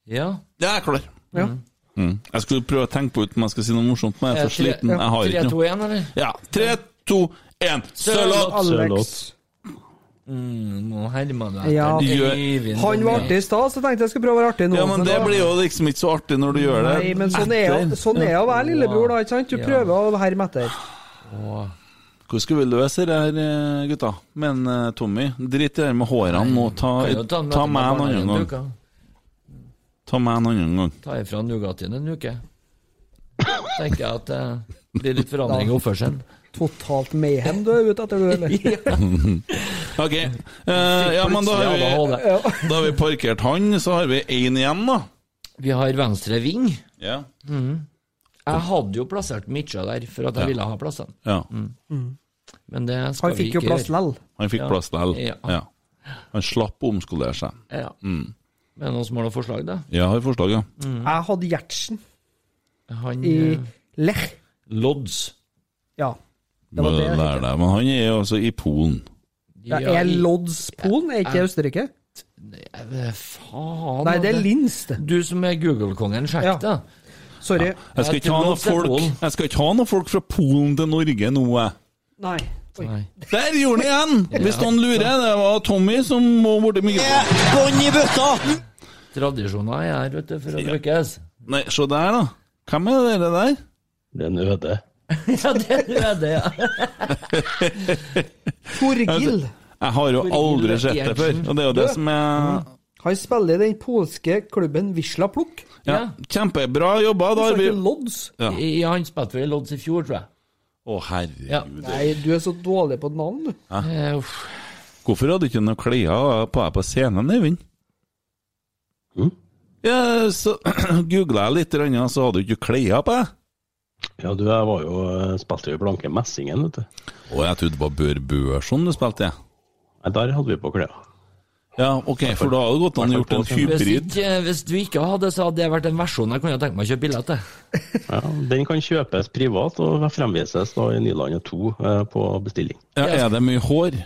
Ja. Jeg er klar. Ja. Mm. Jeg skulle prøve å tenke på ut om jeg skal si noe morsomt, men jeg er for sliten. Jeg har ikke 3, 2, noe. 1, eller? Ja, tre, to, én. Sørloth! Alex. Mm, nå hermer du Ja. Gjør- Han var artig i stad, så tenkte jeg skulle prøve å være artig nå. Ja, men det da- blir jo liksom ikke så artig når du gjør det. Nei, men sånn er etter. sånn er å være lillebror, da. ikke sant? Du prøver å herme etter. Hvordan skal vi løse det her, eh, gutta? Men eh, Tommy, drit i det her med hårene nå. Ta, Kan jo ta ta med meg en annen gang. Ta meg en annen gang. Ta ifra Nugatien en uke. Tenker jeg at det blir litt forandring i oppførselen. Totalt mayhem du er ute etter, du, eller? Ok, Uh, ja, men da har, vi, da har vi parkert han, så har vi én igjen, da. Vi har venstre ving. Ja. Jeg hadde jo plassert Mitcha der for at jeg ville ha plassen. ja. men det skal Han fikk jo ikke plass lell. Han fikk Ja. plass lell, Ja. Ja. Han slapp å omskolere seg. Ja. Men noen som har noen forslag, da? Jeg har forslag, ja. Jeg hadde Gjertsen Han i eh, Lech. Lodz. Ja. Det var det jeg det. Men han er jo altså i Polen. Ja, er Lodz Polen? Er ikke Østerrike? Nei, Faen Nei, det er. Linz, det. Du som er Google-kongen, sjekk Ja. det. Sorry. Jeg skal, Jeg er folk, jeg skal ikke ha noen folk fra Polen til Norge nå, jeg. Nei. Oi. Der gjorde han igjen! Hvis noen lurer, det var Tommy som må borti mikrofonen. Bånn i bøtta! Tradisjoner er her, vet du, for å brukes. Nei, se der, da. Hvem er dere der? Det er en øde. ja, det er det, ja. Torgill. Jeg har jo aldri sett det før, og det er jo det som er Han spiller i den polske klubben Wisla Plukk. ja, Kjempebra jobba. Da har vi Lodds. Ja. Ja, han spilte for Lodds i fjor, tror jeg. Å, herregud. Ja. Nei, du er så dårlig på navn, du. Eh, uff. Hvorfor hadde du ikke noe klær på deg på scenen, Øyvind? Ja, så googla jeg litt, så hadde du ikke klær på deg. Ja, du, jeg var jo eh, spilte jo i Blanke Messingen, vet du. Å, jeg trodde det var Bør Børson du spilte i. Nei, der hadde vi på klær. Ja, ok, for da hadde det gått an å gjort en hybrid. hvis du ikke hadde, så hadde det vært en versjon jeg kunne tenkt meg å kjøpe billett til. Ja, den kan kjøpes privat og fremvises da i Nylandet 2 eh, på bestilling. Ja, er det mye hår?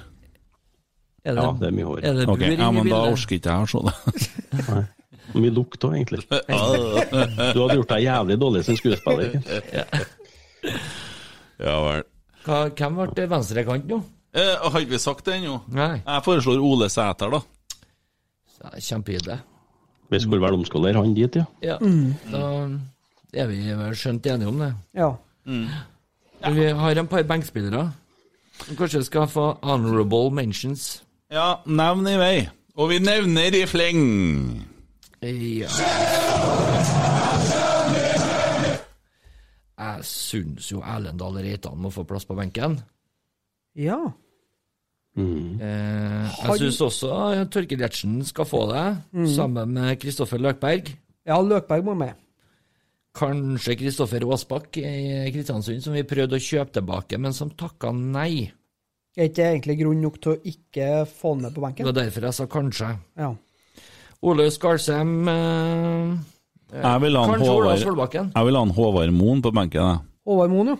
Er Ja, det er mye hår. Er det Ok, ja, men da orker ikke jeg å se det. Nei. Mye lukt òg, egentlig. Du hadde gjort deg jævlig dårlig som skuespiller. Ja vel. Hva, hvem ble venstrekant nå? Eh, har ikke vi sagt det ennå? Jeg foreslår Ole Sæter, da. Det kjempeidé. Vi skulle vel omskolere han dit, ja. Ja, da er vi vel skjønt enige om det. Ja. Men Vi har en par benkspillere. som Kanskje skal få honorable mentions. Ja, nevn i vei. Og vi nevner i fleng. Ja Jeg syns jo Erlendal Reitan må få plass på benken. ja. Mm. Eh, jeg Han- syns også Torkel Gjertsen skal få det, sammen med Kristoffer Løkberg. Ja, Løkberg må med. Kanskje Kristoffer Aasbakk i Kristiansund, som vi prøvde å kjøpe tilbake, men som takka nei. Er ikke det egentlig grunn nok til å ikke få han med på Det var derfor jeg sa kanskje. Ja. Ole Skarsheim eh, Jeg vil ha Håvard Solbakken. Jeg vil ha en Håvard Moen på benken. jeg. Håvard Moen, jo.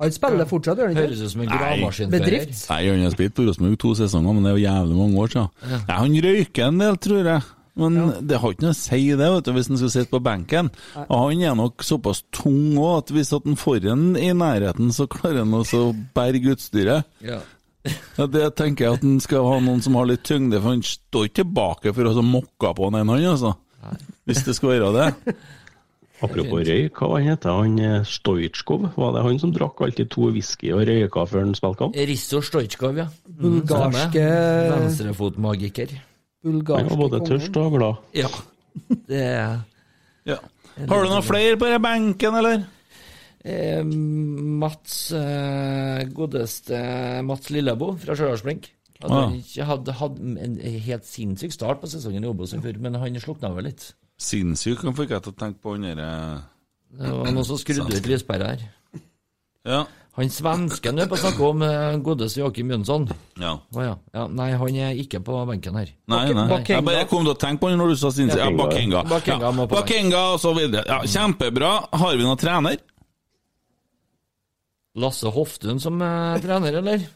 Han spiller fortsatt, gjør han ikke? Høres ut som en gravemaskinfører. Bedrift. Nei, Han har spilt på Rosenborg to sesonger, men det er jo jævlig mange år siden. Nei, Han røyker en del, tror jeg. Men det har ikke noe å si det, vet du, hvis han skal sitte på benken. Og han er nok såpass tung òg at hvis han får en i nærheten, så klarer han også å berge utstyret. Ja. Ja, det tenker jeg at han skal ha noen som har litt tyngde, for han står ikke tilbake for å mokke på han en han, altså. Hvis det skal være det. Apropos røyk, hva han heter han? eh, Stoitsjkov? Var det han som drakk alltid to whisky og røyka før han spilte kamp? Risto Stojkov, ja. Bulgarske Venstrefotmagiker. Han Bulgarske var både tørst og glad. Ja. Det er Ja. Har du noen flere på den benken, eller? eh, Mats eh, Godeste Mats Lillebo fra Stjørdalsblink. Hadde Ah. hadde, hadde en helt sinnssyk start på sesongen i Obos i fjor, men han slukna vel litt. Sinnssyk, han fikk jeg til å tenke på han derre Det var noen som skrudde ut lyspæra her. Ja. Han svensken du er på snakke om, eh, godeste Joakim Jønsson. ja. Oh, ja. ja. Nei, han er ikke på benken her. Nei, nei. Bakenga. Jeg bare kom til å tenke på han når du sa sinnssyk. Ja, Bakenga. Bakenga Ja, Bakenga og så videre. Ja, kjempebra. Har vi noen trener? Lasse Hoftun som eh, trener, eller?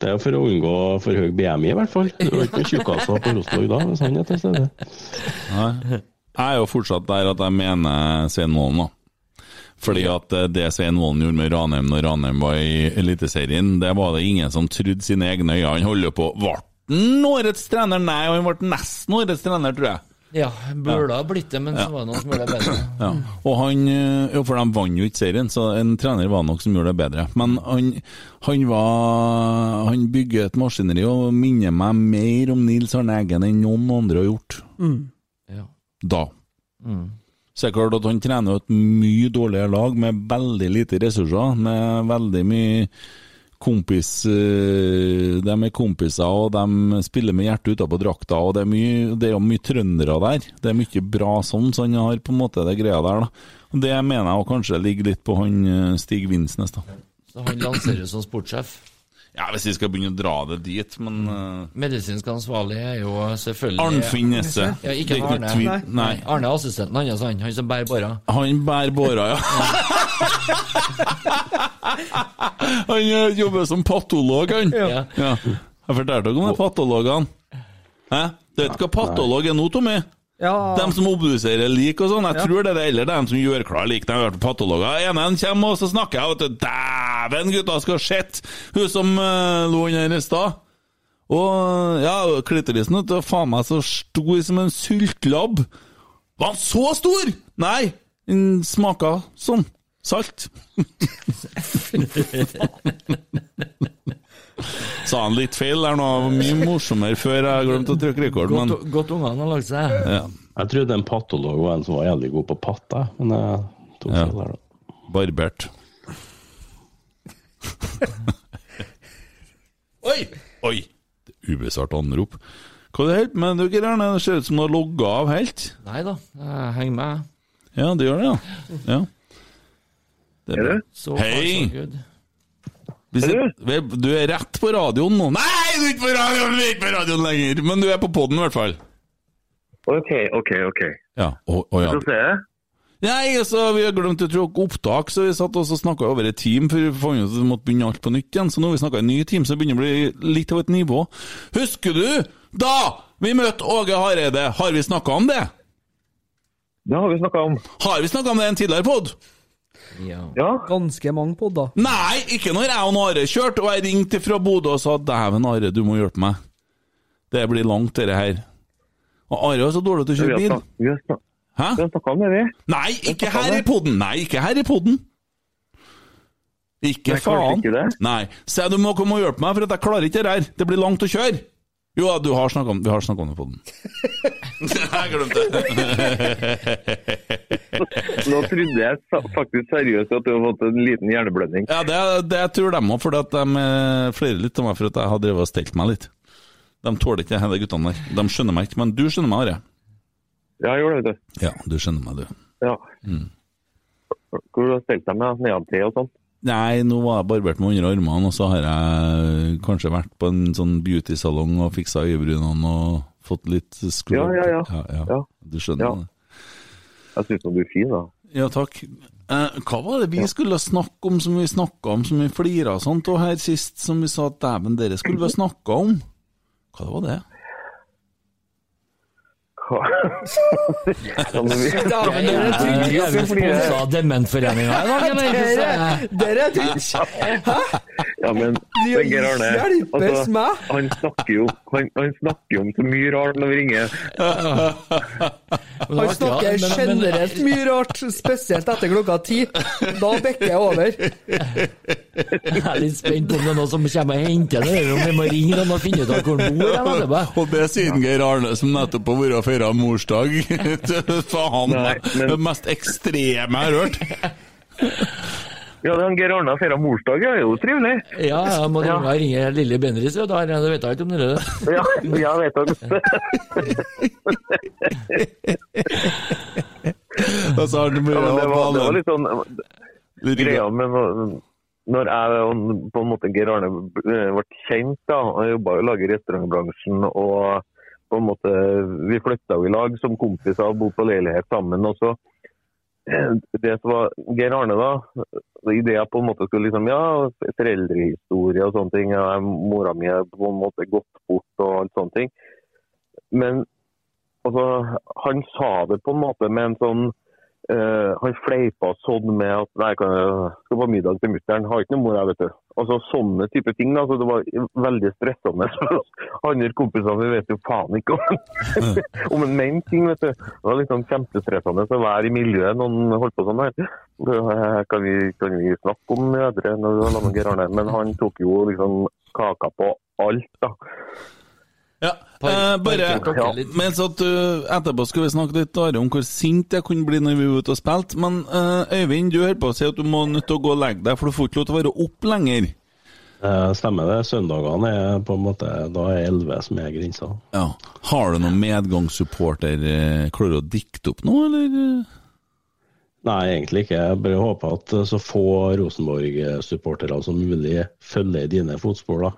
Det er for å unngå for høy BMI, i hvert fall. Du har ikke tjukkaser på Rosenborg da, hvis han er til stede. Nei. Jeg er jo fortsatt der at jeg mener Svein Målen, da. Fordi at eh, det Svein Målen gjorde med Ranheim når Ranheim var i Eliteserien, det var det ingen som trodde sine egne øyne. Han holder på Ble han årets trener? Nei, han ble nesten årets trener, tror jeg. Ja, burde ha blitt det, men så var det noen som gjorde det bedre. Ja. Og han, eh, jo, for de vant jo ikke serien, så en trener var nok som gjorde det bedre. Men han, han var Han bygger et maskineri og minner meg mer om Nils Arne Eggen enn noen andre har gjort Ja. Da. Så det er klart at han trener et mye dårligere lag med veldig lite ressurser, med veldig mye kompis eh, De er kompiser, og de spiller med hjertet utapå drakta, og det er, mye, det er mye trøndere der. Det er mye bra sånn, så han har på en måte det greia der, da. Det mener jeg kanskje ligger litt på han eh, Stig Vinsnes, da. Så han lanseres som sportssjef. Ja, hvis vi skal begynne å dra det dit, men uh... Medisinsk ansvarlig er jo selvfølgelig Arnfinn Nesse. Ja, ikke Arne. Nei. Nei. Arne er assistenten hans, han, han som bærer båra. Han bærer båra, ja. han eh, jobber som patolog, han. Ja. Ja. Jeg fortalte dere om de patologene. Hæ? Du vet hva patolog er nå, Tommy? Ja, De som obduserer lik og sånn. Jeg tror det er det, eller de som gjør klar lik. De har vært patologer. En en kommer, og så snakker jeg, vet du. Dæven, gutta, skal sett! Hun som uh, lå under her i stad. Og ja, klitorisen du, faen meg så stor som en syltlabb. Var han så stor?! Nei, den smaka sånn. Sa han litt feil der nå? Mye morsommere før jeg glemte å trykke rekord, men Godt, godt ungene har lagt seg. ja. Jeg trodde en patolog var en som var jævlig god på patta, men jeg tok Ja. der, da. Barbert. Oi! Oi! Ubesvart anrop. Hva er det helt med dere her? Det ser ut som du har logga av helt. Nei da, jeg henger med. Ja, det gjør det, ja. ja. Det er bra. Så Hei! far, så good. Vi sitter- Du er rett på radioen nå. Nei, du er ikke på radioen, du er ikke på radioen lenger! Men du er på poden i hvert fall. OK, OK, OK. Ja. og, og ja. Jeg. Nei, altså, vi har glemt å trykke opptak, så vi satt og snakka over et team, for vi fant ut at vi måtte begynne alt på nytt igjen. Så nå har vi snakka en ny team, så det begynner å bli litt av et nivå. Husker du da vi møtte Åge Hareide? Har vi snakka om det? Det har vi snakka om. Har vi snakka om det i en tidligere pod? Ja. Ja. Ganske mange podder. Nei, ikke når jeg og Are kjørte, og jeg ringte fra Bodø og sa 'dæven, Are, du må hjelpe meg'. Det blir langt, dette her. Og Are er så dårlig til å kjøre bil. vi har Hæ? snakka om det, vi. Nei, ikke her i poden! Nei, ikke her i poden! Ikke faen. ikke? Nei. Se, du må komme og hjelpe meg, for at jeg klarer ikke det her. Det blir langt å kjøre. Jo, da, du har snakket om, vi har snakka om det på den. jeg glemte det. Nå trodde jeg faktisk seriøst at du hadde fått en liten hjerneblødning. Ja, det, det tror de òg, for de eh, flirer litt av meg for at jeg har drevet og stelt meg litt. De tåler ikke de guttene der. De skjønner meg ikke, men du skjønner meg, Are. Ja, jeg gjorde det, vet du. Ja, du skjønner meg, du. Ja. Mm. Hvor du har stelt deg med nedantil og sånn. Nei, nå var jeg barbert med under armene, og så har jeg kanskje vært på en sånn beautysalong og fiksa øyebrynene og fått litt skru... Ja, ja, ja. ja, ja. Du skjønner det? Jeg syns du er fin, da. Ja, takk. Eh, hva var det vi skulle snakke om som vi snakka om, som vi flira og sånt, og her sist som vi sa at dæven, dere skulle vi snakka om? Hva var det? Hva? Kan du- Dæven, Er dere vi- er er vi sponsa av Dementforeninga i dag, Dere, er tynt. Ja, men Geir Arne altså, han, snakker jo, han, han snakker jo om så mye rart når vi ringer. Han snakker generelt mye rart, spesielt etter klokka ti. Da bekker jeg over. Jeg er litt spent på om det er noen som kommer og henter det, eller om vi må ringe noen og finne ut av hvor han bor. eller. Og det siden Geir Arne, som nettopp har vært og feira morsdag. Faen, Nei, men- det mest ekstreme jeg har hørt. Ja, det er Geir Arne har feira morsdag, ja, det er jo trivelig. Ja, jeg må Ja. ringe, lille Bendriss, vet Da vet jeg ikke om dere det. Ja, jeg vet det. Og så har det Ja, det, var, det var litt sånn greia med når, jeg og på en måte Geir Arne ble kjent, da, jeg jobba jo i restaurantbransjen og på en måte, vi flytta jo i lag som kompiser og bodde på leilighet sammen. og så eh, det som var Geir Arne, da, i det jeg på en måte skulle liksom, ja, foreldrehistorie og sånne ting, ja, mora mi er på en måte gått bort og alt sånne ting. Men altså, han sa det på en måte med en sånn eh, Han fleipa sånn med at nei, jeg skal på middag til mutter'n, har ikke noe mor, jeg, vet du. Altså Sånne type ting. da, så Det var veldig stressende for oss andre kompisene. Vi vet jo faen ikke om, om en mente ting, vet du. Det var liksom kjempestressende å være i miljøet noen holdt på sånn her. Eh, Kan vi, kan vi snakke om mødre når du har med Geir Arne? Men han tok jo liksom kaka på alt, da. Ja, eh, bare? Mens at uh, Etterpå skal vi snakke litt om hvor sint jeg kunne bli når vi var ute og spilte. Men eh, Øyvind, du hører på å si at du må nødt til å gå og legge deg, for du får ikke lov til å være opp lenger. Eh, Stemmer det. Søndagene er på en måte Da er 11 som er grensa. Ja. Har du noen medgangssupporter? eh, Klarer du å dikte opp noe, eller? Nei, egentlig ikke. Jeg bare håper at så få Rosenborg-supportere som mulig følger dine fotspor da,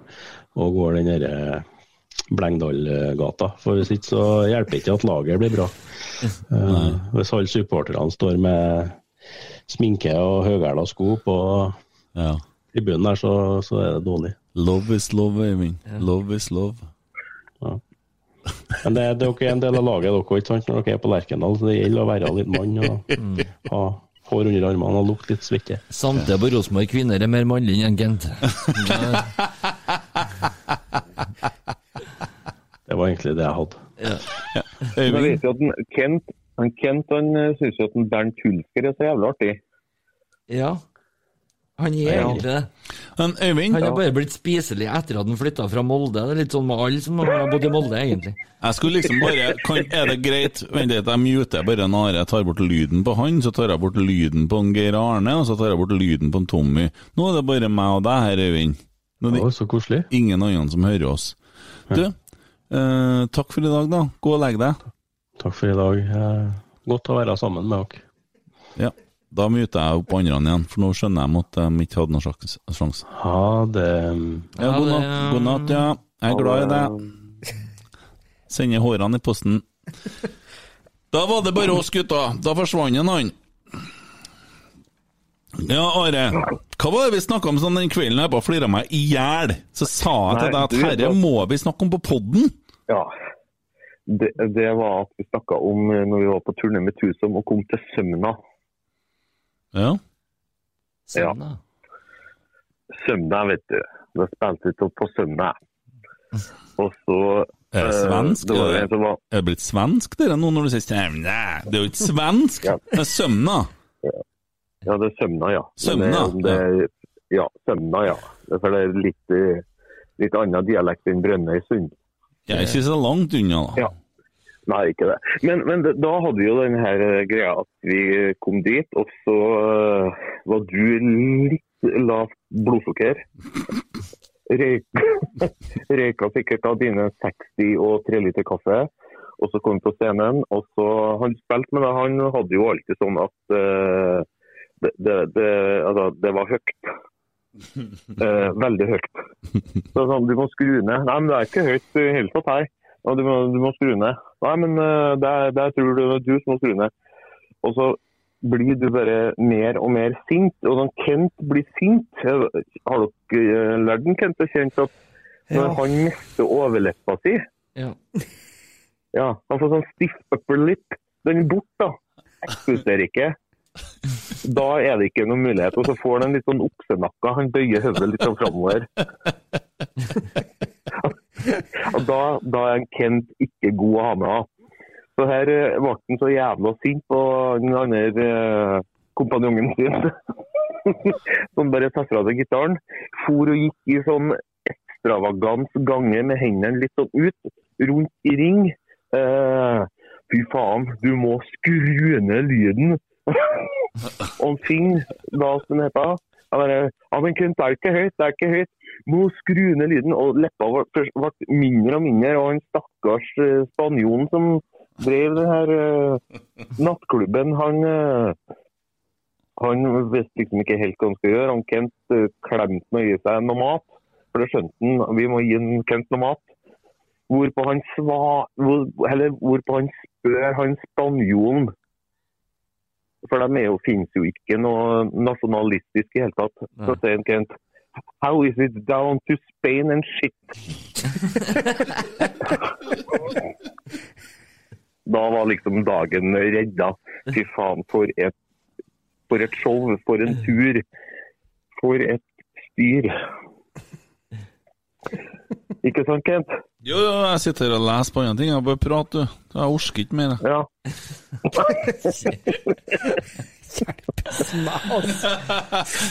og går den derre Blengdalgata. For hvis ikke så hjelper ikke at laget blir bra. Uh, hvis alle supporterne står med sminke og høyhæla sko på Ja. tribunen der, så, så er det dårlig. Love is love, Øyvind. Love is love. Men det, dere er en del av laget dere, ikke sant, når dere er på Lerkendal. Så det gjelder å være litt mann og ha hår under armene og lukte litt svette. Samtidig på Rosenborg kvinner er mer mannlige enn Gent. Var egentlig det jeg hadde. Jeg vet jo at den, Kent han Kent han syns jo at den Bernt Hulsker er så jævlig artig. Ja. Han er egentlig det. Men Øyvind, Han er bare blitt spiselig etter at han flytta fra Molde. Det er litt sånn med alle som har bodd i Molde, egentlig. jeg skulle liksom bare kan, Er det greit Vent litt, jeg muter bare Nare. Jeg tar bort lyden på han, så tar jeg bort lyden på en Geir Arne, og så tar jeg bort lyden på Tommy. Nå er det bare meg og deg her, Øyvind. Det er de, så koselig. ingen andre som hører oss. Du, eh, takk for i dag, da. Gå og legg deg. Takk for i dag. Eh, Godt å være sammen med dere. Ja. Da muter jeg opp andre igjen, for nå skjønner jeg at de ikke hadde noen sjanse. Ha det. Ja, god natt, god natt, ja. Jeg er glad i deg. Sender hårene i posten. Da var det bare oss, gutta. Da forsvant en han. Ja, Are. Hva var det vi snakka om sånn den kvelden jeg bare flira meg i hjel? Så sa jeg til deg at herre må vi snakke om på podden. Ja. Det, det var at vi snakka om eh, når vi var på turné med Tusom og kom til Sømna. Ja. Sømna. Ja. Sømna, vet du. Da spilte vi på Sømna. Og så Er det eh, svensk? Det var Er var Er det blitt svensk dere nå når du sier Sømna? Det er jo ikke svensk. Ja. Det er Sømna. Ja, det er Sømna, ja. Sømna, det- Det, er- ja, Sømna, ja. For det er litt, eh, litt annen dialekt enn Brønnøysund. Jeg er ikke så langt unna, da. Ja. Nei, ikke det. Men, men da hadde vi jo den her eh, greia at vi kom dit, og så eh, var du litt lavt blodsukker. Røyka, røyka sikkert av dine 60 og 3 liter kaffe. Og så kom han på scenen, og så Han spilte, men han hadde jo alltid sånn at uh, det, det, det, altså, det var høyt. Eh, veldig høyt. Så sånn, du må skru ned. Nei, men det er ikke høyt i hele tatt her. Og du, må, du må skru ned. Nei, men eh, det er, det er tror du, du som må skru ned. Og så blir du bare mer og mer sint. Og sånn Kent blir sint Har dere eh, lært den Kent å kjenne at når Ja. han mister overleppa si Ja. ja, Han får sånn stiff upper lip. Den er bort, da. Eksisterer ikke. Da er det ikke noen mulighet. Og så får han en litt sånn oksenakka. Han bøyer hodet litt sånn framover. Og da, da er en Kent ikke god å ha med. Så her eh, ble han så jævla sint på den andre eh, kompanjongen sin. Som bare tar fra seg gitaren. For og gikk i sånn ekstravagant gange med hendene litt sånn ut, rundt i ring. Eh, fy faen, du må skru ned lyden. og Finn, da som heter, jeg bare, ja, men Kent, det er ikke høyt, det er ikke høyt. Må skru ned lyden. Og leppa ble mindre og mindre. Og han stakkars eh, spanjolen som drev den her uh, nattklubben, han uh, han visste liksom ikke helt hva han skulle gjøre. Han Kent uh, klemte med å gi seg noe mat. For det skjønte han, vi må gi en Kent noe mat. Hvorpå han, sva, hvor, eller, hvorpå han spør han spanjolen For de jo, finnes jo ikke noe nasjonalistisk i hele tatt. Så sier en Kent How is it down to Spain and shit? da var liksom dagen redda. Fy faen, for et, for et show, for en tur. For et styr. Ikke sant, Kent? Jo, jo, jeg sitter her og leser på andre ting. Jeg bare prater, du. Jeg orker ikke mer. Ja.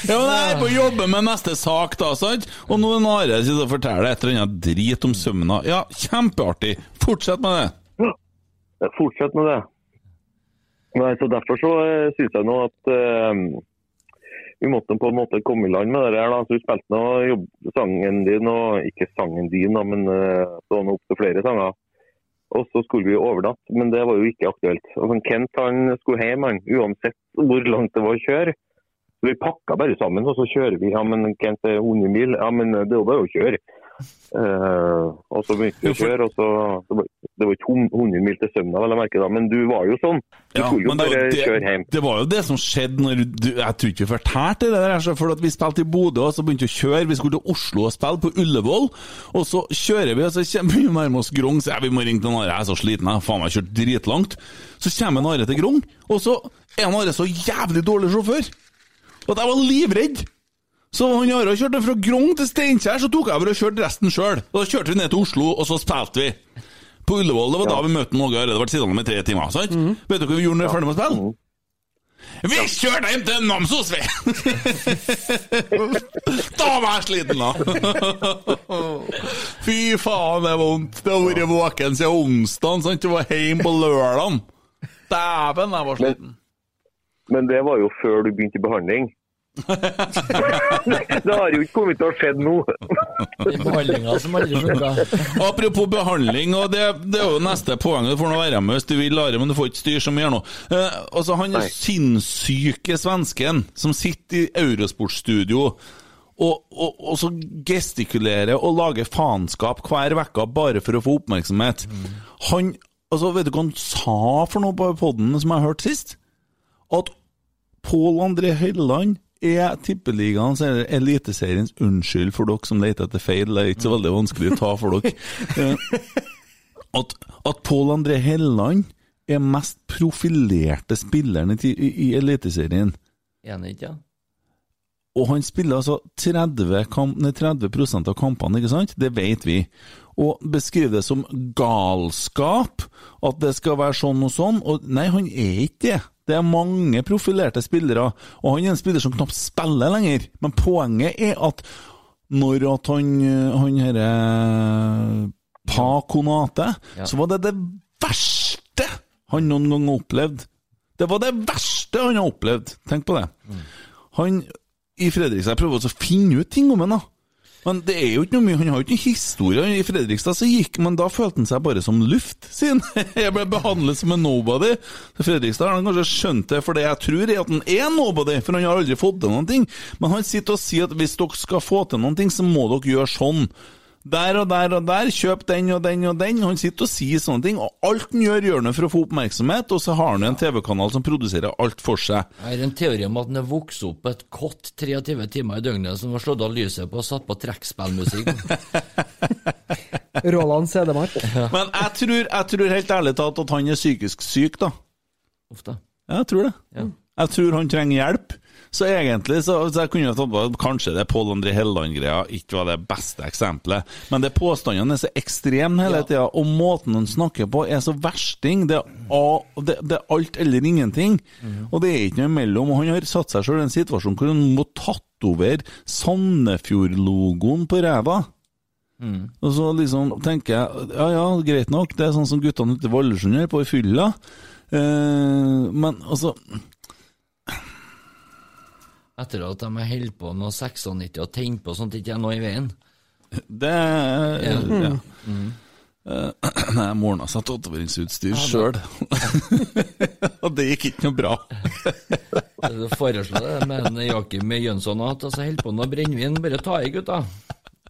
Ja, men jeg er på å jobbe med neste sak, da, sant? Og nå er Are sitter og forteller et eller annet drit om sømmene. Ja, kjempeartig. Fortsett med det. Fortsett med det. Nei, så Derfor så uh, syns jeg nå at eh, vi måtte på en måte komme i land med det her. da. Så Vi spilte nå sangen din, og ikke sangen din, da, men uh, sånn opp til flere sanger. Og så skulle vi overnatte, men det var jo ikke aktuelt. Altså, Kent han skulle hjem, han, uansett hvor langt det var å kjøre. Så Vi pakka bare sammen, og så kjører vi. Ja, men Kent er 100 mil. Ja, men det er jo bare å kjøre. Eh, og så begynte vi å kjøre, og så Det var, det var ikke 100 mil til Sømna, vel å merke, da, men du var jo sånn. Du Ja, skulle jo det, bare kjøre hjem. det var jo det som skjedde når du Jeg tror ikke vi fortalte det der, for at vi spilte i Bodø, og så begynte vi å kjøre. Vi skulle til Oslo og spille på Ullevål, og så kjører vi, og så kommer vi nærme oss Grong, så jeg, vi må ringe til Are, jeg er så sliten, jeg faen meg kjørt dritlangt. Så kommer Are til Grong, og så er Are så jævlig dårlig sjåfør, at jeg var livredd. Så han Are kjørte fra Grong til Steinkjer, så tok jeg over og kjørte resten sjøl. Da kjørte vi ned til Oslo, og så spilte vi. På Ullevål, det var da vi møtte Åge. Det ble sittende med tre timer. sant? Vet du hva vi gjorde når vi var ferdig med å spille? Vi kjørte hjem til Namsos, vi! da var jeg sliten, da! Fy faen, det er vondt. Det har vært våken siden onsdag, sant? Du var hjemme på lørdag. Dæven, jeg var sliten. Men det var jo før du begynte i behandling. det har jo ikke kommet til å skje nå. Behandlinga som aldri funka. Apropos behandling, og det, det er jo neste poeng. Du får nå være med hvis du vil, Are, men du får ikke styre så mye nå. Eh, altså, han Nei. sinnssyke svensken som sitter i Eurosportstudio og, og, og så gestikulerer og lager faenskap hver uke bare for å få oppmerksomhet. Han altså, Vet du hva han sa for noe på poden som jeg hørte sist? At Pål André Helleland er tippeligaens eller Eliteseriens unnskyld for dere som leter etter feil. Det er ikke så veldig vanskelig å ta for dere. Eh, At, at Pål André Helleland er mest profilerte spilleren i, i, i Eliteserien. Enig, ikke? Og han spiller altså 30, kamp, 30 av kampene, ikke sant? Det vet vi. Og beskriver det som galskap, at det skal være sånn og sånn. Og nei, han er ikke det. Det er mange profilerte spillere, og han er en spiller som knapt spiller lenger. Men poenget er at når at han, han herre Pa Konate, Ja. så var det det verste han noen gang har opplevd. Det var det verste han har opplevd. Tenk på det. Han i Fredrikstad prøver å finne ut ting om ham, da. Men det er jo ikke noe mye, han har jo ikke noen historie. I Fredrikstad så gikk men da følte han seg bare som luft, siden jeg ble behandlet som en nobody. Så Fredrikstad har kanskje skjønt det, for det jeg tror er at han er nobody, for han har aldri fått til noen ting. Men han sitter og sier at hvis dere skal få til noen ting, så må dere gjøre sånn. Der og der og der, kjøp den og den og den. Han sitter og sier sånne ting, og alt han gjør, gjør han for å få oppmerksomhet, og så har han en TV-kanal som produserer alt for seg. Jeg har en teori om at han er vokst opp et kott 23 timer i døgnet som var slått av lyset på og satt på trekkspillmusikk. Roland Sedemark. Men jeg tror, jeg tror helt ærlig talt at han er psykisk syk, da. Ofte. Ja, jeg tror det. Ja. Jeg tror han trenger hjelp. Så egentlig så, så jeg kunne tatt på Kanskje det Pål André Helleland-greia ikke var det beste eksempelet, men det påstandene er så ekstreme hele Ja. tida, og måten han snakker på er så versting. Det er, er alt eller ingenting, og det er ikke noe imellom. Og han har satt seg sjøl i en situasjon hvor han må tatt over Sandefjord-logoen på ræva. Og så liksom tenker jeg ja ja, greit nok, det er sånn som guttene ute i Valdresund gjør på i fylla. Eh, men altså Etter at de har holdt på noe 96 og tent på sånt ikke er noe i veien. Det Ja. Eh, Nei, har satt tatoveringsutstyr sjøl. Og det gikk ikke noe bra. Du foreslår det med en Jakim Jønsson at altså, holder på med brennevin, bare ta i, gutta.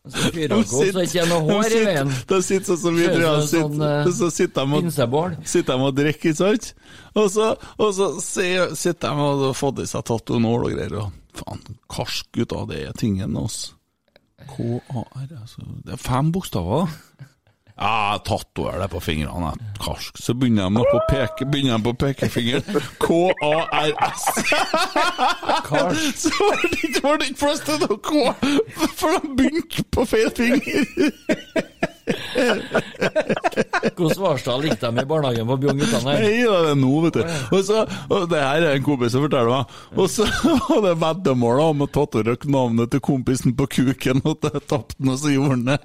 Så fyrer opp, så ikke er noe hår i veien. Da sitter sånn som vi tror sånn, eh, så sitter de og sitter og drikker, ikke sant? Og så, og så sitter de og har fått i seg tatonål og greier, og faen, karsk gutta, det er tingen altså. K-A-R, altså Det er fem bokstaver, da. Ja, tatover det på fingrene, jeg. karsk. Så begynner de på, peke, begynner de på pekefingeren. K-A-R-S. Så det ikke, var det ikke plass til noe K, for de begynte på feil finger. Hvordan Svarstad likte dem i barnehagen på Bjørn guttene? Nei, da, det er nå, vet du. Og, så, og det her er en kompis som forteller meg. Og så var det veddemål om å tatovere navnet til kompisen på kuken, og det tapte den, og så gjorde han det.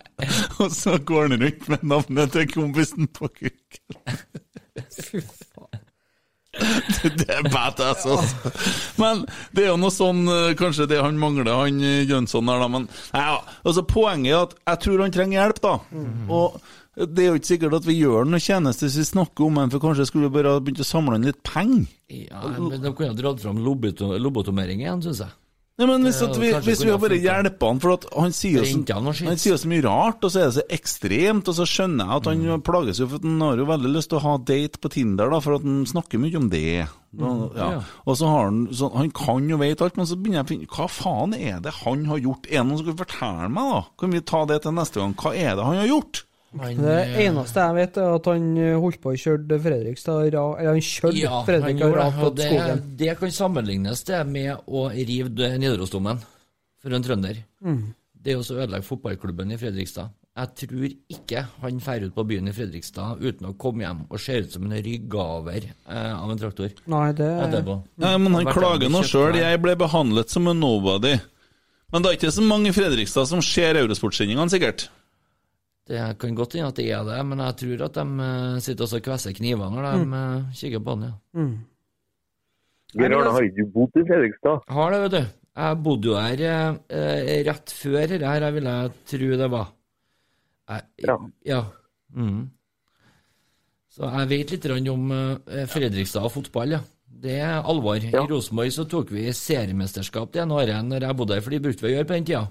Og så går han rundt med navnet til kompisen på kuken. Det, det er badass, altså. Men det er jo noe sånn eh, Kanskje det han mangler, han eh, Jønsson der, da. Men ja, altså, poenget er at jeg tror han trenger hjelp, da. Og det er jo ikke sikkert at vi gjør noen tjeneste hvis vi snakker om han, for kanskje skulle vi bare begynt å samle inn litt penger. Ja, men De kunne ha dratt fram lobotomering igjen, syns jeg. Nei, men hvis, vi, hvis vi bare hjelper han, for at han sier, så, han sier så mye rart, og så er det så ekstremt, og så skjønner jeg at han Mm. plages jo, for han har jo veldig lyst til å ha date på Tinder, da, for at han snakker mye om det. Da, Mm, ja. ja. Og så har han så, Han kan jo vite alt, men så begynner jeg å finne Hva faen er det han har gjort? Er det noen som kan fortelle meg, da? Kan vi ta det til neste gang? Hva er det han har gjort? Han, Det eh, eneste jeg vet, er at han eh, holdt på å kjøre Fredrikstad Eller han kjørte ja, Fredrikstad Rav på skogen. det kan sammenlignes det med å rive Nidarosdomen for en trønder. Mm. Det er å ødelegge fotballklubben i Fredrikstad. Jeg tror ikke han drar ut på byen i Fredrikstad uten å komme hjem og ser ut som en ryggaver eh, av en traktor. Nei, det Etterpå. Nei, men han klager nå sjøl. Jeg ble behandlet som en nobody. Men det er ikke så mange i Fredrikstad som ser Eurosportsendingene, sikkert. Det kan godt hende at det er det, men jeg tror at de eh, sitter og kvesser kniver når de Mm. kikker på den. Ja. Geir Arne har ikke bodd i Fredrikstad. Har det, vet du. Jeg bodde jo her eh, eh, rett før dette her, jeg ville tro det var. Jeg, Ja. ja. Mm. Så jeg vet litt om eh, Fredrikstad og fotball, ja. Det er alvor. Ja. I Rosenborg så tok vi seriemesterskap det ene året når jeg bodde her, for de brukte vi å gjøre på den tida.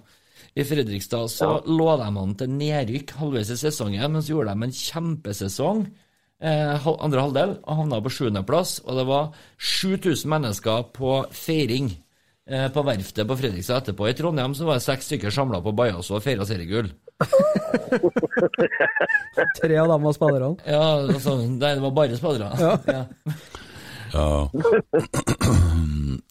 I Fredrikstad så lå de an til nedrykk halvveis i sesongen, men så gjorde de en kjempesesong eh, andre halvdel og havna på sjuendeplass. Og det var 7000 mennesker på feiring eh, på verftet på Fredrikstad etterpå. I Trondheim så var det seks stykker samla på Bajas og feira seriegull. Tre av dem var spillerne. Ja, altså, nei, det var bare spillere. Ja. Ja.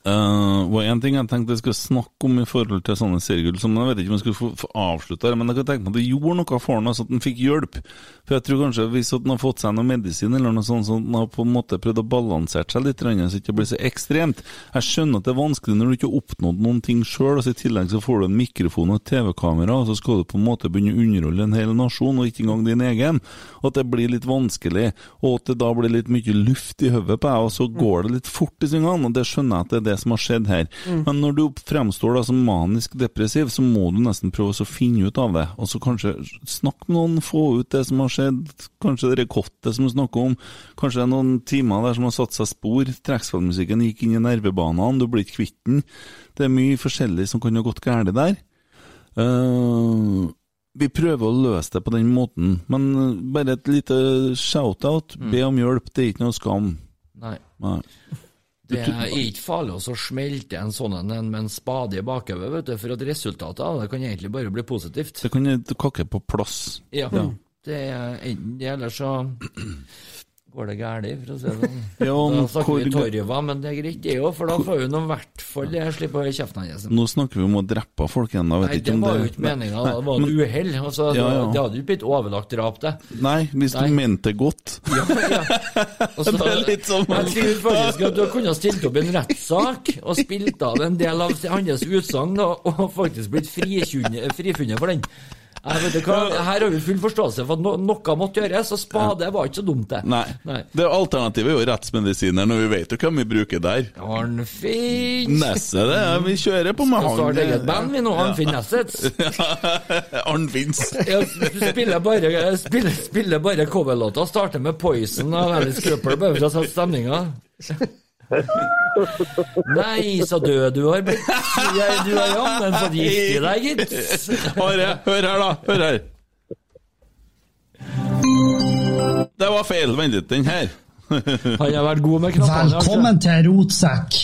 Eh, Uh, og en ting jeg tenkte jeg skulle snakke om i forhold til sånne seriegull. Som jeg vet ikke om jeg skulle få, få avslutta det, men jeg kan tenke meg at det gjorde noe for ham, så at han fikk hjelp. For jeg tror kanskje hvis han har fått seg noe medisin eller noe sånt, så han har på en måte prøvd å balansere seg litt, så det ikke blir så ekstremt. Jeg skjønner at det er vanskelig når du ikke har oppnådd noen ting sjøl, og så i tillegg så får du en mikrofon og et TV-kamera, og så skal du på en måte begynne å underholde en hel nasjon, og ikke engang din egen. Og at det blir litt vanskelig, og at det da blir litt mye luft i hodet på deg, går det litt fort i svingene, og det skjønner jeg at det er det som har skjedd her. Men når du fremstår da som manisk depressiv, så må du nesten prøve å finne ut av det, og så kanskje snakke med noen, få ut det som har skjedd, kanskje det rekottet som du snakker om, kanskje det er noen timer der som har satt seg spor, trekkspillmusikken gikk inn i nervebanene, du blir ikke kvitt den. Det er mye forskjellig som kan ha gått galt der. Uh, vi prøver å løse det på den måten, men eh, bare et lite shout-out. Be om hjelp, det er ikke noe skam. Nei. Nei. Det er ikke farlig å smelte en sånn en med en spade i bakhodet, vet du, for at resultatet av det kan egentlig bare bli positivt. Det kan kakke på plass. Ja. Det er enten det, eller så går det galt, for å si det sånn. Ja, da snakker vi torva, men det er greit, det òg, for da får vi nå i hvert fall det slipper å høre kjeften hans. Nå snakker vi om å drepe folk igjen, da. Vet Nei, ikke det om var jo ikke meninga, det var et uhell. Altså, Ja, ja. Det hadde jo blitt overlagt drap, det. Nei, hvis Nei. du mente det godt. Ja, ja. Også, Det er litt som- Jeg tror faktisk at du kunne stilt opp en rettssak og spilt av en del av hans utsagn og faktisk blitt frifunnet for den. Her har vi full forståelse for at no, noe måtte gjøres, og spade var ikke så dumt, det. Nei. Nei. Det Alternativet er jo rettsmedisiner, når vi vet jo hvem vi bruker der. Arnfinn Nesset, det. er- Vi kjører på med Skal starte han. eget band, vi nå. Arnfinn Nessets. Arnfinns. Ja, spiller bare, spiller, spiller bare coverlåter. Starter med Poison av Alice Cooper, bare for å sette stemninga. Nei, så død du har blitt. Du er jammen fått gift i deg, gitt. Are, hør her, da. Hør her. Det var feil. Vent litt, den her. Han har vært god med knappene. Velkommen til Rotsekk.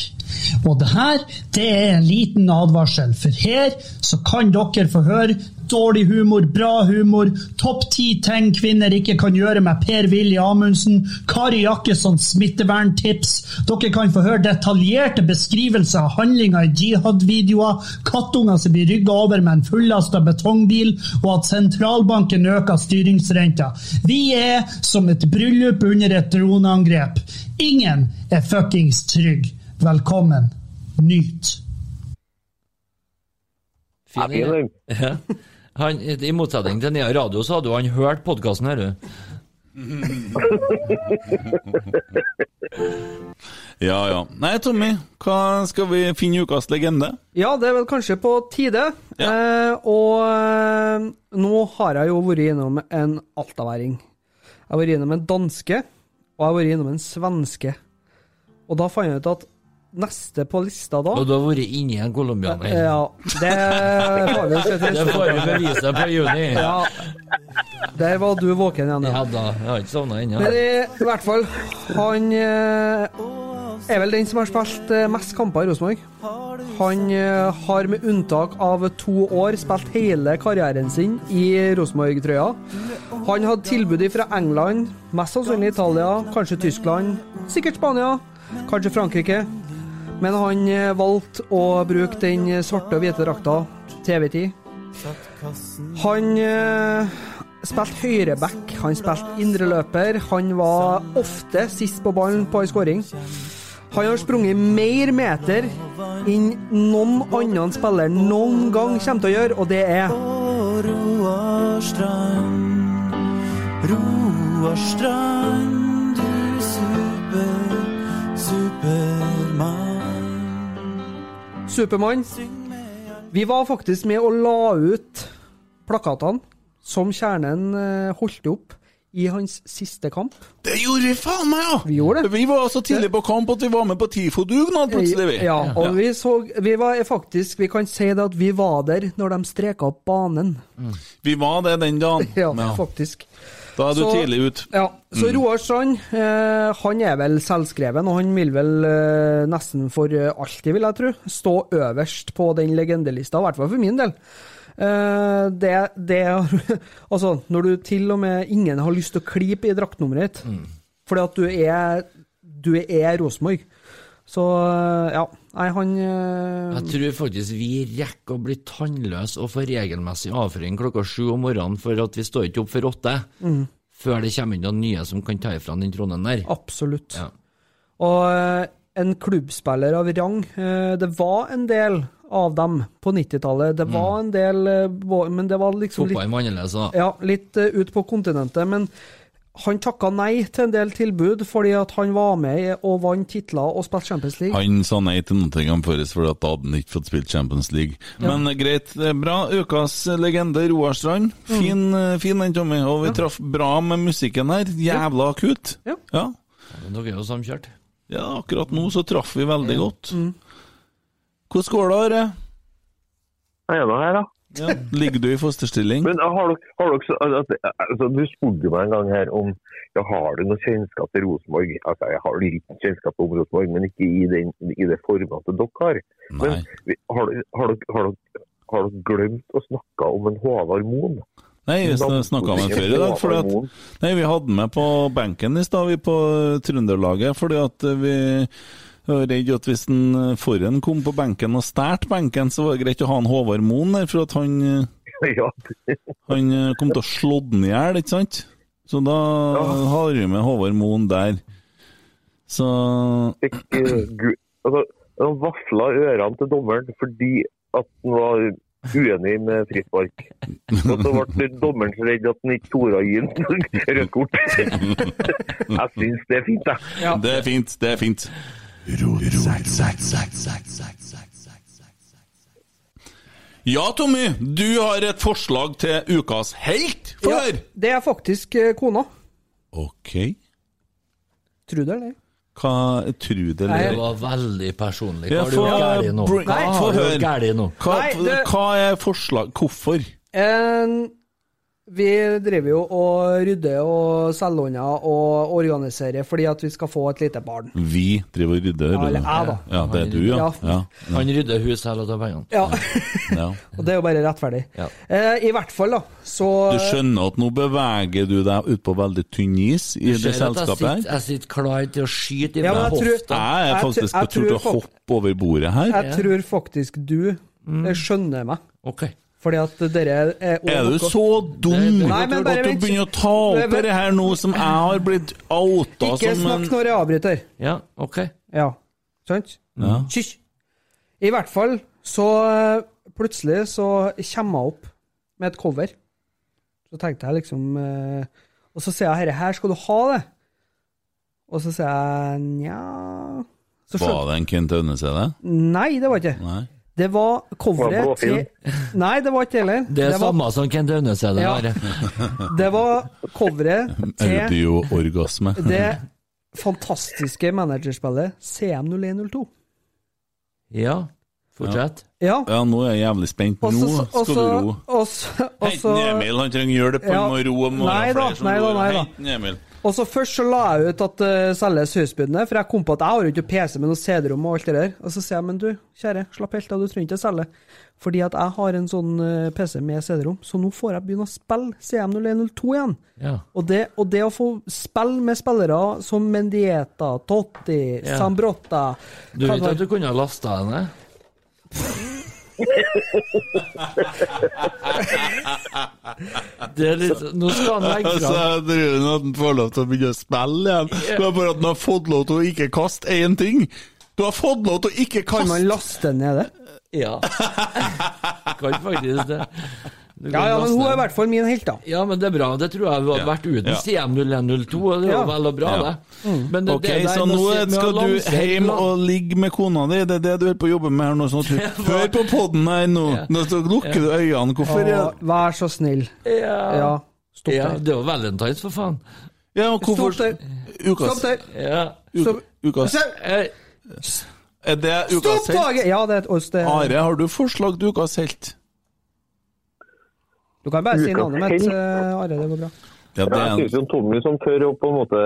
Og det her, det er en liten advarsel, for her så kan dere få høre dårlig humor, bra humor, topp ti ting kvinner ikke kan gjøre med Per-Willy Amundsen, Kari Jakkessons smitteverntips, dere kan få høre detaljerte beskrivelser av handlinger i jihad-videoer, kattunger som blir rygga over med en fullasta betongbil, og at sentralbanken øker styringsrenta. Vi er som et bryllup under et droneangrep. Ingen er fuckings trygg. Velkommen. Nyt. Fin, fin, ja. han, I motsetning til Nea Radio, så hadde jo han hørt podkasten her, du. Ja, ja. Nei, Tommy, hva skal vi finne ukas legende? Ja, det er vel kanskje på tide. Eh, og eh, nå har jeg jo vært innom en altaværing. Jeg har vært innom en danske, og jeg har vært innom en svenske. Og da fant jeg ut at neste på lista da Og du har vært inni en colombianer. Ja, det får vi se til. Det får vi bevise på juni. Ja. Der var du våken igjen, Ja da, jeg har ikke sovna ennå. Men i, i hvert fall, han eh, er vel den som har spilt eh, mest kamper i Rosenborg. Han eh, har med unntak av to år spilt hele karrieren sin i Rosenborg-trøya. Han hadde tilbud fra England, mest sannsynlig Italia, kanskje Tyskland, sikkert Spania, kanskje Frankrike. Men han eh, valgte å bruke den svarte og hvite drakta, TV-tid, Han eh, spilte høyreback, han spilte indreløper. Han var ofte sist på ballen på ei skåring. Han har sprunget mer meter enn noen annen spiller noen gang kommer til å gjøre, og det er Roar Strand, Roar Strand, Supermann. Vi var faktisk med og la ut plakatene som Kjernen eh, holdt opp i hans siste kamp. Det gjorde vi faen meg, ja! Vi gjorde det. Vi var så tidlig på kamp at vi var med på TIFO-dugnad plutselig, vi. Ja, og vi så Vi var faktisk Vi kan si det at vi var der når de streka opp banen. Vi var det den dagen. Ja, Ja. faktisk. Da er du Så- tidlig ut. Ja, så Mm. Roar Strand, eh, han er vel selvskreven, og han vil vel eh, nesten for eh, alltid, vil jeg tro, stå øverst på den legendelista, i hvert fall for min del. Det, det Altså, når du til og med ingen har lyst til å klype i draktnummeret ditt, Mm. fordi at du er du er Rosenborg. Så eh, ja, nei, han øh... Jeg tror faktisk vi rekker å bli tannløse og få regelmessig avføring klokka sju om morgenen, for at vi står ikke opp før åtte. Mm. Før det kommer inn noen nye som kan ta ifra den tronen der. Absolutt. Ja. Og eh, en klubbspiller av rang. Det var en del av dem på 90-tallet. Det var en del, men det var liksom Fotballen var annerledes da. ja, litt ut på kontinentet. Men han takka nei til en del tilbud fordi at han var med og vant titler og spilte Champions League. Han sa nei til Nottingham Forest fordi at da hadde han ikke fått spilt Champions League. Ja. Men eh, greit, det er bra. Ukas legende, Roar Strand. Fin, mm. fin den, Tommy. Og vi traff bra med musikken her. Jævla akutt. Ja. ja. Men Dere er jo samkjørt. Ja, akkurat nå så traff vi veldig godt. Mm. Hvordan går det, Are? Jeg er nå her, da. Ja. Ligger du i fosterstilling? Men har dere, har dere så, altså, Du spurte meg en gang her om ja, har du noe kjennskap til Rosenborg. Altså, Jeg har litt kjennskap om Rosenborg, men ikke i, den, i det formatet dere har. Nei. Men har, har, dere- har, dere- glemt å snakke om en Håvard Moen? Nei, vi snakka med før i dag. Fordi at, nei, Vi hadde med på benken i stad, vi på Trønderlaget, fordi at vi var redd at hvis en forhen kom på benken og stjal benken, så var det greit å ha en Håvard Moen der, for at han, Ja. han kom til å slå den i hjel, ikke sant? Så da har vi med Håvard Moen der. Så Fikk, eh, altså, Han vafla ørene til dommeren fordi at han var uenig med frispark. Og så ble dommeren så redd at han ikke torde å gi ham rødt kort. Jeg syns det er fint, jeg. det er fint, det er fint. Ja, Tommy, du har et forslag til ukas helt. Få Ja, høre! det er faktisk eh, kona. Ok. Tror du det? Hva tror du Det eller? var veldig personlig. Hva har du gjort galt nå? Hva er forslag Hvorfor? Eh, vi driver jo og rydder og selger unna og organiserer fordi at vi skal få et lite barn. Vi driver og rydder? Ja, eller jeg, da. Ja, det er du, ja. Ja. ja. Han rydder hus selv og tar pengene. Ja, ja. og det er jo bare rettferdig. Ja. Eh, I hvert fall, da, så Du skjønner at nå beveger du deg ut på veldig tynn is i det jeg selskapet her? jeg sitter klar til å skyte i Ja, meg jeg tror- hofta. Jeg er Jeg faktisk tror- på tur til å hoppe over bordet her. jeg tror faktisk du mm. skjønner meg. Ok. Fordi at dere er Er du så dum Nei, men bare at du begynner å ta opp det her nå som jeg har blitt outa Ikke som snakk når jeg avbryter. Ja, ok. Ja, sant? Ja. Hysj! I hvert fall så eh, plutselig så kommer jeg opp med et cover. Så tenkte jeg liksom eh, Og så sier jeg 'herre, her skal du ha det'. Og så sier jeg nja Var det en Kent Aune-CD? Nei, det var ikke det. Nei. Det var coveret til? Nei, det var ikke heller. Det er det samme som Kent Aune er det Ja. det var coveret til Audioorgasme. det fantastiske managerspillet CM0102. Ja, fortsett. Ja. Ja, nå er jeg jævlig spent. Nå skal så- du ro. og så- og Hent Emil, han trenger hjelp. Han Ja. må ro. Må Nei da, flere som nei da, nei da. Og så Først så la jeg ut at det selges husbudene, for jeg kom på at jeg har jo ikke PC med noe CD-rom og alt det der. Og så sier jeg men du, kjære, slapp helt av, du trenger ikke selge. Fordi at jeg har en sånn uh, PC med CD-rom, så nå får jeg begynne å spille CM0102 igjen. Ja. Og det, og det å få spille med spillere som Mendieta, Totti, Ja. Sambrotta Du vet at du kunne ha lasta henne? Det er litt, nå skal han legge fram Så jeg han at han får lov til å begynne å spille igjen. Det er bare at han har fått lov til å ikke kaste én ting. Du har fått lov til å ikke kaste Kan man laste ned det? Ja. Kan faktisk det. Ja, ja, men hun er i hvert fall min helt, da. Ja, men det er bra. Det tror jeg vi hadde Ja. vært uten Ja. CM0102. og Det er Ja. vel og bra, Ja. det. Men det, Ok, det der så nå skal du hjem og ligge med kona di. Det er det du holder på å jobbe med her nå. Sånn at du, hør på poden her nå. Ja. Nå lukker du øynene. Hvorfor er vær så snill. Ja. Ja, stopp ja, der. det var valentines, for faen. Ja, og hvorfor Stopp der. Ukas, Stopp der. Ja. uka, ukas Er det ukas Stopp, helt? Ja, det er et oss. Det Are, har du forslag til ukas helt? Du kan bare si navnet mitt, helt. eh, Are. Det går bra. Ja, det Jeg er synes en, jo Tommy som tør å på en måte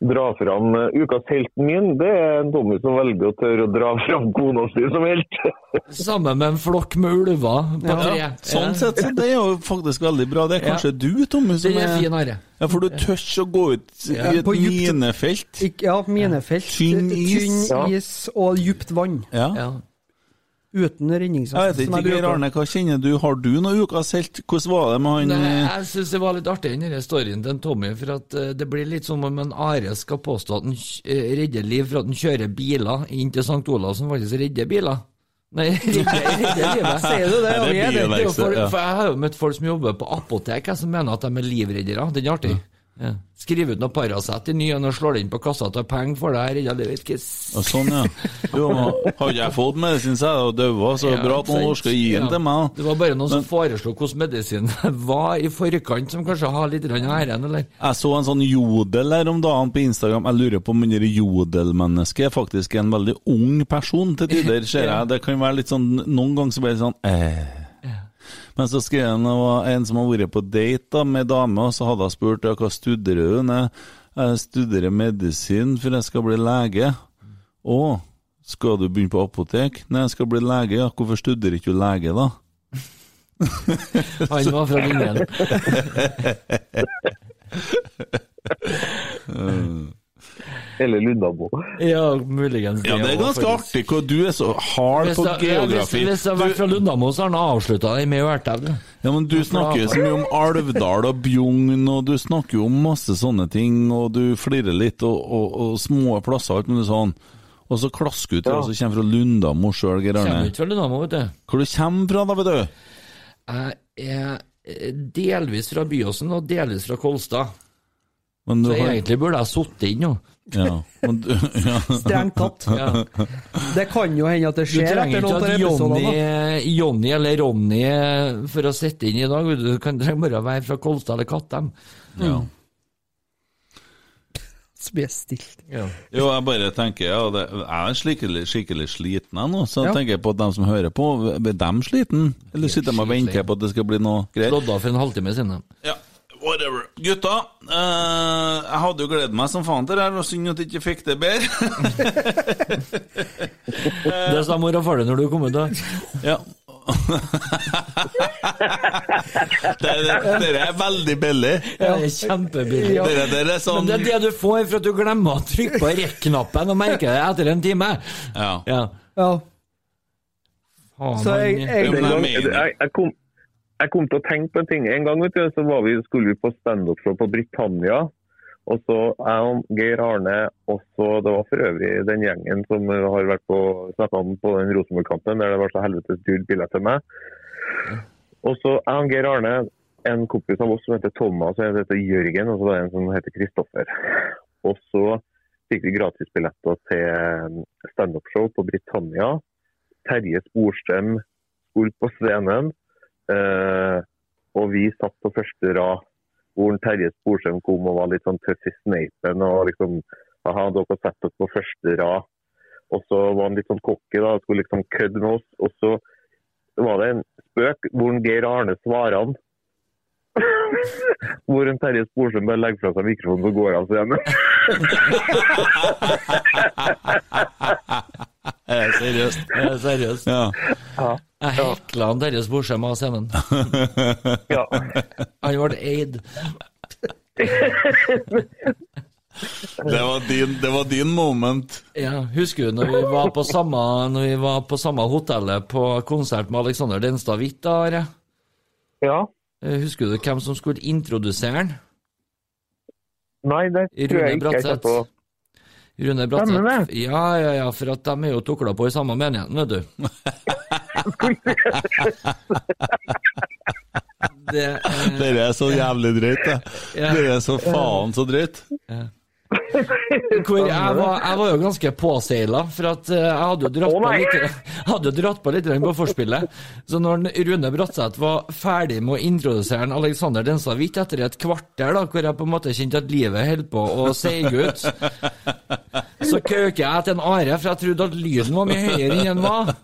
dra fram eh, ukas helten min, det er en Tommy som velger å tørre å dra fram kona si som helt. Sammen med en flokk med ulver på tre. ja, sånn sett, så det er jo faktisk veldig bra. Det er Ja. kanskje du, Tommy, som det er fin, er Are. Ja, for du tør å gå ut Ja. i et minefelt. Ja, minefelt. Tynn is. Tynn is og djupt vann. Ja. Uten Jeg vet ikke, Geir. Arne, hva kjenner du? Har du noe ukas helt? Hvordan var det med han Nei, eh, jeg syns det var litt artig, den denne storyen til Tommy. For at eh, det blir litt som om en Are skal påstå at han eh, redder liv for at han kjører biler inn til St. Olav som faktisk redder biler. Nei, redder, redder livet. Sier du det? Nei, det Ja, det. Det jo bioverksted, for, for Jeg har jo møtt folk som jobber på apotek, jeg, som mener at de er livreddere. Den er artig. Ja. Skriv ut noe Paracet i ny og slår det inn på kassa og tar penger for det. her Jeg det vet Ikke ja, sånn, ja. Jo, hadde jeg fått medisin, så hadde jo daua, så Ja, bra at noen skal gi den Ja. til meg. Det var bare noen som foreslo hvordan medisinen var i forkant, som kanskje har litt æren, eller? Jeg så en sånn jodel her om dagen på Instagram. Jeg lurer på om det jodelmennesket er faktisk en veldig ung person til tider, ser jeg. Det kan være litt sånn Noen ganger så blir det sånn eh. Men så skrev han en som har vært på date da, med dame, og så hadde hun spurt ja, hva studerer? Nei, jeg studerer medisin, for jeg skal bli lege. Å, skal du begynne på apotek? Nei, jeg skal bli lege. Ja, hvorfor studerer ikke du lege, da? Han var fra linjen. Eller Lundamo. Ja, muligens. Ja, det er ganske faktisk. artig hvor du er så hard på ja, geografi. hvis jeg har vært fra Lundamo, så har han avslutta det med Ørtau. Ja, men du snakker jo så mye om Alvdal og Bjugn, og du snakker jo om masse sånne ting, og du flirer litt, og, og, og små plasser, alt mulig sånn. Og så klasker du til og som kommer fra Lundamo sjøl, Geir Kommer ikke fra Lundamo, vet du. Hvor du kommer fra, da, vet du? Jeg er delvis fra Byåsen og delvis fra Kolstad. Men du Så har egentlig burde jeg sittet inn nå. Ja. Du, ja. Strengt tatt. Ja. Det kan jo hende at det skjer etter noen av trenger ikke episodene. Jonny eller Ronny for å sitte inn i dag. Du Du kan bare være fra Kolstad eller Kattem. ja. Så blir jeg stilt. Ja. Jo, jeg bare tenker ja, det, Jeg er skikkelig, skikkelig sliten jeg nå, så Ja. tenker jeg på at de som hører på, er de sliten? Eller sitter de og venter på at det skal bli noe greier? Slått av for en halvtime siden. Ja, whatever. Gutta, eh, jeg hadde jo gledet meg som faen til det her, og synd at jeg ikke fikk det bedre. Det sa mor og far når du kom ut. da. ja. det, det, det er veldig billig. Ja, det er kjempebillig. Det, det er sånn Men det er det du får for at du glemmer å trykke på rekk-knappen og merker det etter en time. Ja. Ja. Ja. Faen, Så jeg, jeg, jeg jeg, jeg, kom, jeg kom til å tenke på en ting. En gang vet du, så vi, skulle vi på standup-show på Britannia. Og så jeg og Geir Arne, og så det var for øvrig den gjengen som har vært på snakka om på den Rosenborg-kampen, der det var så helvetes dyrt billett til meg. Og så jeg og Geir Arne, en kompis av oss som heter Thomas og en heter Jørgen, og så var det en som heter Kristoffer. Og så fikk vi gratisbilletter til standup-show på Britannia. Terje Sporstrøm skulle på scenen, og vi satt på første rad hvor Terje Sporsem kom og var litt sånn tøff i sneipen og liksom Aha, dere satt oss på første rad. Og så var han litt sånn cocky og skulle liksom kødde med oss. Og så var det en spøk hvor Geir Arne svarer han. hvor en Terje Sporsem bare legger fra seg mikrofonen og går av scenen. Er det seriøst? Ja, seriøst. Ja. Jeg hekla han Terje Sporsem av scenen. ja. Han ble eid. Det var din, det var din moment. Ja, husker du når vi var på samme, når vi var på samme hotellet på konsert med Alexander Denstad Hvitt? Ja. Eh, Husker du hvem som skulle introdusere han? Nei, det tror jeg ikke jeg kommer på. Rune Bratseth. Ja, ja, ja, for at de er jo tukla på i samme menigheten, vet du. Det er Dere er så jævlig drøyt, det. Ja. Dere er så faen så drøyt. Hvor jeg var, jeg var jo ganske påseila, for at eh, jeg hadde jo dratt oh, på litt, hadde jo dratt på litt på forspillet. Så når Rune Bratseth var ferdig med å introdusere en Alexander Densavik etter et kvarter, da, hvor jeg på en måte kjente at livet holdt på å seige ut, så køker jeg til en Are, for jeg trodde at lyden var mye høyere enn den var.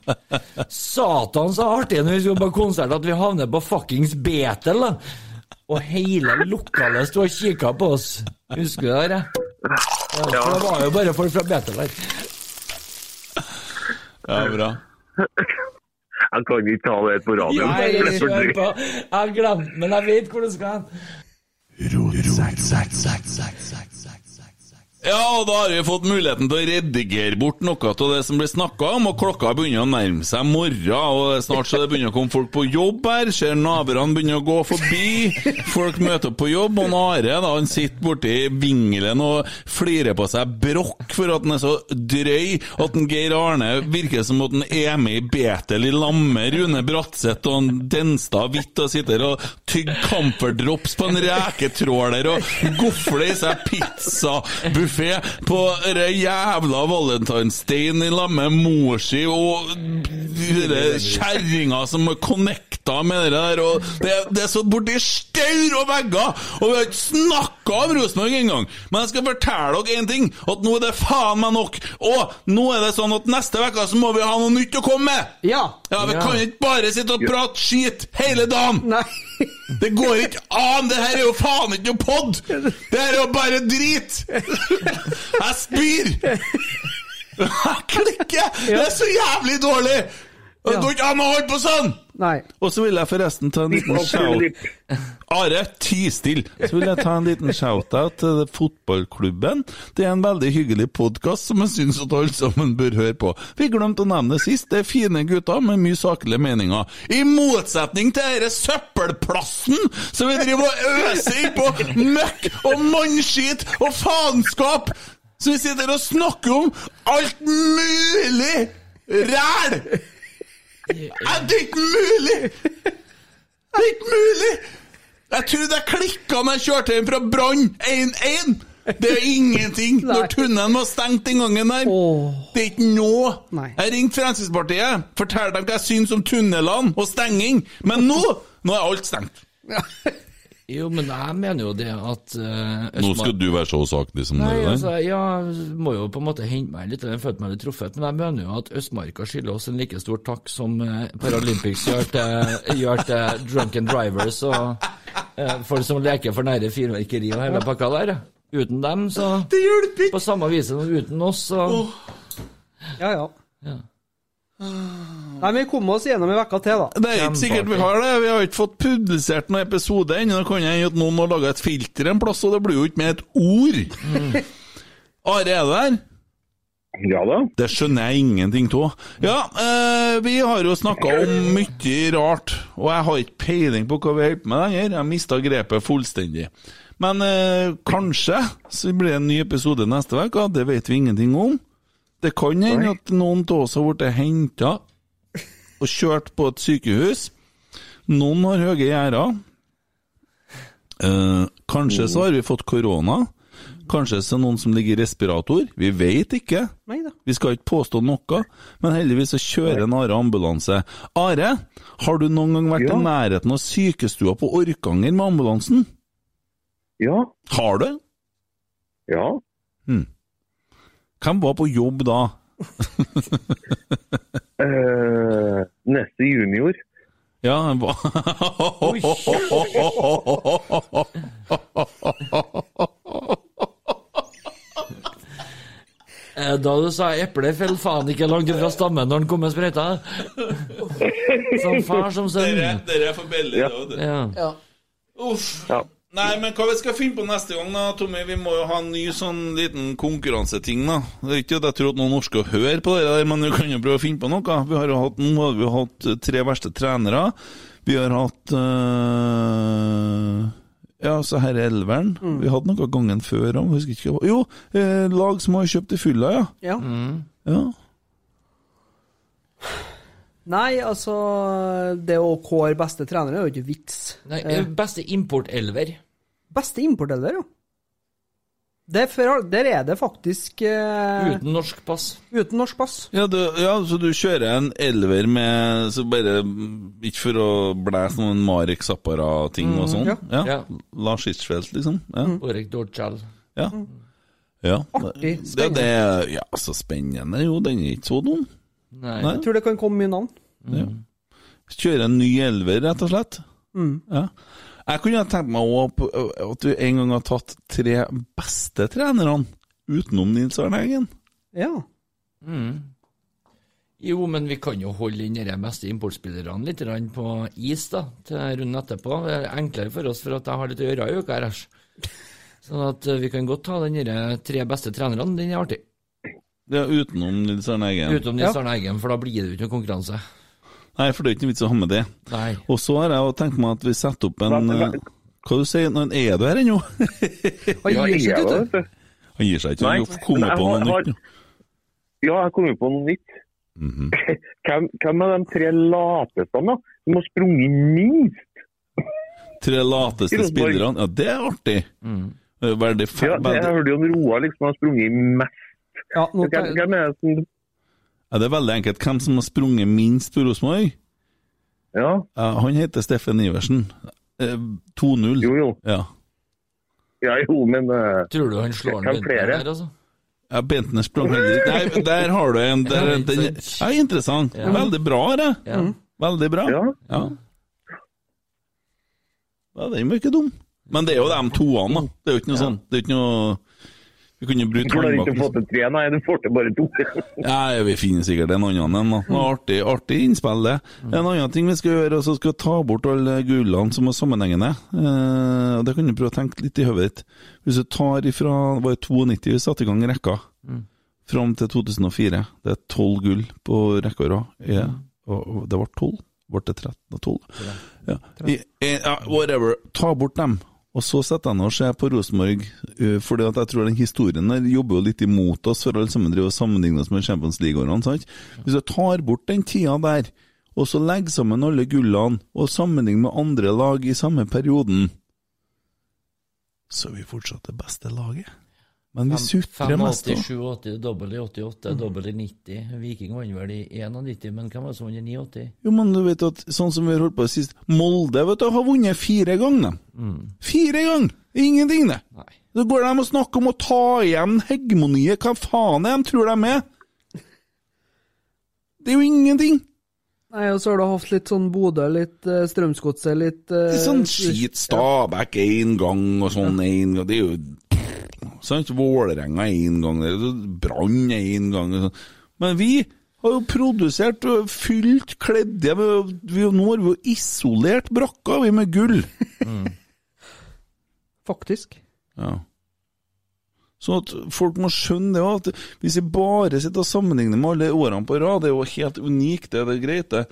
Satan så artig når vi skulle på konsert at vi havner på fuckings Betel, da. Og hele lokalet sto og kikka på oss. Husker du det? der? Ja, det var jo bare folk fra Betel der. Ja, bra. Jeg kan ikke ta det på radioen. Nei, er kjør på. Jeg har glemt men jeg vet hvor det skal hen. Ja, og da har vi fått muligheten til å redigere bort noe av det som blir snakka om, og klokka begynner å nærme seg morgen, og snart så det begynner å komme folk på jobb her, ser naboene begynner å gå forbi, folk møter opp på jobb, og Are da, han sitter borti vingelen og flirer på seg brokk for at han er så drøy, at en Geir Arne virker som at han er med i Betel i lamme, Rune Bratseth og en Denstad Hvitt og sitter og tygger Comfort på en reketråler og gofler i seg pizzabuffé på det jævla valentinsdagen i lag med mor si og kjerringa som er connecta med det der, og det, det er så borti staur og vegger, og vi har ikke snakka om Rosenborg engang. Men jeg skal fortelle dere én ting, at nå er det faen meg nok. Og nå er det sånn at neste uke så må vi ha noe nytt å komme med. Ja. Ja, Vi kan ikke bare sitte og prate skit hele dagen! Nei. Det går ikke an! Det her er jo faen ikke noe pod! Det her er jo bare drit! Jeg spyr! Jeg klikker! Det er så jævlig dårlig! Og Det går ikke an å holde på sånn! Nei. Og så vil jeg forresten ta en liten shout Are, ti stille! Så vil jeg ta en liten shout-out til fotballklubben. Det er en veldig hyggelig podkast som jeg syns at alle sammen bør høre på. Vi glemte å nevne det sist. Det er fine gutter med mye saklige meninger. I motsetning til denne søppelplassen som vi driver og øser innpå møkk og mannskit og faenskap! Så vi sitter og snakker om alt mulig ræl! Er det ikke mulig?! Det er ikke mulig! Jeg trodde jeg klikka når jeg kjørte inn fra Brann 1-1. Det er ingenting når tunnelen var stengt den gangen der. Det er ikke noe. Jeg ringte Fremskrittspartiet, fortalte dem hva jeg syns om tunnelene og stenging, men nå nå er alt stengt. Jo, men jeg mener jo det at uh, Nå skal du være så saklig som Nei, det er. altså, ja, må jo på en måte hente meg litt, jeg følte meg litt truffet. Men jeg mener jo at Østmarka skylder oss en like stor takk som uh, Paralympics gjør til, gjør til drunken drivers og uh, folk som leker for nære fyrverkeri og hele pakka der. Uten dem, så Det hjelper ikke! På samme vis som uten oss, så Ja, ja. Ja. Nei, vi kom oss gjennom en uke til, da. Det er ikke sikkert vi har det. Vi har ikke fått publisert noen episode ennå. Det kan hende at noen har laga et filter en plass, og det blir jo ikke med et ord. Are, er du der? Ja da. Det skjønner jeg ingenting av. Ja, eh, vi har jo snakka om mye rart, og jeg har ikke peiling på hva vi holder på med lenger. Jeg mista grepet fullstendig. Men eh, kanskje så blir det en ny episode neste uke, det vet vi ingenting om. Det kan hende at noen av oss har blitt henta og kjørt på et sykehus. Noen har høye gjerder. Eh, kanskje så har vi fått korona. Kanskje så er det noen som ligger i respirator. Vi vet ikke. Vi skal ikke påstå noe, men heldigvis så kjører en Are ambulanse. Are, har du noen gang vært Ja. i nærheten av sykestua på Orkanger med ambulansen? Ja. Har du? Ja. Hvem var på jobb da? uh, neste junior. Ja, han var Eh, Da du sa eple fell faen ikke langt fra stammen når den kom med sprøyta. Som far som sønn. Dere dere er for billig. Ja. da, vet. Ja. Ja. Uff. Ja. Nei, men hva vi skal finne på neste gang, da, Tommy? Vi må jo ha en ny sånn liten konkurranseting, da. Det er ikke at jeg tror at noen norske hører på det der, men vi kan jo prøve å finne på noe. Vi har jo hatt, nå har vi hatt tre verste trenere. Vi har hatt øh, Ja, så her er elveren. Vi hadde noe gangen før òg, husker ikke hva Jo, eh, lag som har kjøpt i fylla, ja. Ja. ja. Nei, altså Det å kåre beste trener er jo ikke vits. Nei, Eh, beste importelver. Beste importelver, ja. Det er for, der er det faktisk uh, Uten norsk pass. uten norsk pass. Ja, du, ja, så du kjører en elver med så bare Ikke for å blæse noen Marek Zappara-ting og sånn? ja. Ja. Ja. Lars Hirschfeldt, liksom? Ja. Orek Dortjal. ja. ja. Artig, Det, det, ja, så spennende. Jo, den er ikke så dum. Nei. Nei. Jeg tror det kan komme mye navn. Ja. Kjøre en ny elver, rett og slett. Mm. Ja. Jeg kunne tenkt meg også at du en gang har tatt tre beste trenerne utenom Nils Arne Eggen. Ja. Mm. Jo, men vi kan jo holde inn de beste importspillerne litt på is da, til runden etterpå. Det er enklere for oss for at jeg har litt å gjøre i uka her. Sånn at eh, vi kan godt ta den der tre beste trenerne. Den er artig. Ja, utenom Nils Arne Eggen. Utenom Nils Arne Eggen, for da blir det jo ikke noe konkurranse. Nei, for det er ikke noe vits å ha med det. Nei. Og så har jeg jo tenkt meg at vi setter opp en Hva- eh, du sier du? Er du her ennå? Han gir seg ikke, vet du. Han gir seg ikke, han har kommet på noe nytt. Ja, jeg kom jo på noe nytt. Mhm. Hvem, hvem er de tre lateste, da? De har sprunget minst. Tre lateste spillerne. Ja, det er artig. Mm. Det er Veldig Ja, det, jeg hørte jo om Roar liksom har sprunget mest. Ja, nå, Hvem, hvem er det som ja, det er veldig enkelt. Hvem som har sprunget minst på Rosenborg? Ja, Ja, han heter Steffen Iversen. Eh, 2-0. jo jo. Ja. Ja, jo, men uh, Tror du han slår den flere? der, altså? ja Bentner sprang heller ikke der har du en. Der, Ja, den, ja, interessant. Ja. Veldig bra, det. Ja. Veldig bra. ja. Ja. ja, den var ikke dum. Men det er jo de toene, da. Det er jo ikke noe sånn Det er jo ikke noe Vi kunne brukt Du har ikke å fått til tre, nei, du får til bare to. nei, vi finner sikkert en annen en. Artig, artig innspill, det. En annen ting vi skal gjøre, altså skal vi ta bort alle gullene som er sammenhengende. Eh, det kan du prøve å tenke litt i hodet ditt. Hvis du tar ifra det var i 92 vi satte i gang rekka, fram til 2004. Det er tolv gull på rekka og rad. Ja, og, og det ble tolv. Ble det 13 og 12? Ja. I, i, ja, whatever. Ta bort dem. Og så setter jeg ned og ser på Rosenborg, for jeg tror den historien der jobber jo litt imot oss, for alle sammen driver og sammenligner oss med Champions League-årene. Hvis du tar bort den tida der, og så legger sammen alle gullene, og sammenligner med andre lag i samme perioden, så er vi fortsatt det beste laget. Men vi sutrer mest. 85, da. 87, dobbel i 88, dobbel i 90. Viking vant vel i 91, men hvem var det som vant i 89? Jo, men du vet at sånn som vi har holdt på sist Molde vet du, har vunnet fire ganger. Fire ganger! Ingenting, det. Nei. Så går de og snakker om å ta igjen hegemoniet. Hva faen er de tror de er? Det er jo ingenting. Nei, og så har du hatt litt sånn Bodø, litt uh, Strømsgodset, litt uh, Det er sånn skit Stabæk én gang og sånn én gang. Det er jo Sant? Vålerenga én gang, det Brann én gang. sånn. Men vi har jo produsert fylt, kledd vi- vi- Nå har vi jo isolert brakka, vi, med gull. Faktisk. Ja. Så at folk må skjønne det at hvis vi bare sitter og sammenligner med alle årene på rad, det er jo helt unikt, det, det er greit, det.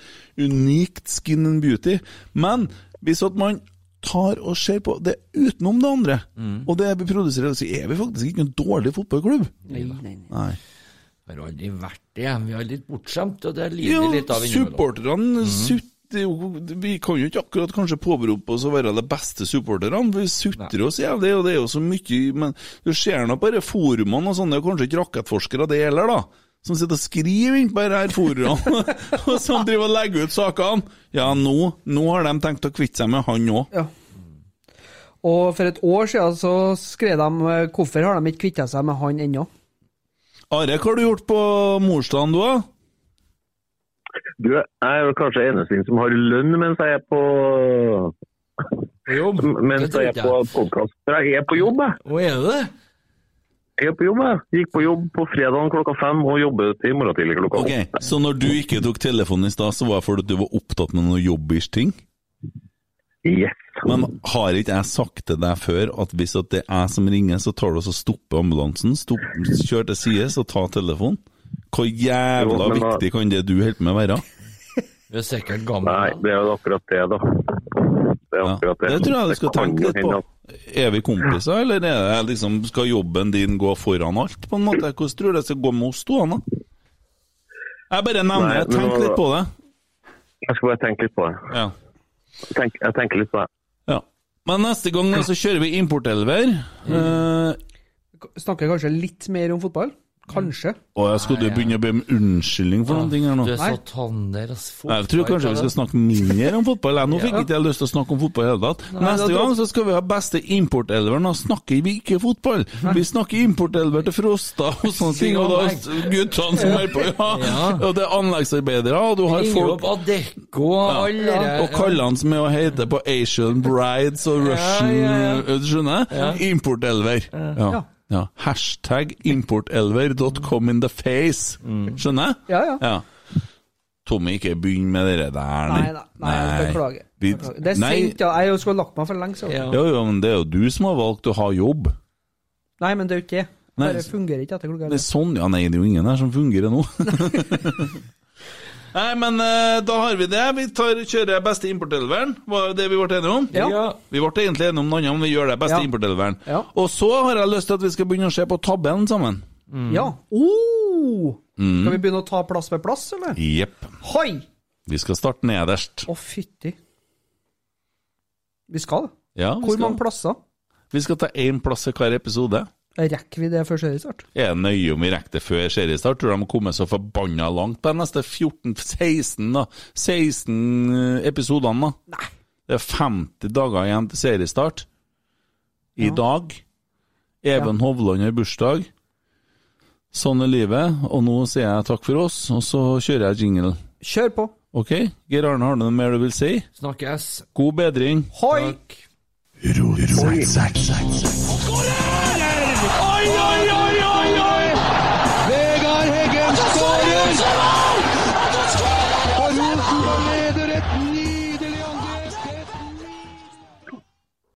Unikt skin and beauty. Men hvis at man tar og ser på det utenom det andre, og det vi produserer, så er vi faktisk ikke en dårlig fotballklubb. Nei nei, Nei. Vi har aldri vært det. Vi er litt bortskjemt, og det lider Ja, litt av innimellom. supporterne sutter jo Vi kan jo ikke akkurat kanskje påberope oss å være de beste supporterne, vi sutrer oss jævlig, og det er jo så mye Men du ser nå bare forumene og sånn, det er jo kanskje ikke rakettforskere det gjelder, da. Som sitter og skriver inn på disse forumene, og som driver og legger ut sakene. Ja, nå, nå har de tenkt å kvitte seg med han òg. Ja. Og for et år siden så skrev de hvorfor har de ikke kvitta seg med han ennå. Are, hva har du gjort på morsdagen, du, da? Du, jeg er vel kanskje eneste som har lønn mens jeg er på Jobb? Mens jeg er på podkast. For jeg er på jobb, jeg. Å, er du det? Er på jobb, jeg. Gikk på jobb på fredag klokka fem og jobber til i morgen tidlig klokka åtte. Ok, Så når du ikke tok telefonen i stad, så var det fordi du var opptatt med noe jobbish ting? Yes, Men har ikke jeg sagt til deg før at hvis at det er jeg som ringer, så tar du og stopper ambulansen, stopp, kjør til sides og ta telefonen? Hvor jævla Jo, viktig da- viktig kan det du holder på med være? Du er sikkert gammel. Nei, det er jo akkurat det, da. Det er akkurat det. det tror jeg du skal tenke litt på. Er vi kompiser, eller er det liksom, skal jobben din gå foran alt, på en måte? Hvordan tror du det skal gå med oss to, Anna? Jeg bare nevner det. Tenk litt på det. Jeg skal bare tenke litt på det. Ja. Tenk, jeg tenker litt på det. ja. Men neste gang så kjører vi importelver. Eh, Snakker kanskje litt mer om fotball? Kanskje. og jeg skulle du begynne å be om unnskyldning for noen ting her nå? Du er så tander, ass. Jeg tror kanskje vi skal snakke mindre om fotball. Jeg, nå fikk ikke jeg lyst til å snakke om fotball i det hele tatt. Neste gang så skal vi ha beste importelver. Nå snakker vi ikke fotball. Vi snakker importelver til Frosta og sånne ting. Og da guttene som er på Ja, Ja. og det er anleggsarbeidere, og du har folk Adecco og alle der. og kallene som er og heter på Asian Brides og Russian ja, ja. Du skjønner? Importelver. Ja. Ja. Hashtag importelver.com in the face. Skjønner? Ja, ja. ja. Tommy, ikke begynn med det der. Nei, nei, nei, beklager. Beklager. Det er nei. sent, ja. Jeg skulle lagt meg for lenge siden. Ja. Jo, jo, men det er jo du som har valgt å ha jobb. Nei, men det er jo ikke det. Nei, Bare fungerer ikke etter klokka Det er sånn, ja, nei, det er jo ingen her som fungerer nå. nei, men eh, da har vi det. Vi tar, kjører beste importelveren. Var det det vi ble enige om? Ja. Vi ble egentlig enige om noe annet, men vi gjør det beste Ja. importelveren. Ja. Og så har jeg lyst til at vi skal begynne å se på tabellen sammen. Ja. Oh! Mm. Skal vi begynne å ta plass ved plass, eller? Jepp. Hoi! Vi skal starte nederst. Å, fytti. Vi skal det. Ja, Hvor skal, mange plasser? vi skal ta én plass i hver episode. Rekker vi det før seriestart? Er det nøye om vi rekker det før seriestart? Tror du de har kommet så forbanna langt på de neste 14-16 da? 16 episodene, da? Nei. Det er 50 dager igjen til seriestart. I dag. Even Hovland har bursdag. Sånn er livet. Og nå sier jeg takk for oss, og så kjører jeg jingle. Kjør på. OK? Geir Arne, har du noe mer du vil si? Snakkes. God bedring. Hoi! Takk. Oi, oi, oi!